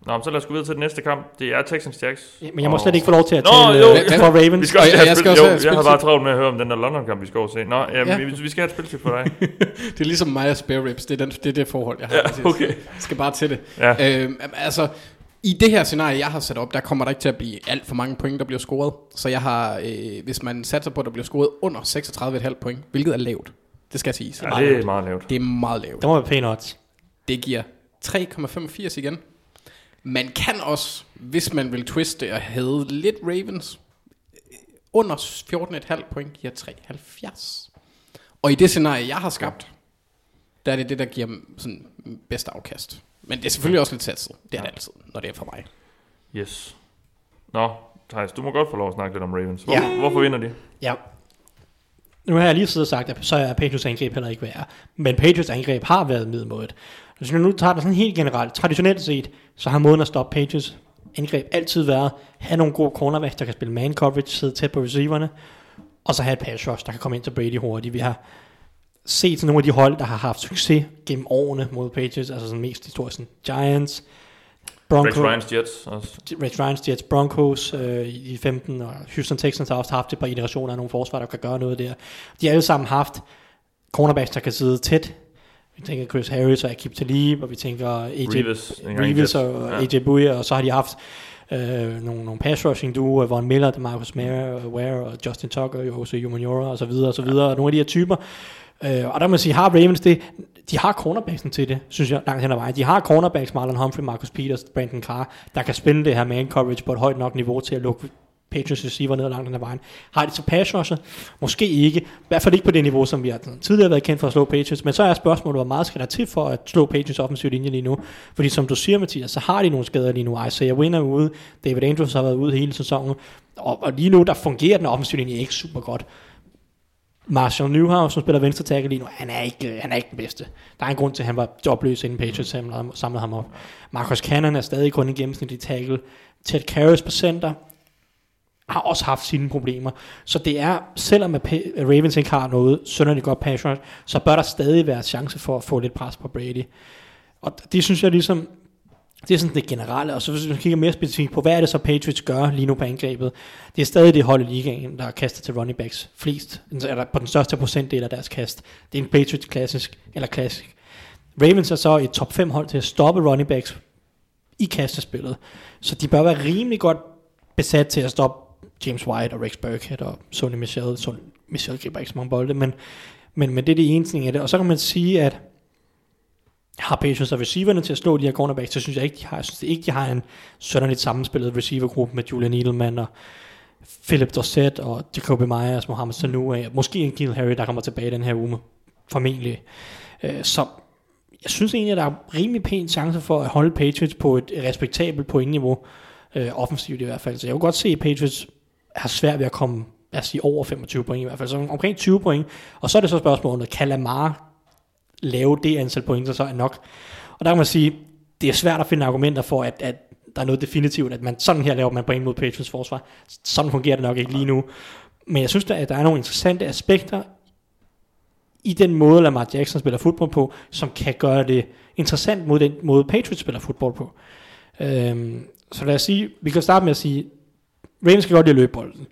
D: Nå, så lad os gå videre til den næste kamp. Det er Texans Jags.
E: Ja, Men jeg må
D: Og-
E: slet ikke få lov til at
D: Nå,
E: tale
D: jo,
E: øh, for Ravens.
D: Vi skal
F: Og
D: også
F: jeg- jeg skal også
D: jo, jeg har bare travlt med at høre om den der London-kamp, vi skal over se. Nå, jamen,
F: Ja.
D: vi, vi skal have et spiltid for dig. <laughs>
F: Det er ligesom mig og spare ribs. Det er, den, det, er det forhold, jeg har.
D: Ja, okay.
F: Jeg skal bare til det.
D: Ja.
F: Øhm, altså, i det her scenarie, jeg har sat op, der kommer der ikke til at blive alt for mange point, der bliver scoret. Så jeg har, øh, hvis man satser på, at der bliver scoret under 36,5 point, hvilket er lavt, det skal siges.
D: Ja, det er meget lavt.
F: Det er meget lavt.
E: Der må være pæne odds.
F: Det giver 3,85 igen. Man kan også, hvis man vil twiste og have lidt Ravens, under 14,5 point giver 3,70. Og i det scenarie, jeg har skabt, der er det det, der giver sådan bedst afkast. Men det er selvfølgelig også lidt satset. Det er det altid, når det er for mig.
D: Yes. Nå, Thijs, du må godt få lov at snakke lidt om Ravens. Hvor,
E: Ja.
D: Hvorfor vinder de?
E: Ja. Nu har jeg lige siddet og sagt, at så er Patriots angreb heller ikke værd. Men Patriots angreb har været middelmådet. Hvis vi nu tager det sådan helt generelt, traditionelt set, så har måden at stoppe Patriots angreb altid været, have nogle gode cornerbacks, der kan spille man coverage, sidde tæt på receiverne, og så have et pass rush, der kan komme ind til Brady hurtigt. Vi har set nogle af de hold, der har haft succes gennem årene mod Patriots, altså sådan mest historisk sådan Giants, Broncos,
D: Rex Ryan's Jets også.
E: Red Giants, Jets, Broncos øh, i 15, og Houston Texans har også haft et par iterationer af nogle forsvar, der kan gøre noget der. De har alle sammen haft cornerbacks, der kan sidde tæt. Vi tænker Chris Harris og Akib Talib, og vi tænker AJ
D: Reeves.
E: Reeves og AJ Bouye, og så har de haft øh, nogle, nogle pass rushing duo, Von Miller, Marcus Mare, Ware og Justin Tucker, Jose Humaniora og så videre og så videre, og nogle af de her typer. Øh, og der må man sige, har Ravens det, de har cornerbacksen til det, synes jeg, langt hen ad vejen. De har cornerbacks, Marlon Humphrey, Marcus Peters, Brandon Carr, der kan spille det her man coverage på et højt nok niveau til at lukke Patriots receiver ned ad langt den vejen. Har de så pass rusher? Måske ikke. I hvert fald ikke på det niveau, som vi har tidligere været kendt for at slå Patriots. Men så er spørgsmålet, hvor meget skal der til for at slå Patriots offensiv linje lige nu? Fordi som du siger, Mathias, så har de nogle skader lige nu. Isaiah Wynn er ude. David Andrews har været ude hele sæsonen. Og, og lige nu, der fungerer den offensiv linje ikke super godt. Marshall Newhouse, som spiller venstre tackle lige nu, han er, ikke, han er ikke den bedste. Der er en grund til, at han var jobløs, inden Patriots samlede, samlede ham op. Marcus Cannon er stadig kun en gennemsnitlig tackle. Ted Karras på center har også haft sine problemer. Så det er, selvom at Ravens ikke har noget sønderligt godt pass rush, så bør der stadig være chance for at få lidt pres på Brady. Og det synes jeg ligesom, det er sådan det generelle, og så hvis vi kigger mere specifikt på, hvad er det så Patriots gør lige nu på angrebet, det er stadig det hold i ligaen, der kaster til running backs flest, eller på den største procentdel af deres kast. Det er en Patriots klassisk, eller klassisk. Ravens er så et top 5 hold til at stoppe running backs i kastespillet, så de bør være rimelig godt besat til at stoppe James White og Rex Burkhead og Sonny Michel. Sonny Michel griber ikke så mange bolde, men, men, men det er det ene ting af det. Og så kan man sige, at har Patriots og receiverne til at slå de her cornerbacks, så synes jeg ikke, de har, jeg synes ikke, de har en sønderligt sammenspillet receivergruppe med Julian Edelman og Philip Dorsett og Jacoby Myers, Mohamed Sanu, måske en Gil Harry, der kommer tilbage den her uge, formentlig. Øh, så jeg synes egentlig, at der er rimelig pæn chance for at holde Patriots på et respektabelt pointniveau, øh, offensivt i hvert fald. Så jeg kunne godt se, at Patriots har svært ved at komme lad os sige, over 25 point i hvert fald, så omkring 20 point. Og så er det så spørgsmålet, kan Lamar lave det antal point, så er nok. Og der kan man sige, det er svært at finde argumenter for, at, at der er noget definitivt, at man sådan her laver man point mod Patriots forsvar. Sådan fungerer det nok ikke lige nu. Men jeg synes, at der er nogle interessante aspekter i den måde, Lamar Jackson spiller fodbold på, som kan gøre det interessant mod den måde, Patriots spiller fodbold på. Øhm, så lad os sige, vi kan starte med at sige, Ravens kan godt lide at løbe bolden.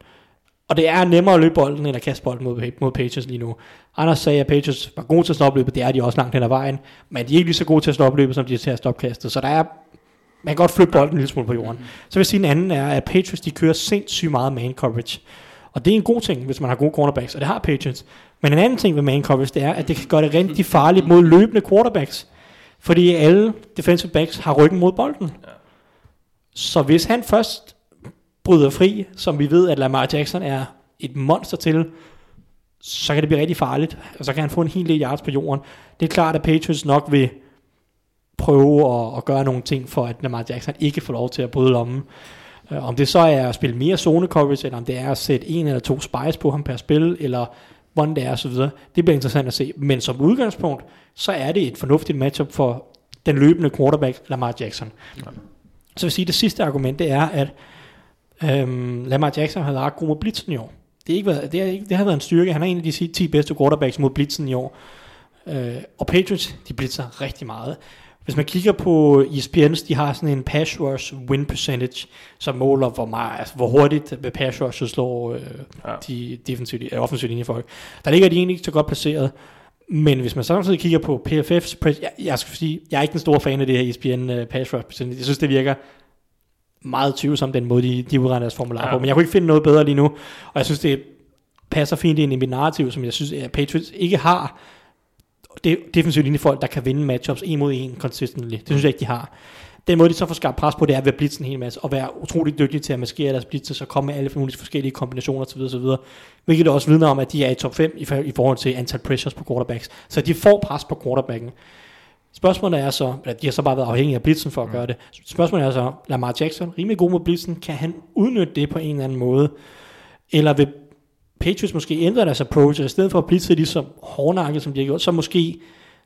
E: Og det er nemmere at løbe bolden, end at kaste bolden mod, mod Patriots lige nu. Anders sagde, at Patriots var gode til at stoppe løbet. Det er de også langt hen ad vejen. Men de er ikke lige så gode til at stoppe løbet, som de er til at stoppe kastet. Så der er, man kan godt flytte bolden en lille smule på jorden. Mm. Så vil jeg sige, en anden er, at Patriots de kører sindssygt meget man coverage. Og det er en god ting, hvis man har gode cornerbacks, og det har Patriots. Men en anden ting ved man coverage, det er, at det kan gøre det rigtig farligt mod løbende quarterbacks. Fordi alle defensive backs har ryggen mod bolden. Så hvis han først bryder fri, som vi ved, at Lamar Jackson er et monster til, så kan det blive rigtig farligt, og så kan han få en hel del yards på jorden. Det er klart, at Patriots nok vil prøve at, at gøre nogle ting, for at Lamar Jackson ikke får lov til at bryde lommen. Øh, om det så er at spille mere zone coverage, eller om det er at sætte en eller to spies på ham per spil, eller hvordan det er osv., det bliver interessant at se. Men som udgangspunkt, så er det et fornuftigt matchup for den løbende quarterback, Lamar Jackson. Ja. Så vil sige, at det sidste argument, det er, at Øhm, Lamar Jackson har været ret god mod blitzen i år. Det, er ikke været, det, er ikke, det har været en styrke. Han er en af de 10 bedste quarterbacks mod blitzen i år. Øh, og Patriots, de blitzer rigtig meget. Hvis man kigger på ESPN's, de har sådan en pass rush win percentage, som måler, hvor, meget, altså, hvor hurtigt med pass rush slår øh, ja. de defensive, øh, offensive linjefolk. Der ligger de egentlig ikke så godt placeret. Men hvis man samtidig kigger på PFF's, jeg, jeg skal sige, jeg er ikke den store fan af det her ESPN uh, pass rush. Jeg synes, det virker meget tvivlsomt, den måde, de, de udregner deres formular ja. på. Men jeg kunne ikke finde noget bedre lige nu. Og jeg synes, det passer fint ind i mit narrativ, som jeg synes, at Patriots ikke har det defensivt linjefolk, der kan vinde matchups en mod en consistently. Det synes jeg ikke, de har. Den måde, de så får skabt pres på, det er ved at blitse en hel masse, og være utrolig dygtige til at maskere deres blitzer, og komme med alle mulige forskellige kombinationer osv. osv. Hvilket også vidner om, at de er i top 5 i, i forhold til antal pressures på quarterbacks. Så de får pres på quarterbacken. Spørgsmålet er så, at de har så bare været afhængige af blitzen for at gøre det. Spørgsmålet er så, Lamar Jackson, rimelig god mod blitzen, kan han udnytte det på en eller anden måde? Eller vil Patriots måske ændre deres approach, og i stedet for at blitse ligesom hårdnakket, som de har gjort, så måske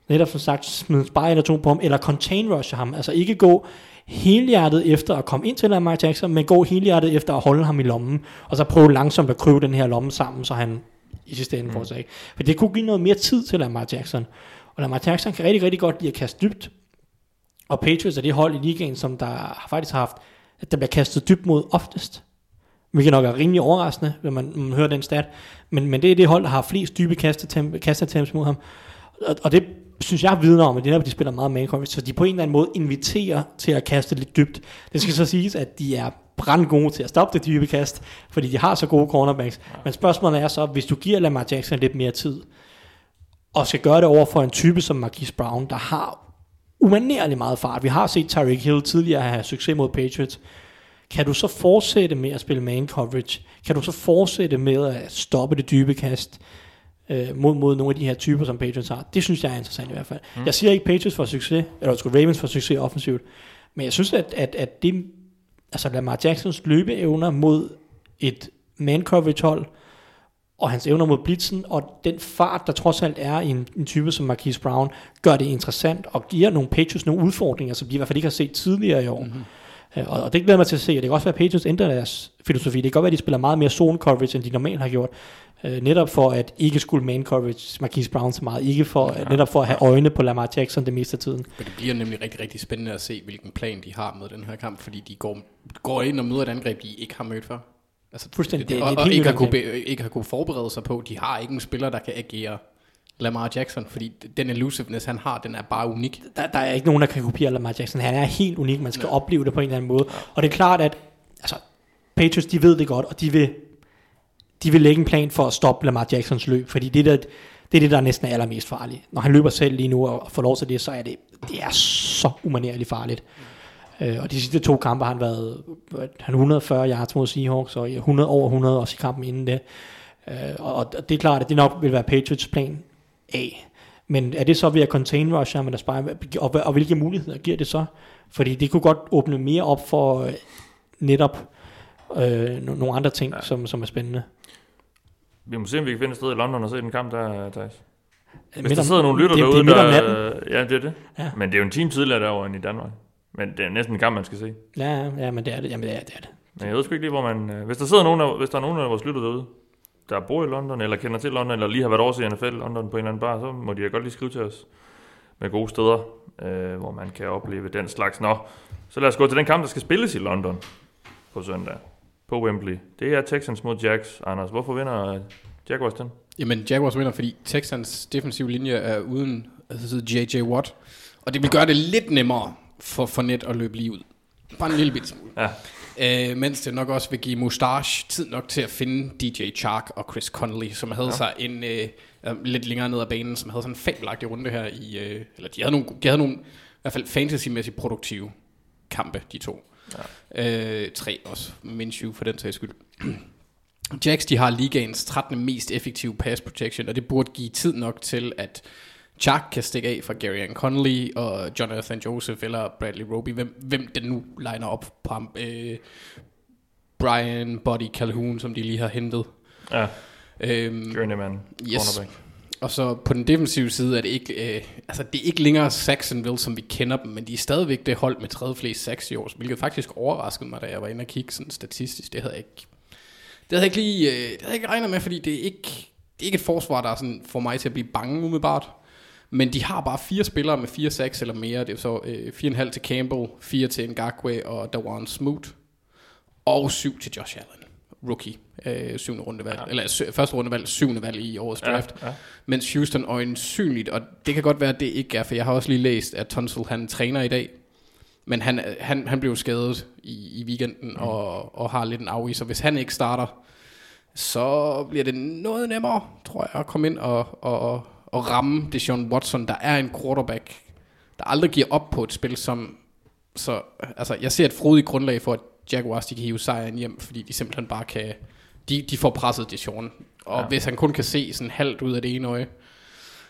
E: netop som sagt smide en spy eller to på ham, eller contain rush ham, altså ikke gå helhjertet efter at komme ind til Lamar Jackson, men gå helhjertet efter at holde ham i lommen, og så prøve langsomt at kryve den her lomme sammen, så han i sidste ende mm. får sig. For det kunne give noget mere tid til Lamar Jackson. Og Lamar Jackson kan rigtig, rigtig godt lide at kaste dybt. Og Patriots er det hold i ligaen, som der har faktisk har haft, at der bliver kastet dybt mod oftest. Hvilket nok er rimelig overraskende, når man, man hører den stat. Men, men det er det hold, der har flest dybe kastetemps mod ham. Og, og det synes jeg vidner om, at de, de spiller meget man coverage, så de på en eller anden måde inviterer til at kaste lidt dybt. Det skal så siges, at de er brandgode til at stoppe det dybe kast, fordi de har så gode cornerbacks. Men spørgsmålet er så, hvis du giver Lamar Jackson lidt mere tid, og skal gøre det over for en type som Marquise Brown, der har umanerlig meget fart. Vi har set Tyreek Hill tidligere have succes mod Patriots. kan du så fortsætte med at spille man coverage? Kan du så fortsætte med at stoppe det dybe kast øh, mod, mod nogle af de her typer, som Patriots har? Det synes jeg er interessant i hvert fald. Mm. Jeg siger ikke Patriots for succes, eller skulle Ravens for succes offensivt, men jeg synes, at, at, at det, altså Lamar Jacksons løbeevner mod et man coverage hold, og hans evner mod blitzen, og den fart, der trods alt er i en, en type som Marquise Brown, gør det interessant, og giver nogle Patriots nogle udfordringer, som de i hvert fald ikke har set tidligere i år. Mm-hmm. Og, og det glæder mig til at se, og det kan også være, at Patriots ændrer deres filosofi. Det kan godt være, at de spiller meget mere zone coverage, end de normalt har gjort. Øh, netop for at ikke skulle man coverage Marquise Brown så meget. Ikke for, ja. netop for at have øjne på Lamar Jackson det meste af tiden.
F: Men det bliver nemlig rigtig, rigtig spændende at se, hvilken plan de har med den her kamp, fordi de går, går ind og møder et angreb, de ikke har mødt før. Altså,
E: Fuldstændig.
F: Det,
E: Det-
F: og, og
E: helt
F: ikke, har kunne, ikke har kunne forberede sig på, de har ikke en spiller, der kan agere Lamar Jackson, fordi den elusiveness, han har, den er bare unik.
E: der, der er ikke nogen, der kan kopiere Lamar Jackson. Han er helt unik. Man skal ja. opleve det på en eller anden måde. Og det er klart, at altså, Patriots, de ved det godt, og de vil, de vil lægge en plan for at stoppe Lamar Jacksons løb, fordi det, der, det er det, der næsten er allermest farligt. Når han løber selv lige nu og får lov til det, så er det, det er så umanerligt farligt. Øh, og de sidste to kampe har han været han 140 yards mod Seahawks, og 100 over 100 også i kampen inden det. Øh, og, og det er klart, at det nok vil være Patriots plan A. Men er det så ved at contain rusher, men der sparer, og, og hvilke muligheder giver det så? Fordi det kunne godt åbne mere op for øh, netop øh, no- nogle andre ting, ja. som, som er spændende.
D: Vi må se, om vi kan finde et sted i London og se den kamp der, Thijs. Hvis
E: Midt
D: der sidder nogle lytter
E: det,
D: derude,
E: det er
D: der, ja, det er det.
E: Ja.
D: Men det er jo en time tidligere derovre end i Danmark. Men det er næsten en kamp, man skal se.
E: Ja, ja, men det er det. Jamen, det er det. Er det.
D: Men jeg ved sgu ikke lige, hvor man... øh, Hvis der sidder nogen af, hvis der er nogen af vores lytter derude, der bor i London, eller kender til London, eller lige har været over til NFL London på en eller anden bar, så må de da godt lige skrive til os med gode steder, øh, hvor man kan opleve den slags. Nå, så lad os gå til den kamp, der skal spilles i London på søndag på Wembley. Det er Texans mod Jacks. Anders, hvorfor vinder Jaguars den?
F: Jamen, Jaguars vinder, fordi Texans defensive linje er uden altså, J.J. Watt, og det vil gøre det lidt nemmere for, for net at løbe lige ud. Bare en lille bit smule.
D: Ja.
F: Øh, mens det nok også vil give Mustache tid nok til at finde DJ Chark og Chris Connolly, som havde ja. sig en øh, øh, lidt længere ned ad banen, som havde sådan en fabelagtig runde her i, øh, eller de havde nogle, de havde nogle i hvert fald fantasy-mæssigt produktive kampe, de to. Ja. Øh, tre også, Minshew for den sags skyld. Jacks, de har ligaens 13. mest effektive pass protection, og det burde give tid nok til, at Chuck kan stikke af fra Gary and Connolly og Jonathan Joseph eller Bradley Roby, hvem, hvem den nu liner op på ham. Øh, Brian Buddy Calhoun, som de lige har hentet.
D: Ja,
F: Øhm,
D: journeyman,
F: Yes. og så på den defensive side er det ikke, øh, altså det er ikke længere Saxonville, som vi kender dem, men de er stadigvæk det hold med tredje flest sacks i år, hvilket faktisk overraskede mig, da jeg var inde og kigge sådan statistisk. Det havde jeg ikke, det havde jeg ikke lige, øh, det havde jeg ikke regnet med, fordi det er ikke, det er ikke et forsvar, der sådan får mig til at blive bange umiddelbart. Men de har bare fire spillere med fire sacks eller mere. Det er så øh, 4,5 til Campbell, 4 til Ngakwe og Dawan Smoot. Og 7 til Josh Allen, rookie, øh, syvende rundevalg, ja. eller sø, første rundevalg, syvende valg i årets draft.
D: Ja, ja.
F: Mens Houston øjensynligt, og det kan godt være, at det ikke er, for jeg har også lige læst, at Tunsil han træner i dag, men han, han, han blev skadet i, i weekenden mm. og, og har lidt en af i, så hvis han ikke starter, så bliver det noget nemmere, tror jeg, at komme ind og, og, og ramme Deshaun Watson, der er en quarterback, der aldrig giver op på et spil, som så altså, jeg ser et frodigt grundlag for, at Jaguars de kan hive sejren hjem, fordi de simpelthen bare kan, de, de får presset Deshaun, og
D: Ja.
F: hvis han kun kan se sådan halvt ud af det ene øje,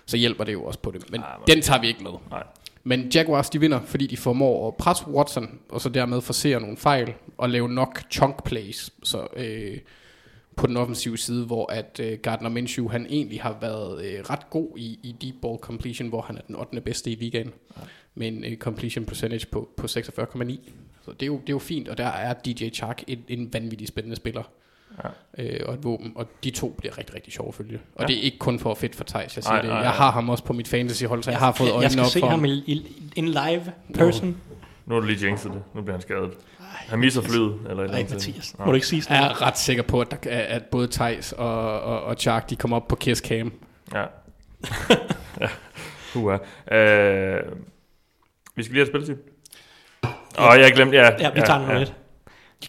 F: så hjælper det jo også på det. Men
D: Ja,
F: den tager vi ikke med.
D: Nej.
F: Men Jaguars de vinder, fordi de formår at presse Watson, og så dermed forsere nogle fejl, og lave nok chunk plays så, øh, på den offensive side, hvor at øh, Gardner Minshew, han egentlig har været øh, ret god i, i deep ball completion, hvor han er den 8. bedste i ligaen, ja. med en øh, completion percentage på, på 46,9. Så det er, jo, det er jo fint, og der er DJ Chark en, en vanvittig spændende spiller.
D: Ja.
F: Øh, og et våben, og de to bliver rigtig, rigtig sjove at følge. Og
D: Ja.
F: det er ikke kun for fedt for Thijs, jeg siger
D: Nej,
F: det.
D: nej,
F: Jeg
D: nej.
F: har ham også på mit fantasyhold, så jeg har fået
E: jeg,
F: øjnene
E: jeg skal
F: op
E: se
F: for
E: ham i, i, in live person.
D: Nu er du lige jinxet det. Nu bliver han skadet. Han misser flyet, eller et eller
E: Ej,
D: andet.
E: Mathias. Må du ikke sige sådan
F: Jeg er ret sikker på, at, der, at både Thijs og, og, og Chark, de kommer op på Kiss Cam.
D: Ja. ja. Hua. Øh, vi skal lige have spilletid. Åh, oh, jeg glemte, ja.
E: Ja, vi tager den ja, lidt.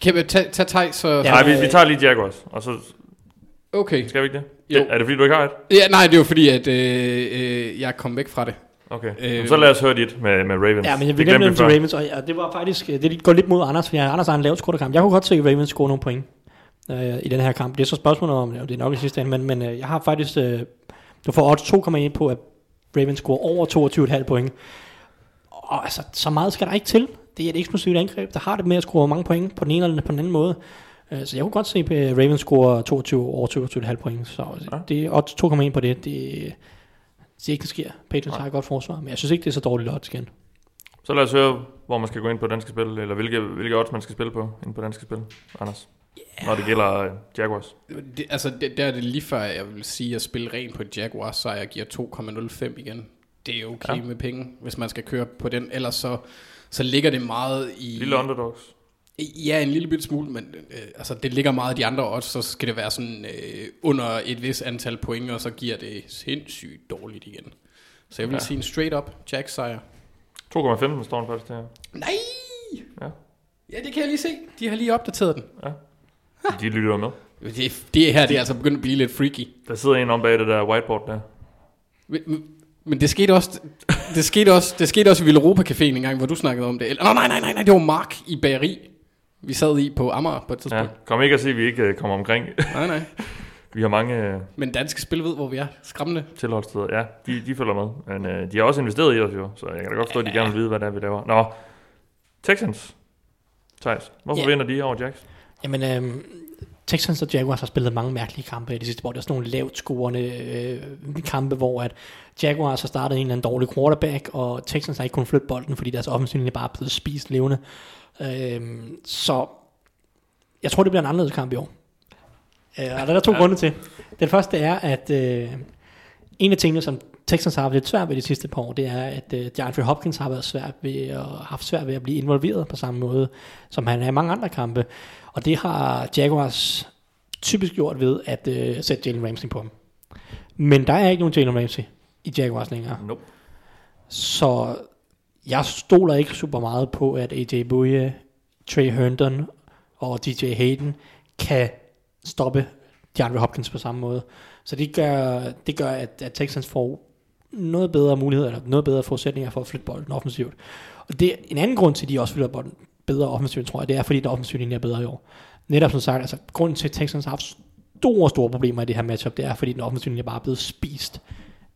F: Kan vi tage, tage Thijs og...
E: Ja.
D: Nej, vi, vi tager lige Jaguars, og så
F: Okay.
D: skal vi ikke det?
F: Jo.
D: Er det fordi, du ikke har et?
F: Ja, nej, det var fordi, at øh, øh, jeg kom væk fra det.
D: Okay.
F: Øh,
D: så lad os høre dit med, med Ravens.
E: Ja, men jeg vil nemlig til. Ravens, og, og det var faktisk, øh, det går lidt mod Anders, for Anders har en lavt scoret kamp. Jeg kunne godt se Ravens score nogle point øh, i den her kamp. Det er så spørgsmålet om, det er nok i sidste ende, men, men øh, jeg har faktisk, øh, du får odds 2,1 på, at Ravens scorer over 22,5 point. Og altså, så meget skal der ikke til. Det er et eksplosivt angreb, der har det med at score mange point på den ene eller på den anden måde. Øh, Så jeg kunne godt se, at Ravens score 22 over 22,5 point. Så
D: Ja.
E: det er odds 2,1 på det. Det, det ikke, det sker. Patriots har et godt forsvar, men jeg synes ikke, det er så dårligt odds igen.
D: Så lad os høre, hvor man skal gå ind på danske spil, eller hvilke, hvilke odds man skal spille på ind på danske spil, Anders. Yeah. Når det gælder øh, Jaguars.
F: Det, altså, det, der er det lige før, jeg vil sige, at spille rent på Jaguars, så jeg giver 2,05 igen. Det er okay
D: ja.
F: med penge, hvis man skal køre på den. Ellers så, så ligger det meget i...
D: Lille underdogs.
F: Ja, en lille bitte smule, men øh, altså, det ligger meget i de andre odds, så skal det være sådan øh, under et vis antal point, og så giver det sindssygt dårligt igen. Så jeg vil
D: Ja.
F: ja. sige en straight up Jack sejr.
D: 2,15 står den faktisk der.
F: Nej!
D: Ja.
F: Ja, det kan jeg lige se. De har lige opdateret den.
D: De lytter med.
F: Det, det her det er altså begyndt at blive lidt freaky.
D: Der sidder en om bag det der whiteboard der.
F: Men det skete også, det skete også, det skete også i Villa Europa Caféen en gang, hvor du snakkede om det. Eller, nej, nej, nej, nej, det var Mark i bageri. Vi sad i på Amager på et
D: Ja.
F: tidspunkt.
D: Kom ikke at se, at vi ikke øh, kommer omkring. <laughs>
F: Nej, nej.
D: vi har mange øh,
F: Men danske spil ved, hvor vi er. Skræmmende.
D: tilholdssteder. Ja, de, de følger med. Men øh, de har også investeret i os jo, så jeg kan da godt forstå, at de gerne vil vide, hvad det er, vi laver. Nå, Texans. Thijs, hvorfor
E: Ja.
D: vinder de over Jacks?
E: Jamen, øhm, Texans og Jaguars har spillet mange mærkelige kampe i de sidste, hvor der er sådan nogle lavt scorende øh, kampe, hvor at Jaguars har startet en eller anden dårlig quarterback, og Texans har ikke kunnet flytte bolden, fordi deres offensiv linje bare er blevet spist levende. Øhm, så jeg tror, det bliver en anderledes kamp i år. Øh, og der er der to ja. grunde til. Den første er, at øh, en af tingene, som Texans har haft lidt svært ved de sidste par år, det er, at øh, DeAndre Hopkins har været svært ved, og haft svært ved at blive involveret på samme måde, som han er i mange andre kampe. Og det har Jaguars typisk gjort ved at øh, sætte Jalen Ramsey på ham. Men der er ikke nogen Jalen Ramsey i Jaguars længere.
D: Nope.
E: Så jeg stoler ikke super meget på, at AJ Bouye, Trey Herndon og DJ Hayden kan stoppe DeAndre Hopkins på samme måde. Så det gør, det gør at, at Texans får noget bedre muligheder, eller noget bedre forudsætninger for at flytte bolden offensivt. Og det er en anden grund til, at de også flytter bolden bedre offensivt, tror jeg, det er, fordi den offensiv linje er bedre i år. Netop som sagt, altså grunden til, at Texans har haft store, store problemer i det her matchup, det er, fordi den offensiv linje bare er blevet spist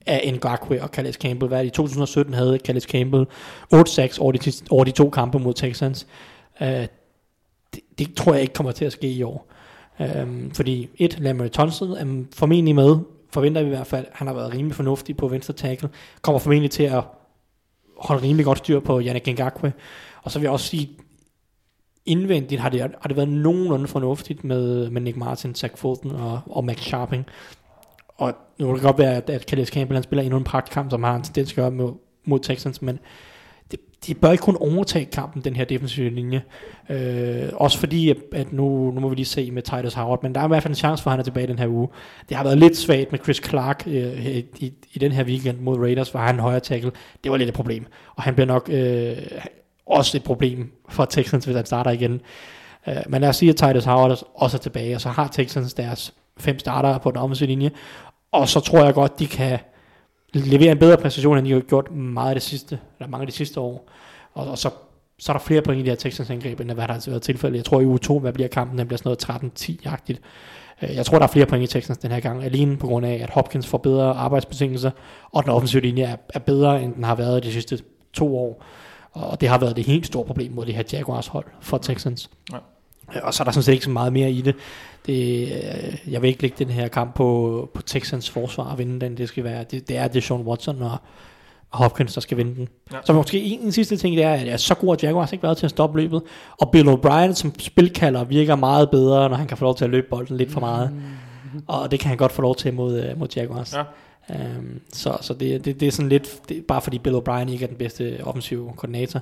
E: af Ngakwe og Calais Campbell. Hvad er det? I 2017 havde Calais Campbell 8-6 over de, over de to kampe mod Texans. Uh, det, det tror jeg ikke kommer til at ske i år. Um, fordi et, Lamar Thompson er formentlig med, forventer vi i hvert fald, han har været rimelig fornuftig på venstre tackle, kommer formentlig til at holde rimelig godt styr på Yannick Ngakwe. Og så vil jeg også sige, indvendigt har det, har det været nogenlunde fornuftigt med, med Nick Martin, Zach Fulton og, og Max Sharping. Og nu kan det godt være, at, at Calais Campbell han spiller endnu en pragtkamp, som har en tendens at gøre mod, mod Texans, men det, de bør ikke kun overtage kampen, den her defensive linje. Øh, også fordi, at, at nu, nu må vi lige se med Titus Howard, men der er i hvert fald en chance for, at han er tilbage den her uge. Det har været lidt svagt med Chris Clark øh, i, i, i den her weekend mod Raiders, hvor han højre tackle. Det var lidt et problem, og han bliver nok øh, også et problem for Texans, hvis han starter igen. Øh, men lad os sige, at Titus Howard også er tilbage, og så har Texans deres fem starter på den offensive linje, og så tror jeg godt, de kan levere en bedre præstation, end de har gjort meget af det sidste, eller mange af de sidste år. Og, og så, så er der flere point i de her Texans angreb, end hvad der har været tilfældet. Jeg tror i uge 2, hvad bliver kampen, den bliver sådan noget 13-10-agtigt. Øh, Jeg tror, der er flere point i Texans den her gang, alene på grund af, at Hopkins får bedre arbejdsbetingelser, og den offensive linje er, er bedre, end den har været de sidste to år. Og det har været det helt store problem mod det her Jaguars hold for Texans.
D: Ja.
E: Øh, Og så er der sådan set ikke så meget mere i det. Det øh, jeg vil ikke lægge den her kamp på, på Texans forsvar og vinde den. Det, skal være, det, det er det Sean Watson og Hopkins, der skal vinde den.
D: Ja.
E: Så måske en, en sidste ting, det er, at så god har Jaguars ikke været til at stoppe løbet. Og Bill O'Brien som spilkalder virker meget bedre, når han kan få lov til at løbe bolden lidt for meget. Og det kan han godt få lov til mod, øh, mod Jaguars.
D: Ja.
E: Um, så så det, det, det er sådan lidt, det, bare fordi Bill O'Brien ikke er den bedste offensive koordinator,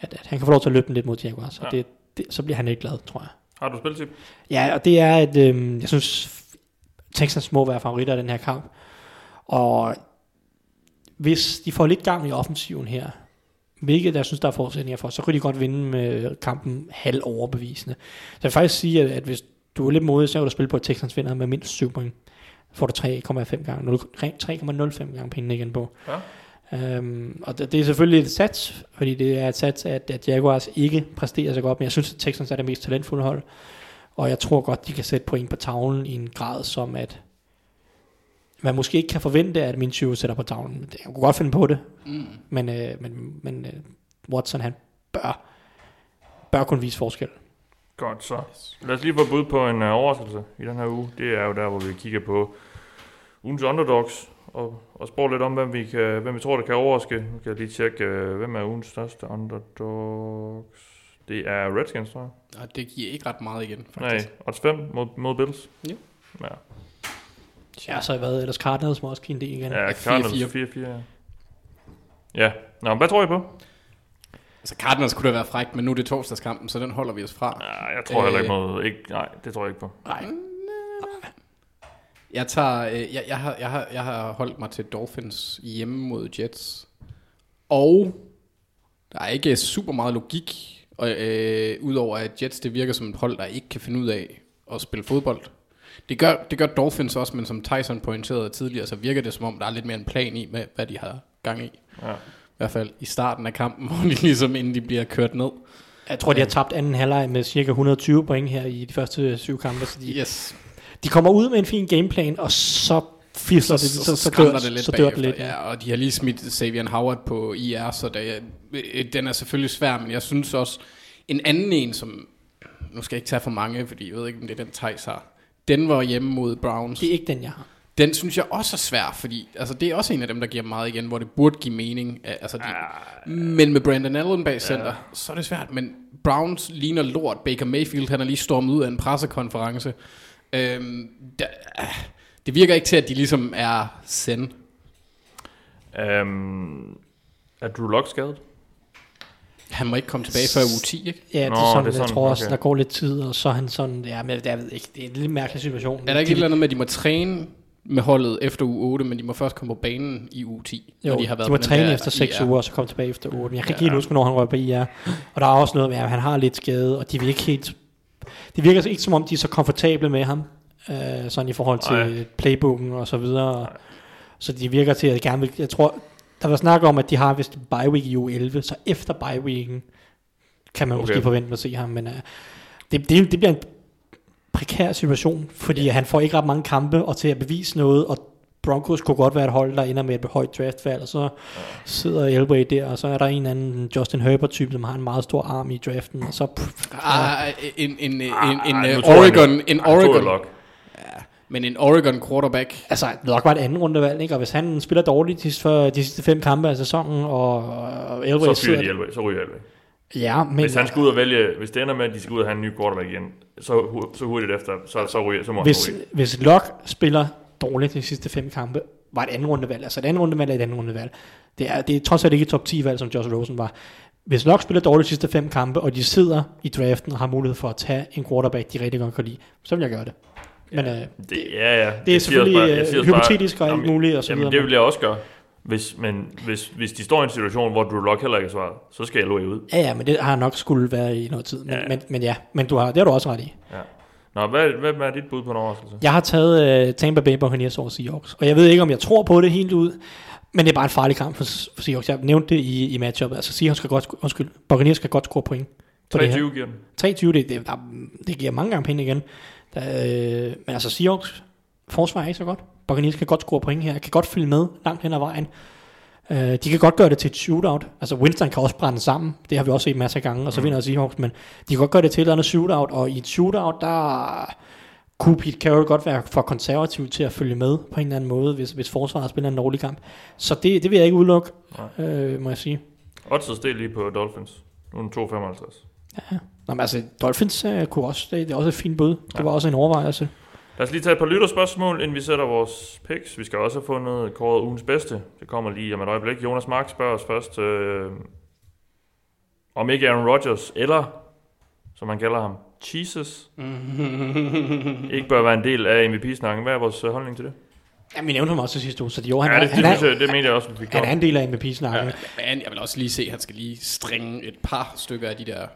E: at, at han kan få lov til at løbe den lidt mod Jaguars. Og
D: Ja.
E: det, det, så bliver han ikke glad, tror jeg.
D: Har du spiltip?
E: Ja, og det er, at øhm, jeg synes, Texans må være favoritter i den her kamp. Og hvis de får lidt gang i offensiven her, hvilket jeg synes, der er forudsætninger for, så kan de godt vinde med kampen halv overbevisende. Så jeg vil faktisk sige, at, at hvis du er lidt modig, så kan du spille på, at Texans vinder med mindst 7 point. Så får du 3,5 gange, 0 3,05 gange pengene igen på. Um, og det, det er selvfølgelig et sats, fordi det er et sats, at, at Jaguars ikke præsterer så godt, men jeg synes, at Texans er det mest talentfulde hold. Og jeg tror godt, de kan sætte point på tavlen i en grad, som at man måske ikke kan forvente, at min 20 sætter på tavlen. Jeg kunne godt finde på det,
F: Mm.
E: men, øh, men, men øh, Watson, han bør, bør kunne vise forskel.
D: Godt, så lad os lige få bud på en uh, overraskelse i den her uge. Det er jo der, hvor vi kigger på ugens underdogs, og, og spurgte lidt om, hvem vi, kan, hvem vi tror, der kan overraske. Nu kan jeg lige tjekke, uh, hvem er ugens største underdogs. Det er Redskins, tror jeg.
F: Og det giver ikke ret meget igen,
D: Nej,
F: faktisk.
D: odds 5 mod, mod Bills.
F: Ja.
D: Ja,
E: Ja, så har jeg været ellers Cardinals må også give en del igen.
D: ja
F: 4-4.
D: Cardinals 4-4. Ja. ja, nå, men hvad tror I på?
F: Altså Cardinals kunne da være frækt, men nu er det torsdagskampen, så den holder vi os fra.
D: Ja, jeg tror heller ikke
F: Øh.
D: mod... Ikke, nej, det tror jeg ikke på.
E: Nej,
F: Jeg, tager, øh, jeg, jeg, har, jeg, har, jeg har holdt mig til Dolphins hjemme mod Jets. Og der er ikke super meget logik, og, øh, udover at Jets det virker som et hold, der ikke kan finde ud af at spille fodbold. Det gør, det gør Dolphins også, men som Tyson pointerede tidligere, så virker det som om, der er lidt mere en plan i, med, hvad de har gang i.
D: Ja.
F: I hvert fald i starten af kampen, <laughs> hvor de ligesom inden de bliver kørt ned.
E: jeg tror, de har tabt anden halvleg med cirka 120 point her i de første syv kampe, så de,
F: Yes.
E: De kommer ud med en fin gameplan, og så fisler det, så, så, så, dør,
F: det lidt
E: så dør det lidt. Ja.
F: Ja, og de har lige smidt Xavier Howard på IR, så det, øh, den er selvfølgelig svær, men jeg synes også, en anden en, som, nu skal jeg ikke tage for mange, fordi jeg ved ikke, om det er den Thijs har, den var hjemme mod Browns.
E: Det er ikke den, jeg har.
F: Den synes jeg også er svær, fordi altså, det er også en af dem, der giver meget igen, hvor det burde give mening. Altså, de, men med Brandon Allen bag center, ja. så er det svært. Men Browns ligner lort. Baker Mayfield, han er lige stormet ud af en pressekonference. Øhm, der, det virker ikke til, at de ligesom er send.
D: Um, er Drew Lock skadet?
F: Han må ikke komme tilbage før uge 10, ikke?
E: Ja, det
D: Nå,
E: er sådan,
D: det er
E: jeg
D: sådan,
E: tror også,
D: okay.
E: der går lidt tid, og så er han sådan, ja, men jeg ved ikke, det er en lidt mærkelig situation.
F: Er der ikke
E: de,
F: et eller andet med, at de må træne med holdet efter uge 8, men de må først komme på banen i uge 10,
E: Jo,
F: når de har været
E: de må træne
F: der
E: efter 6
F: IR.
E: uger, og så komme tilbage efter 8. Jeg kan ikke
F: Ja.
E: helt huske, hvornår han røg på IR. Og der er også noget med, at han har lidt skade, og de vil ikke helt... Det virker ikke som om, de er så komfortable med ham, øh, sådan i forhold til
D: Nej.
E: playbooken og så videre. Så de virker til, at jeg gerne vil... Jeg tror, der var snak om, at de har vist bye week i uge 11, så efter bye weeken kan man okay. Måske forvente at se ham, men uh, det, det, det bliver en prekær situation, fordi han får ikke ret mange kampe og til at bevise noget, og Broncos kunne godt være et hold, der ender med et højt draftvalg, og så sidder Elway der, og så er der en anden Justin Herbert-type, som har en meget stor arm i draften, og så... Pff,
F: Ah, en, en, en, en, en,
D: Ah, jeg,
F: Oregon, en Oregon, men en Oregon quarterback,
E: Altså, nok var et anden rundevalg, ikke? Og hvis han spiller dårligt de, for de sidste fem kampe af sæsonen, og, og Elway
D: Så fyrer de Elway, så ryger Elway.
E: Ja, men
D: Hvis han skal ud og vælge, hvis det ender med, at de skal ud og have en ny quarterback igen, så, så hurtigt efter, så, så, ryger, så må
E: hvis,
D: han ryge.
E: hvis Locke spiller dårligt de sidste fem kampe, var et andet rundevalg. Altså et andet rundevalg er et andet rundevalg. Det er, det er trods alt ikke et top 10 valg, som Josh Rosen var. Hvis Locke spiller dårligt de sidste fem kampe, og de sidder i draften og har mulighed for at tage en quarterback, de rigtig godt kan lide, så vil jeg gøre det. Men øh,
D: Det, ja, ja.
E: det er
D: siger
E: selvfølgelig
D: bare- jeg
E: øh,
D: også bare-
E: hypotetisk og alt muligt og så
D: Jamen,
E: videre.
D: det vil jeg også gøre. Hvis, men hvis, hvis de står i en situation, hvor Drew Lock heller ikke er svaret, så skal Elway ud.
E: Ja, ja, men det har nok skulle være i noget tid. Men
D: Ja.
E: ja, men, men, ja, men du har, det har du også ret i.
D: Ja. Nå, hvad, hvad er dit bud på en overraskelse?
E: Jeg har taget uh, Tampa Bay Buccaneers over Seahawks, og jeg ved ikke, om jeg tror på det helt ud, men det er bare en farlig kamp for, for Seahawks. Jeg nævnte det i, i matchup. Altså Seahawks skal godt, undskyld, Buccaneers skal godt score point. på det her.
D: 23 giver den.
E: 23, det, det, der, det giver mange gange penge igen. Der, øh, men altså Seahawks forsvar er ikke så godt. Buccaneers kan godt score point her, kan godt følge med langt hen ad vejen. Øh, de kan godt gøre det til et shootout. Altså Winston kan også brænde sammen. Det har vi også set masser af gange, og så
D: Mm.
E: vinder Seahawks. Men de kan godt gøre det til et eller andet shootout, og i et shootout, der kunne Pete Carroll godt være for konservativ til at følge med på en eller anden måde, hvis, hvis forsvaret spiller en dårlig kamp. Så det, det vil jeg ikke udelukke, øh, må jeg sige.
D: Odds steg lige på Dolphins. Nu er den 2,55.
E: Nå, men altså, Dolphins øh, kunne også, det, det er også et fint bud. Det
D: Ja.
E: var også en overvejelse.
D: Lad os lige tage et par lytterspørgsmål, inden vi sætter vores picks. Vi skal også have fundet kåret ugens bedste. Det kommer lige om et øjeblik. Jonas Mark spørger os først, øh, om ikke Aaron Rodgers, eller som man kalder ham, Jesus, <laughs> ikke bør være en del af MVP-snakken. Hvad er vores øh, holdning til det?
E: Ja, vi nævnte ham også sidste uge, så jo, han,
D: ja,
E: er,
D: det,
E: han,
D: det,
E: er,
D: jeg, det mener jeg også, vi fik
E: han er en del af MVP-snakken.
F: Men jeg vil også lige se, at han skal lige stringe et par stykker af de der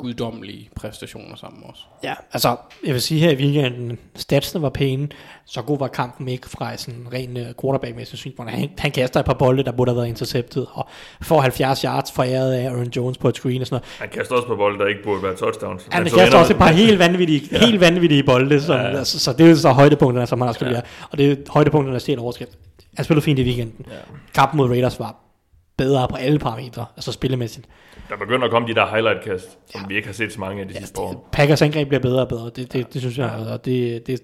F: guddommelige præstationer sammen også.
E: Ja, altså, jeg vil sige her i weekenden, statsene var pæne, så god var kampen ikke fra sådan en ren uh, quarterback-mæssig synspunkt. Han, han kaster et par bolde, der burde have været interceptet, og får 70 yards foræret af Aaron Jones på et screen og sådan noget.
D: Han kaster også på bolde, der ikke burde være touchdowns.
E: Han
D: så
E: kaster
D: ender
E: også et par helt vanvittige, ja. helt vanvittige bolde, som, ja, ja. Altså, så det er jo så højdepunkterne, som han også skal ja. Og det er højdepunkterne, der stjæler overskrift. Han spillede fint i weekenden. Ja. Kampen mod Raiders var bedre på alle parametre, altså spillemæssigt.
D: Der begynder at komme de der highlight-kast, som vi ikke har set så mange af de sidste par år.
E: Packers angreb bliver bedre og bedre, det, det, det synes jeg, og det, det,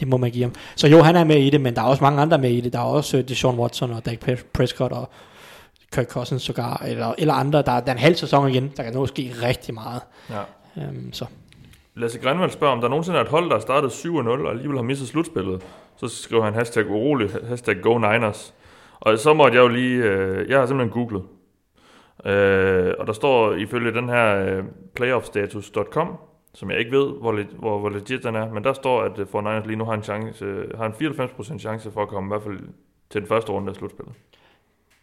E: det må man give ham. Så jo, han er med i det, men der er også mange andre med i det. Der er også uh, Deshaun Watson og Dak Prescott og Kirk Cousins sågar, eller, eller andre. Der, er- der er en halv sæson igen, der kan nå ske rigtig meget.
D: Ja.
E: Um, så.
D: Lasse Grenvald spørger, om der nogensinde er et hold, der er startet 7-0 og alligevel har mistet slutspillet. Så skriver han hashtag urolig, hashtag go Niners. Og så måtte jeg jo lige, øh, jeg har simpelthen googlet. Øh, og der står ifølge den her øh, playoffstatus.com, som jeg ikke ved, hvor, le- hvor, hvor legit den er, men der står, at øh, 49ers lige nu har en, chance, øh, har en 94% chance for at komme i hvert fald til den første runde af slutspillet.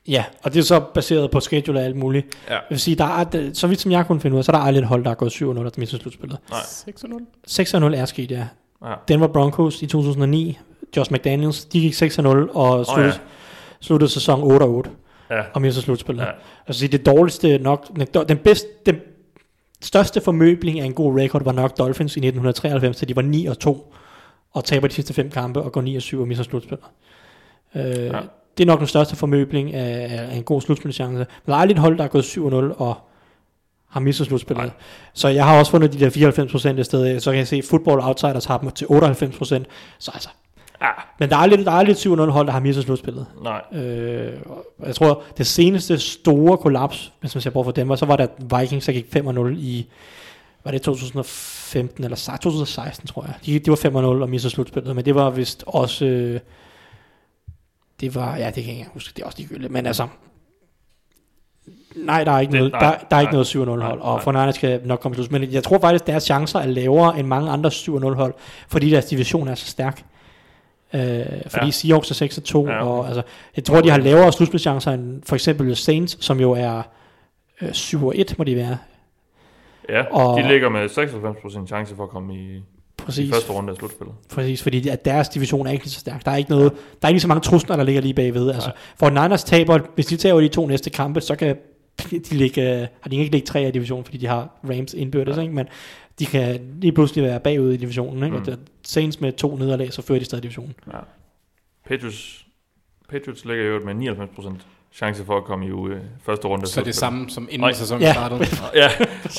E: Ja, og det er så baseret på schedule og alt muligt.
F: Ja.
E: Jeg vil sige, der er, så vidt som jeg kunne finde ud af, så er der aldrig et hold, der er gået 7-0 efter mistet slutspillet.
F: 6-0.
E: 6-0 er sket, ja.
D: Ja.
E: Denver Broncos i 2009, Josh McDaniels, de gik 6-0 og sluttede, oh, ja. Sluttede sæson 8-8
D: Ja.
E: og mistede slutspillet.
D: Ja.
E: Altså det dårligste nok, den bedste, den største formøbling af en god record var nok Dolphins i 1993, så de var 9 og 2 og taber de sidste fem kampe og går 9 og 7 og mister slutspillet. Øh, ja. Det er nok den største formøbling af, af en god slutspilchance. Men der er aldrig et hold, der er gået 7-0 og har mistet slutspillet.
D: Nej.
E: Så jeg har også fundet de der 94% et sted, så kan jeg se, at Football Outsiders har dem til 98%. Så altså,
D: Ja.
E: men der er aldrig, der er et 7-0 hold, der har mistet slutspillet.
D: Nej.
E: Øh, jeg tror, det seneste store kollaps, hvis man ser bort fra dem, var, så var der Vikings, der gik 5-0 i, var det 2015 eller sa- 2016, tror jeg. De, de var 5-0 og mistede slutspillet, men det var vist også, øh, det var, ja, det kan jeg ikke huske, det er også ligegyldigt, men altså, nej, der er ikke
D: Det-
E: noget,
D: nej,
E: der, der er ikke noget 7-0 hold,
D: Nej,
E: og for Niners skal nok komme til men jeg tror faktisk, deres chancer er lavere end mange andre 7-0 hold, fordi deres division er så stærk. Øh, fordi
D: Ja.
E: ja. Seahawks er 6 2,
D: Ja,
E: ja, og altså, jeg tror, de har lavere slutspilchancer end for eksempel Saints, som jo er øh, 7 1, må de være.
D: Ja,
E: Og-
D: de ligger med 96% chance for at komme i, i
E: Præcis,
D: første runde af slutspillet.
E: præcis fordi at deres division er ikke så stærk. Der er ikke, noget, der er ikke lige så mange trusler, der ligger lige bagved. Altså, for Niners taber, hvis de taber de to næste kampe, så kan de ligge, har de ikke ligge tre i divisionen, fordi de har Rams indbyrdes, ja. ikke? men de kan lige pludselig være bagud i divisionen. Ikke?
D: Mm.
E: Og der, Saints med to nederlag, så fører de stadig divisionen.
D: Ja. Patriots, Patriots ligger jo med 99% chance for at komme i uh, første runde.
F: Så det er samme som inden sæsonen
E: Ja.
F: startede. <laughs>
D: Ja,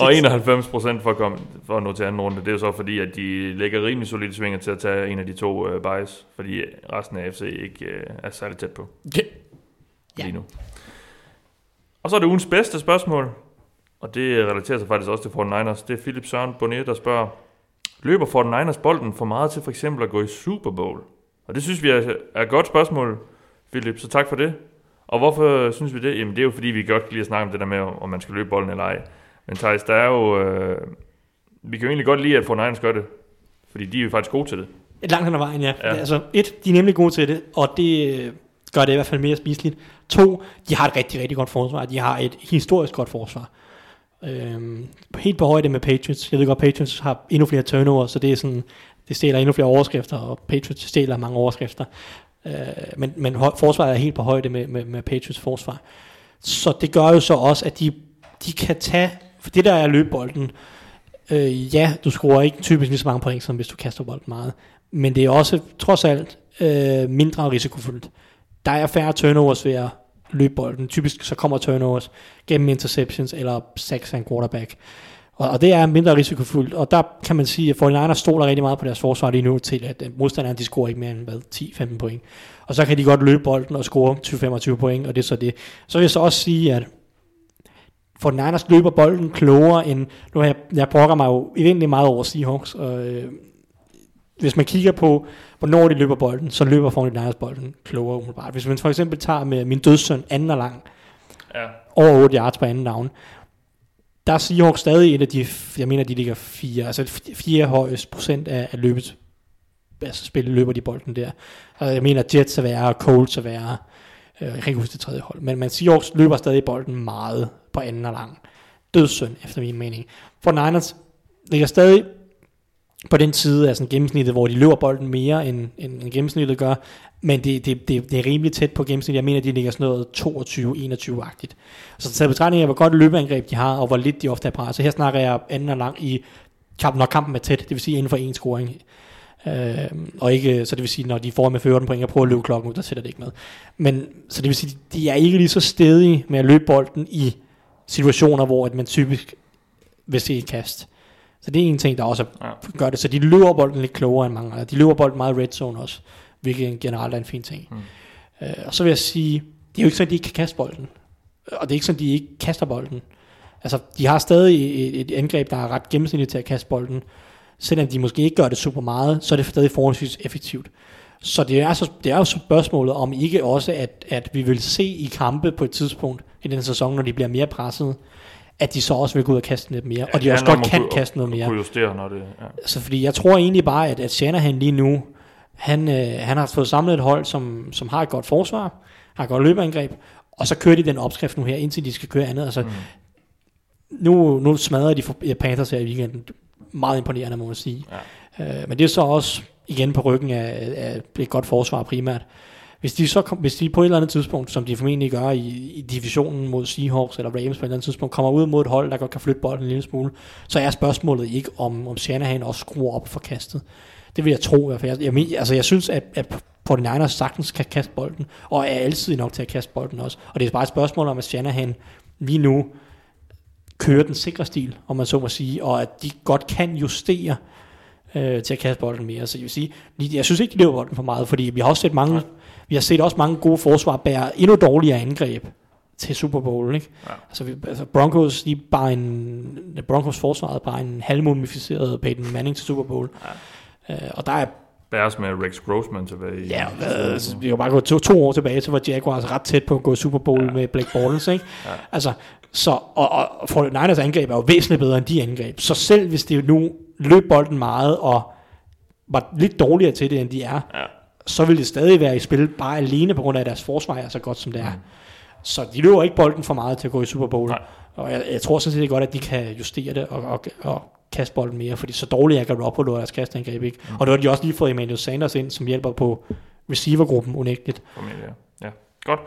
D: og 91% for at, komme, for at nå til anden runde. Det er jo så fordi, at de lægger rimelig solide svinger til at tage en af de to uh, buys, fordi resten af FC ikke uh, er særlig tæt på
F: Ja.
D: lige nu. Og så er det ugens bedste spørgsmål, og det relaterer sig faktisk også til 49ers. Det er Philip Søren Bonnet, der spørger, løber 49ers bolden for meget til for eksempel at gå i Super Bowl? Og det synes vi er, er et godt spørgsmål, Philip, så tak for det. Og hvorfor synes vi det? Jamen det er jo fordi, vi godt kan lide at snakke om det der med, om man skal løbe bolden eller ej. Men Thijs, der er jo... Øh, vi kan jo egentlig godt lide, at 49ers gør det. Fordi de er jo faktisk gode til det.
E: Et langt hen ad vejen, ja.
D: Ja.
E: Altså, et, de er nemlig gode til det, og det øh, gør det i hvert fald mere spiseligt. To, de har et rigtig, rigtig godt forsvar. De har et historisk godt forsvar. Øhm, helt på højde med Patriots. Jeg ved godt, Patriots har endnu flere turnover, så det er sådan, det stjæler endnu flere overskrifter, og Patriots stjæler mange overskrifter. Øh, men, men forsvaret er helt på højde med, med, med Patriots forsvar. Så det gør jo så også, at de, de kan tage, for det der er løbebolden, øh, ja, du scorer ikke typisk lige så mange point, som hvis du kaster bolden meget. Men det er også, trods alt, øh, mindre risikofuldt. Der er færre turnovers ved at løbe bolden. Typisk så kommer turnovers gennem interceptions eller sacks af en quarterback. Og, og det er mindre risikofuldt, og der kan man sige, at 49ers stoler rigtig meget på deres forsvar lige nu til, at øh, modstanderen modstanderne de scorer ikke mere end hvad, 10-15 point. Og så kan de godt løbe bolden og score 20-25 point, og det er så det. Så vil jeg så også sige, at for Niners løber bolden klogere end, nu har jeg, jeg brokker mig jo egentlig meget over Seahawks, og øh, hvis man kigger på, hvornår de løber bolden, så løber 49ers bolden klogere umiddelbart. Hvis man for eksempel tager med min dødssøn anden og lang,
D: Ja.
E: over 8 yards på anden down, der er Seahawks stadig et af de, jeg mener, de ligger fire, altså fire højest procent af, af løbet, altså spillet løber de bolden der. Og jeg mener, Jets er værre, Colts er værre, øh, jeg kan ikke huske det tredje hold, men man Seahawks løber stadig bolden meget på anden og lang. dødssynd, efter min mening. For Niners ligger stadig på den side af sådan gennemsnittet, hvor de løber bolden mere, end, end, end gennemsnittet gør, men det, det, det, det er rimelig tæt på gennemsnittet. Jeg mener, de ligger sådan noget 22-21-agtigt. Så taget betragtning af, hvor godt løbeangreb de har, og hvor lidt de ofte er presset. Her snakker jeg anden og lang i kampen, når kampen er tæt, det vil sige inden for en scoring. Øh, og ikke, så det vil sige, når de får med 14 point og prøver at løbe klokken ud, der sætter det ikke med. Men, så det vil sige, de er ikke lige så stedige med at løbe bolden i situationer, hvor at man typisk vil se et kast. Så det er en ting, der også
D: Ja.
E: gør det. Så de løber bolden lidt klogere end mange andre. De løber bolden meget red zone også, hvilket generelt er en fin ting. Mm. Øh, og så vil jeg sige, det er jo ikke sådan, at de ikke kan kaste bolden. Og det er ikke sådan, at de ikke kaster bolden. Altså, de har stadig et, et angreb, der er ret gennemsnitligt til at kaste bolden. Selvom de måske ikke gør det super meget, så er det stadig forholdsvis effektivt. Så det er, så, det er jo spørgsmålet om ikke også, at, at vi vil se i kampe på et tidspunkt i den sæson, når de bliver mere presset, at de så også vil gå ud og kaste lidt mere, og de
D: Ja,
E: også godt kan
D: kunne-
E: kaste noget mere.
D: Kunne justere, når det... Ja.
E: Altså, fordi jeg tror egentlig bare, at, at Shanahan lige nu, han, øh, han har fået samlet et hold, som, som har et godt forsvar, har et godt løbeangreb, og så kører de den opskrift nu her, indtil de skal køre andet. Altså, mm. nu, nu smadrer de for- Panthers her i weekenden. Meget imponerende, må man sige. Ja. Øh, men det er så også igen på ryggen af, af et godt forsvar primært. Hvis de, så kom, hvis de på et eller andet tidspunkt, som de formentlig gør i, i divisionen mod Seahawks eller Rams på et eller andet tidspunkt, kommer ud mod et hold, der godt kan flytte bolden en lille smule, så er spørgsmålet ikke, om, om Shanahan også skruer op for kastet. Det vil jeg tro i hvert fald. Jeg, jeg, altså, jeg synes, at, at 49ers sagtens kan kaste bolden, og er altid nok til at kaste bolden også. Og det er bare et spørgsmål om, at Shanahan lige nu kører den sikre stil, om man så må sige, og at de godt kan justere øh, til at kaste bolden mere. Så jeg vil sige, jeg synes ikke, de løber bolden for meget, fordi vi har også set mange, vi har set også mange gode forsvar bære endnu dårligere angreb til Super Bowl, ikke?
D: Ja.
E: Altså, vi, altså Broncos, de bare en, Broncos forsvaret bare en halvmumificeret Peyton Manning til Super Bowl. Ja. Øh, og der er
D: Bæres med Rex Grossman tilbage i...
E: Ja, altså, vi kan bare gå to, to år tilbage til, hvor Jaguars ret tæt på at gå Super Bowl ja. med Blake Bortles, ikke? Ja. Altså, så, og, og for Niners angreb er jo væsentligt bedre end de angreb. Så selv hvis de nu løb bolden meget og var lidt dårligere til det, end de er,
D: Ja.
E: Så vil det stadig være i spil bare alene på grund af, at deres forsvar er så godt, som det er. Så de løber ikke bolden for meget til at gå i Super Bowl.
D: Nej.
E: Og jeg, jeg tror sådan set godt, at de kan justere det og, og, og kaste bolden mere, fordi så dårligt er Garoppolo og deres kastangreb ikke. Mm. Og nu har de også lige fået Emmanuel Sanders ind, som hjælper på receivergruppen unægteligt.
D: Formentlig, ja. ja. Godt.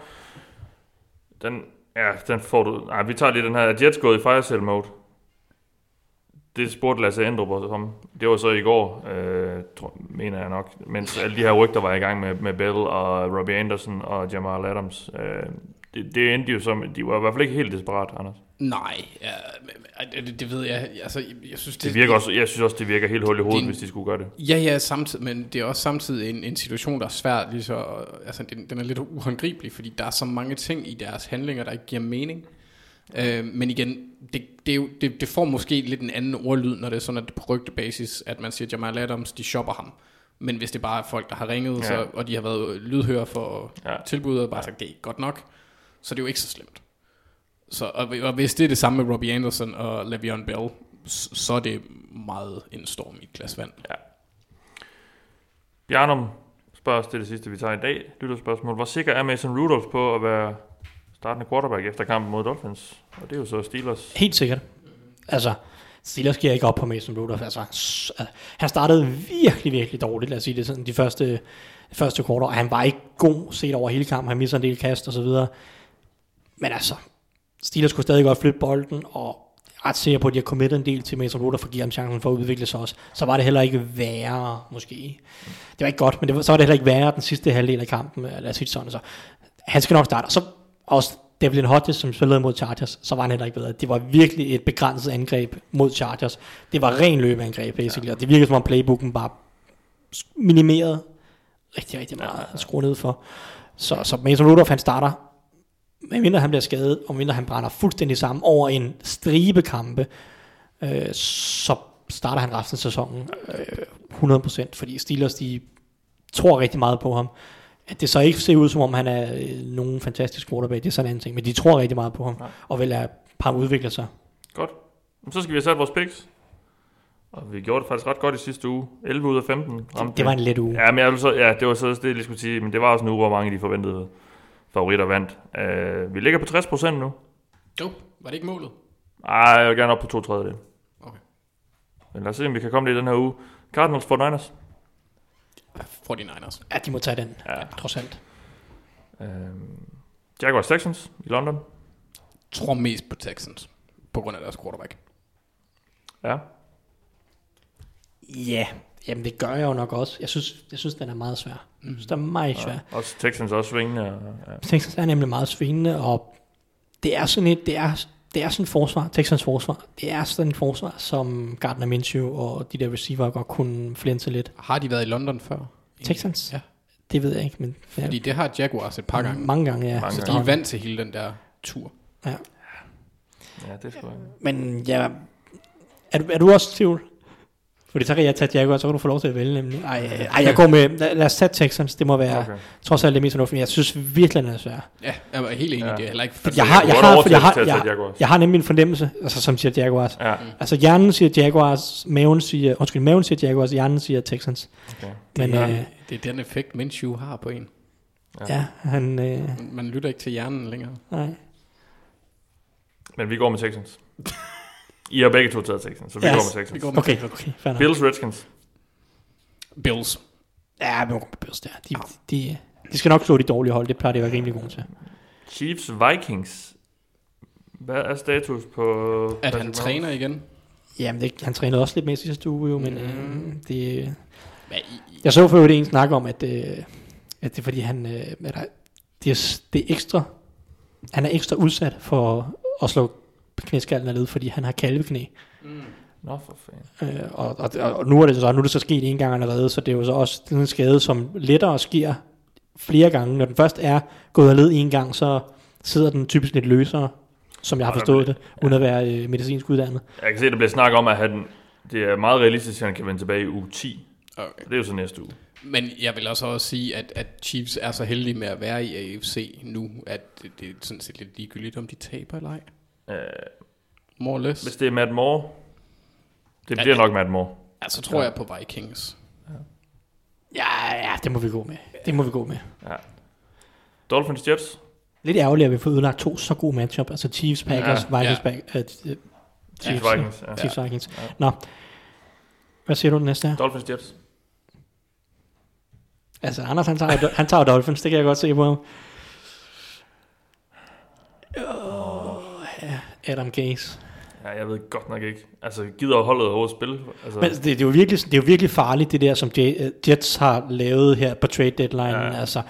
D: Den, ja, den får du... Nej, vi tager lige den her. Er Jets gået i fire mode? Det spurgte Lasse Endrup også om. Det var så i går, øh, tror, mener jeg nok. Mens alle de her rygter var i gang med, med Bell og Robbie Anderson og Jamal Adams. Øh, det, det endte jo som... De var i hvert fald ikke helt desperat, Anders.
F: Nej, ja, det, det ved jeg. Altså, jeg, jeg synes, det,
D: Det virker også, jeg synes også, det virker helt hul i hovedet,
F: Det-
D: hvis de skulle gøre det.
F: Ja, ja, samtidig, men det er også samtidig en, en situation, der er svær, lige så, altså den, den er lidt uhåndgribelig, fordi der er så mange ting i deres handlinger, der ikke giver mening. Øh, men igen, det, det, er jo, det, det får måske lidt en anden ordlyd, når det er sådan, at det er på rygtebasis, at man siger, at Jamal Adams, de shopper ham. Men hvis det bare er folk, der har ringet, ja.
D: Ja.
F: så, og de har været lydhører for ja.
D: Ja.
F: tilbuddet, og bare sagt, det er ikke godt nok, så det er jo ikke så slemt. Så, og, og hvis det er det samme med Robbie Anderson og Le'Veon Bell, så, er det meget en storm i et glas vand.
D: Bjarnum spørger os til det sidste, vi tager i dag. Lytterspørgsmål. Hvor sikker er Mason Rudolph på at være startende quarterback efter kampen mod Dolphins? Og det er jo så Steelers.
E: Helt sikkert. Altså, Steelers giver ikke op på Mason Rudolph. Altså, øh, han startede virkelig, virkelig dårligt, lad os sige det sådan, de første, de første kvarter, og han var ikke god set over hele kampen. Han missede en del kast og så videre. Men altså, Steelers kunne stadig godt flytte bolden, og ret sikker på, at de har committet en del til Mason Rudolph for at give ham chancen for at udvikle sig også. Så var det heller ikke værre, måske. Det var ikke godt, men det var, så var det heller ikke værre den sidste halvdel af kampen, øh, lad os sige det sådan. Så han skal nok starte. Og så også Devlin Hodges, som spillede mod Chargers, så var han heller ikke bedre. Det var virkelig et begrænset angreb mod Chargers. Det var ren løbeangreb, basically. Ja. Og det virkede som om playbooken bare minimeret rigtig, rigtig meget at skrue ned for. Så, så Mason Rudolph, han starter, medmindre han bliver skadet, og mindre han brænder fuldstændig sammen over en stribe kampe, øh, så starter han resten af sæsonen øh, 100%, fordi Steelers, de tror rigtig meget på ham. At det så ikke ser ud, som om han er øh, nogen fantastisk quarterback, det er sådan en anden ting, men de tror rigtig meget på ham,
D: Ja.
E: og vil lade ham udvikle sig.
D: Godt. Så skal vi have sat vores picks. Og vi gjorde det faktisk ret godt i sidste uge. 11 ud af 15. ramte
E: Det var en let uge.
D: Ja, men jeg vil så, ja, det var så det, jeg lige skulle sige. Men det var også en uge, hvor mange af de forventede favoritter vandt. Uh, vi ligger på 60% nu.
F: Jo, var det ikke målet?
D: Ej, jeg vil gerne op på to tredjedel.
F: Okay.
D: Men lad os se, om vi kan komme det i den her uge. Cardinals for Niners.
F: 49ers.
E: Ja, de må tage den,
D: Ja.
E: trods alt.
D: Øhm, Jaguars Texans i London.
F: Tror mest på Texans. På grund af deres quarterback.
D: Ja.
E: Ja, jamen det gør jeg jo nok også. Jeg synes, jeg synes den er meget svær. Jeg synes, den er meget svær.
D: ja. Også Texans er også svingende. og- Ja.
E: Texans er nemlig meget svingende, og det er sådan et, det er, det er sådan et forsvar, Texans forsvar, det er sådan et forsvar, som Gardner Minshew og de der receiver godt kunne flænse lidt.
F: Har de været i London før?
E: Texans?
F: Ja.
E: Det ved jeg ikke, men ja,
F: Fordi det har Jaguars et par gange.
E: mange gange, ja.
D: Mange
F: Så
D: gange.
F: de er vant til hele den der tur.
E: ja.
D: ja, det skal jeg.
E: Men ja, er du, er du også i tvivl? Fordi så kan jeg tage Jaguars, så kan du få lov til at vælge nemlig. Ej, ej, ej jeg går med, lad, lad os tage Texans, det må være okay. Trods alt det mest fornuftige, men jeg synes virkelig, den er svær.
F: Ja, jeg er helt enig.
D: Ja.
F: Ja. Det er heller ikke...
E: Jeg har, jeg har, jeg har, jeg, jeg har nemlig en fornemmelse, altså som siger Jaguars.
D: Ja,
E: Altså hjernen siger Jaguars, maven siger, undskyld, maven siger Jaguars, hjernen siger Texans.
D: okay.
E: Men
F: det,
E: øh,
F: er, det er den effekt, Minshew har på en.
E: ja, han, øh,
F: Man- Man lytter ikke til hjernen længere.
E: nej.
D: Men vi går med Texans. <laughs> I har begge to taget Texans, så vi
E: Ja.
D: går med Texans.
F: Vi går med
E: Okay, okay, fair nok.
D: Bills Redskins.
F: Bills.
E: Ja, vi må gå med Bills der. De, de, de skal nok slå de dårlige hold, det plejer de at være rimelig gode til.
D: Chiefs Vikings. Hvad er status på...
F: At han træner igen.
E: Jamen, det, han trænede også lidt med sidste uge, jo, men øh, det,
F: Hvad i,
E: Jeg så for øvrigt en snak om, at, øh, at det er fordi, han, øh, at der, det, er, det er ekstra, han er ekstra udsat for at slå knæskallen af led, fordi han har kalveknæ.
D: Nå, for fanden.
E: Øh, og, og, og, nu er det så nu er det så sket en gang allerede, så det er jo så også sådan en skade, som lettere sker flere gange. Når den først er gået af led en gang, så sidder den typisk lidt løsere, som jeg har forstået det, uden at være øh, medicinsk uddannet.
D: Jeg kan se, at der bliver snak om, at han, det er meget realistisk, at han kan vende tilbage i uge 10.
F: okay.
D: Det er jo så næste uge.
F: Men jeg vil også også sige, at, at Chiefs er så heldige med at være i AFC nu, at det, det er sådan set lidt ligegyldigt, om de taber eller ej.
D: Øh,
F: More or less.
D: hvis det er Matt Moore, det
F: Ja,
D: bliver
F: ja.
D: nok Matt Moore.
F: Altså tror jeg på Vikings.
E: Ja, ja, det må vi gå med. Det må vi gå med.
D: Ja. Dolphins Jets.
E: Lidt ærgerligt, at vi får ødelagt to så gode matchup. Altså Chiefs, Packers,
D: Ja,
E: ja, Vikings,
F: ja.
E: ja. uh, Chiefs,
D: Chiefs Vikings. Ja.
E: Chiefs, Vikings.
D: Ja.
E: Nå, hvad siger du den næste her?
D: Dolphins Jets.
E: Altså, Anders, han tager, han tager Dolphins, det kan jeg godt se på ham. Adam Gaze.
D: Ja, jeg ved godt nok ikke. Altså, gider holdet overhovedet spille? Altså,
E: Men det, det, er jo virkelig, det er jo virkelig farligt, det der, som øh, Jets har lavet her på trade deadline.
D: Ja.
E: Altså,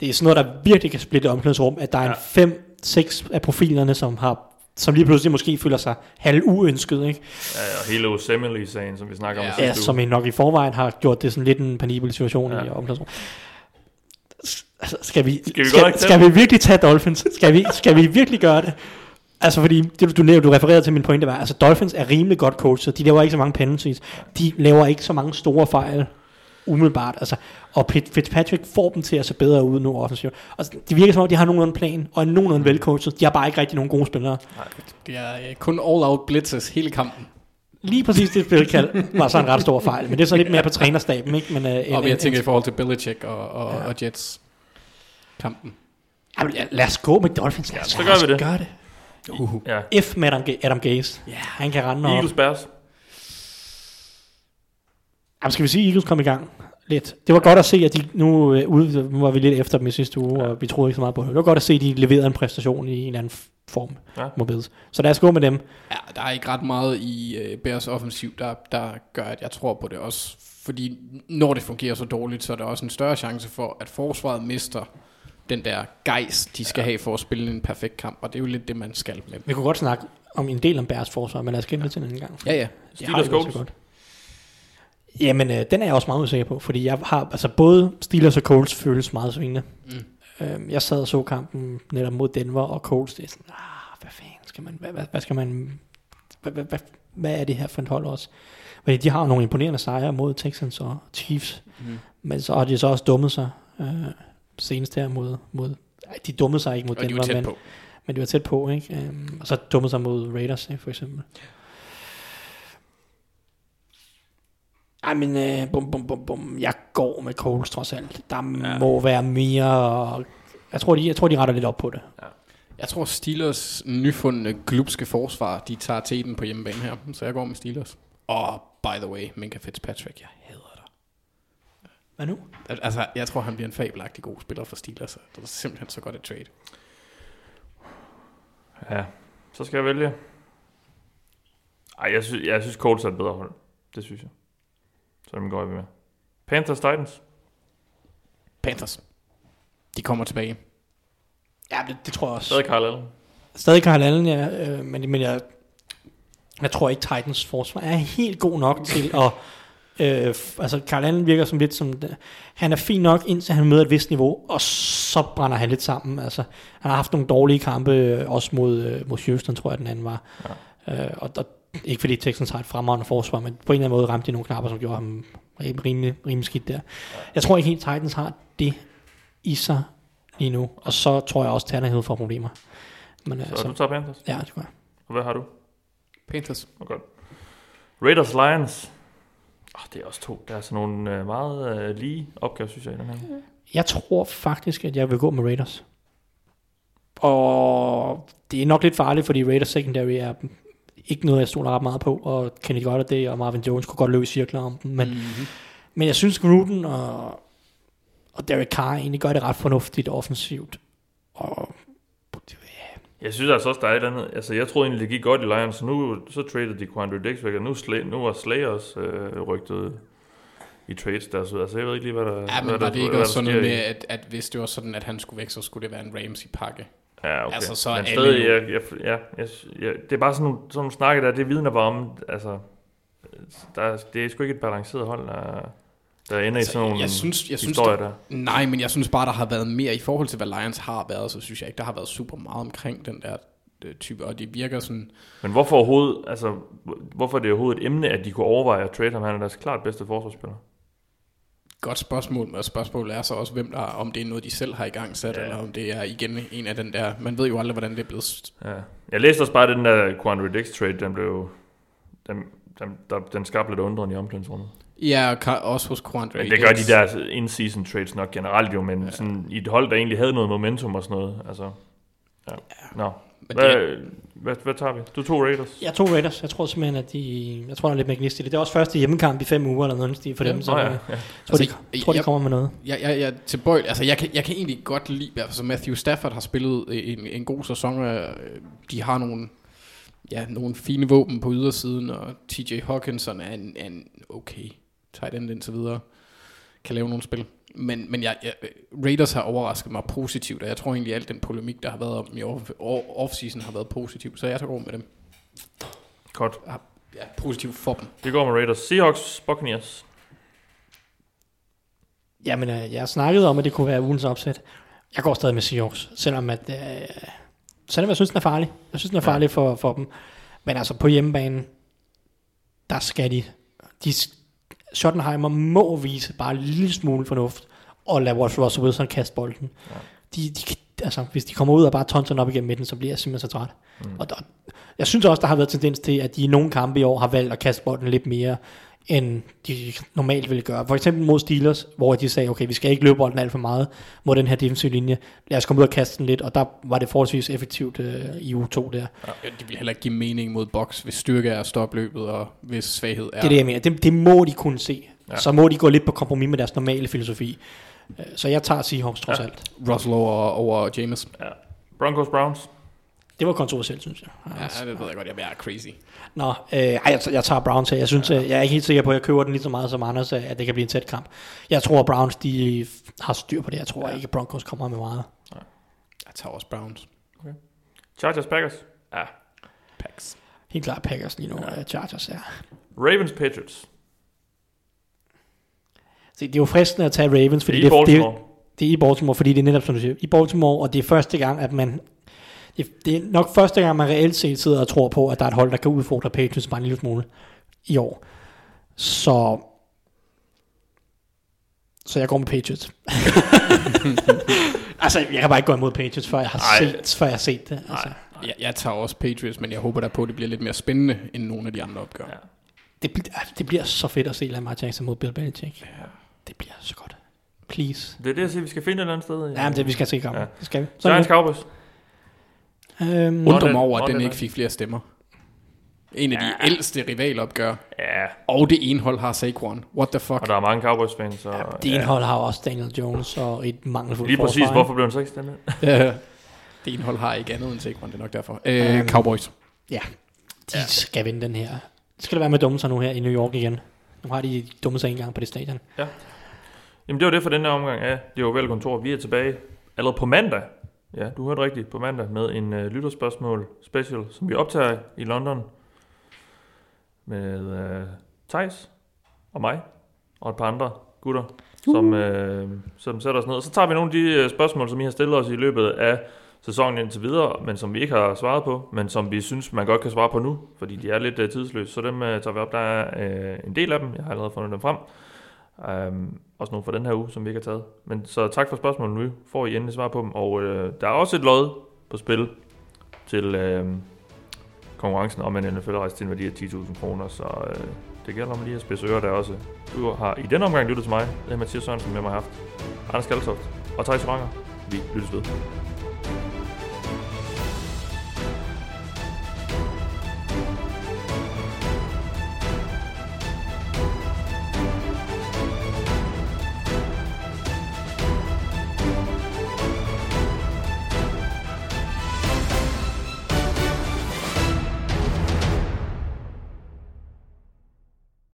E: det er sådan noget, der virkelig kan splitte omklædningsrum, at der er
D: Ja.
E: en fem, seks af profilerne, som har som lige pludselig måske føler sig halv uønsket, ikke?
D: ja, og hele Osemele-sagen, som vi snakker om
F: Ja.
D: sidste
E: Ja, som I nok i forvejen har gjort det sådan lidt en penibel situation
D: Ja.
E: i omklædningsrum. S- Altså, skal vi,
D: Skal vi
E: skal, skal vi virkelig tage Dolphins? Skal vi, skal vi virkelig gøre det? Altså fordi, det du, du, du refererede til min pointe var, altså Dolphins er rimelig godt coachet, de laver ikke så mange penalties, de laver ikke så mange store fejl, umiddelbart, altså, og Fitzpatrick får dem til at se bedre ud nu offensivt. Altså, det virker som om, de har nogenlunde plan, og er nogenlunde velcoachet, de har bare ikke rigtig nogen gode spillere.
F: Det er øh, kun all-out blitzes hele kampen.
E: Lige præcis det spilkald var så en ret stor fejl, men det er så lidt mere på trænerstaben, ikke? Men, uh,
F: Og jeg tænker i forhold til Belichick og, og, ja. og Jets kampen.
E: Jamen, ja, lad os gå med Dolphins. Lad os,
D: så
E: lad
D: gør
E: os
D: vi det.
E: Gøre det.
F: Uh.
D: Ja.
E: F med Adam, Adam Gaze. Ja, han kan rende op.
D: Eagles Bears.
E: Jamen, skal vi sige, at Eagles kom i gang lidt. Det var godt at se, at de nu, øh, ude, nu var vi lidt efter dem i sidste uge, og vi troede ikke så meget på det. Det var godt at se, at de leverede en præstation i en eller anden form
D: Ja.
E: mod Bills. Så lad os gå med dem.
F: Ja, der er ikke ret meget i uh, Bears offensiv, der, der gør, at jeg tror på det også. Fordi når det fungerer så dårligt, så er der også en større chance for, at forsvaret mister den der gejs, de skal ja. have for at spille en perfekt kamp. Og det er jo lidt det, man skal med.
E: Vi kunne godt snakke om en del om Bears forsvar, men lad os gemme det til en anden gang.
F: Ja, ja.
D: Steelers Colts.
E: godt. Jamen, øh, den er jeg også meget usikker på, fordi jeg har, altså både Steelers og Colts føles meget svingende. Mm. Øhm, jeg sad og så kampen netop mod Denver og Colts, det er sådan, ah, hvad fanden skal man, hvad, hvad, hvad skal man, hvad, hvad, hvad, hvad er det her for et hold også? Fordi de har nogle imponerende sejre mod Texans og Chiefs, mm. men så har de så også dummet sig øh, senest her mod, mod ej, de dummede sig ikke mod
F: Og de
E: Denver,
F: var tæt
E: men,
F: på.
E: men de var tæt på, ikke? Øhm, og så dummede sig mod Raiders, ikke, for eksempel. Ej, men øh, bum, bum, bum, bum. Jeg går med Coles trods alt. Der ja. må være mere... Jeg tror, de, jeg tror, de retter lidt op på det.
F: Jeg tror Steelers nyfundne glupske forsvar, de tager teten på hjemmebane her. Så jeg går med Steelers. Og by the way, Minka Fitzpatrick, jeg.
E: Hvad nu?
F: Al- Altså, jeg tror, han bliver en fabelagtig god spiller for Steelers. Det er simpelthen så godt et trade.
D: Ja, så skal jeg vælge. Ej, jeg synes, jeg synes Colts er et bedre hold. Det synes jeg. Så dem går jeg med. Panthers Titans.
F: Panthers. De kommer tilbage.
E: Ja, det, det tror jeg også.
D: Stadig Carl Allen.
E: Stadig Carl Allen, ja, øh, men, men jeg, jeg tror ikke Titans forsvar er helt god nok til at... Øh, altså, Carl Allen virker som lidt som... Han er fin nok, indtil han møder et vist niveau, og så brænder han lidt sammen. Altså, han har haft nogle dårlige kampe, øh, også mod, øh, mod Houston, tror jeg, den anden var. Ja. Øh, og, og, ikke fordi Texans har et fremragende forsvar, men på en eller anden måde ramte de nogle knapper, som gjorde ham rim- rimelig, rimelig skidt der. Jeg tror ikke helt, Titans har det i sig lige nu, og så tror jeg også, Tannehill får problemer. Men,
D: Så
E: altså,
D: du tager Panthers.
E: ja, det gør jeg.
D: Og hvad har du?
F: Panthers.
D: Oh, godt. Raiders Lions. Oh, det er også to. Der er sådan nogle øh, meget øh, lige opgaver, synes jeg, i den her.
E: Jeg tror faktisk, at jeg vil gå med Raiders. Og det er nok lidt farligt, fordi Raiders secondary er ikke noget, jeg stoler ret meget på, og Kenny Golladay og Marvin Jones kunne godt løbe i cirkler om dem, men, mm-hmm. men jeg synes Gruden og, og Derek Carr egentlig gør det ret fornuftigt offensivt. Og
D: Jeg synes altså også, der er et eller andet. Altså, jeg troede egentlig, det gik godt i Lions, nu så traded de Quandre Dix væk, og nu, Slay, nu var Slay også øh, rygtet i trades der. Så altså, jeg ved ikke lige, hvad der
F: Ja,
D: hvad
F: men
D: der,
F: var det ikke
D: hvad
F: også
D: der
F: sådan noget med, at, at hvis det var sådan, at han skulle væk, så skulle det være en Ramsey-pakke?
D: Ja, okay.
F: Altså, så
D: Men stadig, jeg, jeg, ja, jeg, jeg, det er bare sådan nogle, sådan nogle snakke der, det vidner bare om, altså, der, er- det er sgu ikke et balanceret hold, der, der ender altså, i sådan nogle
F: jeg synes- jeg synes,
D: historier
F: der-
D: der.
F: Nej, men jeg synes bare, der har været mere i forhold til, hvad Lions har været, så synes jeg ikke, der har været super meget omkring den der øh, type, og det virker sådan,
D: Men hvorfor overhovedet, altså, hvorfor er det overhovedet et emne, at de kunne overveje at trade ham? Han er deres klart bedste forsvarsspiller.
F: godt spørgsmål, og spørgsmålet er så også, hvem der, om det er noget, de selv har i gang sat,
D: Ja.
F: eller om det er igen en af den der, man ved jo aldrig, hvordan det er blevet,
D: Ja. Jeg læste også bare, den der Quandre Dix trade, den blev, den, den, der, den skabte lidt undren i omklædningsrummet.
F: Ja, og også hos Quandre.
D: Men det gør de der in-season trades nok generelt jo, men ja. sådan, i et hold, der egentlig havde noget momentum og sådan noget. Altså, ja. Nå.
F: Men
D: Hvad,
F: det,
D: hvad, hvad, tager vi? Du tog Raiders.
E: jeg tog Raiders. Jeg tror simpelthen, at de... Jeg tror, der er lidt mere gnist i det. Det er også første hjemmekamp i fem uger, eller noget stil for
F: Ja.
E: dem, så
D: Nå,
E: jeg
D: ja,
E: tror,
D: ja.
E: de,
F: Altså,
E: jeg tror, de
F: jeg-
E: kommer med noget.
F: jeg, jeg, jeg er tilbøjelig, altså jeg kan, jeg kan egentlig godt lide, altså Matthew Stafford har spillet en, en god sæson, øh, de har nogle, ja, nogle fine våben på ydersiden, og TJ Hawkinson er en, er en okay tight end indtil videre, kan lave nogle spil. Men, men jeg, jeg, Raiders har overrasket mig positivt, og jeg tror egentlig, at al den polemik, der har været om i off- off- off-season, har været positiv, så jeg tager over med dem.
D: Godt.
F: Ja, positivt for dem.
D: Vi går med Raiders. Seahawks, Buccaneers.
E: Jamen, øh, jeg snakkede om, at det kunne være ugens opsæt. Jeg går stadig med Seahawks, selvom at, øh, selvom jeg synes, den er farlig. Jeg synes, den er farlig ja. for, for dem. Men altså, på hjemmebane, der skal de, de Schottenheimer må vise bare en lille smule fornuft, og lade Russell Wilson kaste bolden. Ja. De, de, altså, hvis de kommer ud og bare tonser op igennem midten, så bliver jeg simpelthen så træt. Mm. Og der, jeg synes også, der har været tendens til, at de i nogle kampe i år har valgt at kaste bolden lidt mere, end de normalt ville gøre. For eksempel mod Steelers, hvor de sagde, okay, vi skal ikke løbe bolden alt for meget mod den her defensive linje. Lad os komme ud og kaste den lidt, og der var det forholdsvis effektivt øh, i uge 2 der.
F: Ja, det vil heller ikke give mening mod box, hvis styrke er at stoppe løbet, og hvis svaghed er...
E: Det er det, jeg mener. Det, det må de kunne se.
D: Ja.
E: Så må de gå lidt på kompromis med deres normale filosofi. Øh, Så jeg tager Seahawks trods
D: ja.
E: alt.
F: Russell over, over James.
D: Ja. Broncos, Browns.
E: Det var kontroversielt, synes jeg.
F: Ja, det ved jeg godt, jeg er crazy.
E: Nå, øh, ej, jeg, jeg tager Browns her. Jeg, synes, ja. jeg er ikke helt sikker på, at jeg køber den lige så meget som Anders, øh, at det kan blive en tæt kamp. Jeg tror, at Browns de har styr på det. Jeg tror ja. ikke, at Broncos kommer med meget.
F: Jeg tager også Browns.
D: Chargers, Packers. Ja.
F: Packs.
E: Helt klart Packers lige nu, ja. Chargers er.
D: Ravens, Patriots.
E: Se, det er jo fristende at tage Ravens, fordi
D: Det er i
E: det, det,
D: Baltimore.
E: det er i Baltimore, fordi det er netop som du siger, i Baltimore, og det er første gang, at man det, det er nok første gang, man reelt set sidder og tror på, at der er et hold, der kan udfordre Patriots bare en lille smule i år. Så så jeg går med Patriots. <laughs> altså, jeg kan bare ikke gå imod Patriots, før jeg har,
D: Ej.
E: set, før jeg har set det. Altså,
F: Jeg, jeg tager også Patriots, men jeg håber der på, at det bliver lidt mere spændende, end nogle af de andre opgør.
D: Ja.
F: Ja.
E: det, bl- altså, det bliver så fedt at se Lamar Jackson mod Bill Belichick. Det bliver så godt. Please.
D: Det er det, jeg siger, vi skal finde et eller andet sted.
E: Ja, men det, vi skal se.
D: Ja.
E: Ja. Det skal vi. Så
D: Giants, Cowboys.
E: Øhm,
F: Undrer mig over, at den
D: den
F: ikke fik flere stemmer. En af de ældste rivalopgør.
D: Ja,
F: Og det ene hold har Saquon. What the fuck?
D: og der er mange Cowboys-fans, så...
E: det ene hold har også Daniel Jones og et mangelfuldt
D: Lige præcis,
E: forsvar,
D: hvorfor blev han så ikke stemt? <laughs>
F: Ja. det ene hold har ikke andet end Saquon, det er nok derfor. Øh,
E: Øhm.
F: Cowboys.
E: Ja, de ja. skal vinde den her. Det skal det være med dumme sig nu her i New York igen. Nu har de dummet sig en gang på det stadion.
D: Jamen det var det for den her omgang af Det var vel kontor. Vi er tilbage allerede på mandag. Ja, du hørte rigtigt på mandag med en uh, lytterspørgsmål special, som vi optager i London med uh, Thijs og mig og et par andre gutter, som, uh, som sætter os ned. Og så tager vi nogle af de uh, spørgsmål, som I har stillet os i løbet af sæsonen indtil videre, men som vi ikke har svaret på, men som vi synes, man godt kan svare på nu, fordi de er lidt uh, tidsløse. Så dem uh, tager vi op. Der er uh, en del af dem. Jeg har allerede fundet dem frem. Um, også nogle fra den her uge, som vi ikke har taget. Men så tak for spørgsmålet nu. Får I endelig svar på dem. Og øh, der er også et lod på spil til øh, konkurrencen om en NFL-rejse til en værdi af 10.000 kroner. Så øh, det gælder om lige at spidse ører der også. Du har i denne omgang lyttet til mig. Det er Mathias Sørensen med mig haft. Anders Kaltoft og Thijs Ranger. Vi lyttes ved.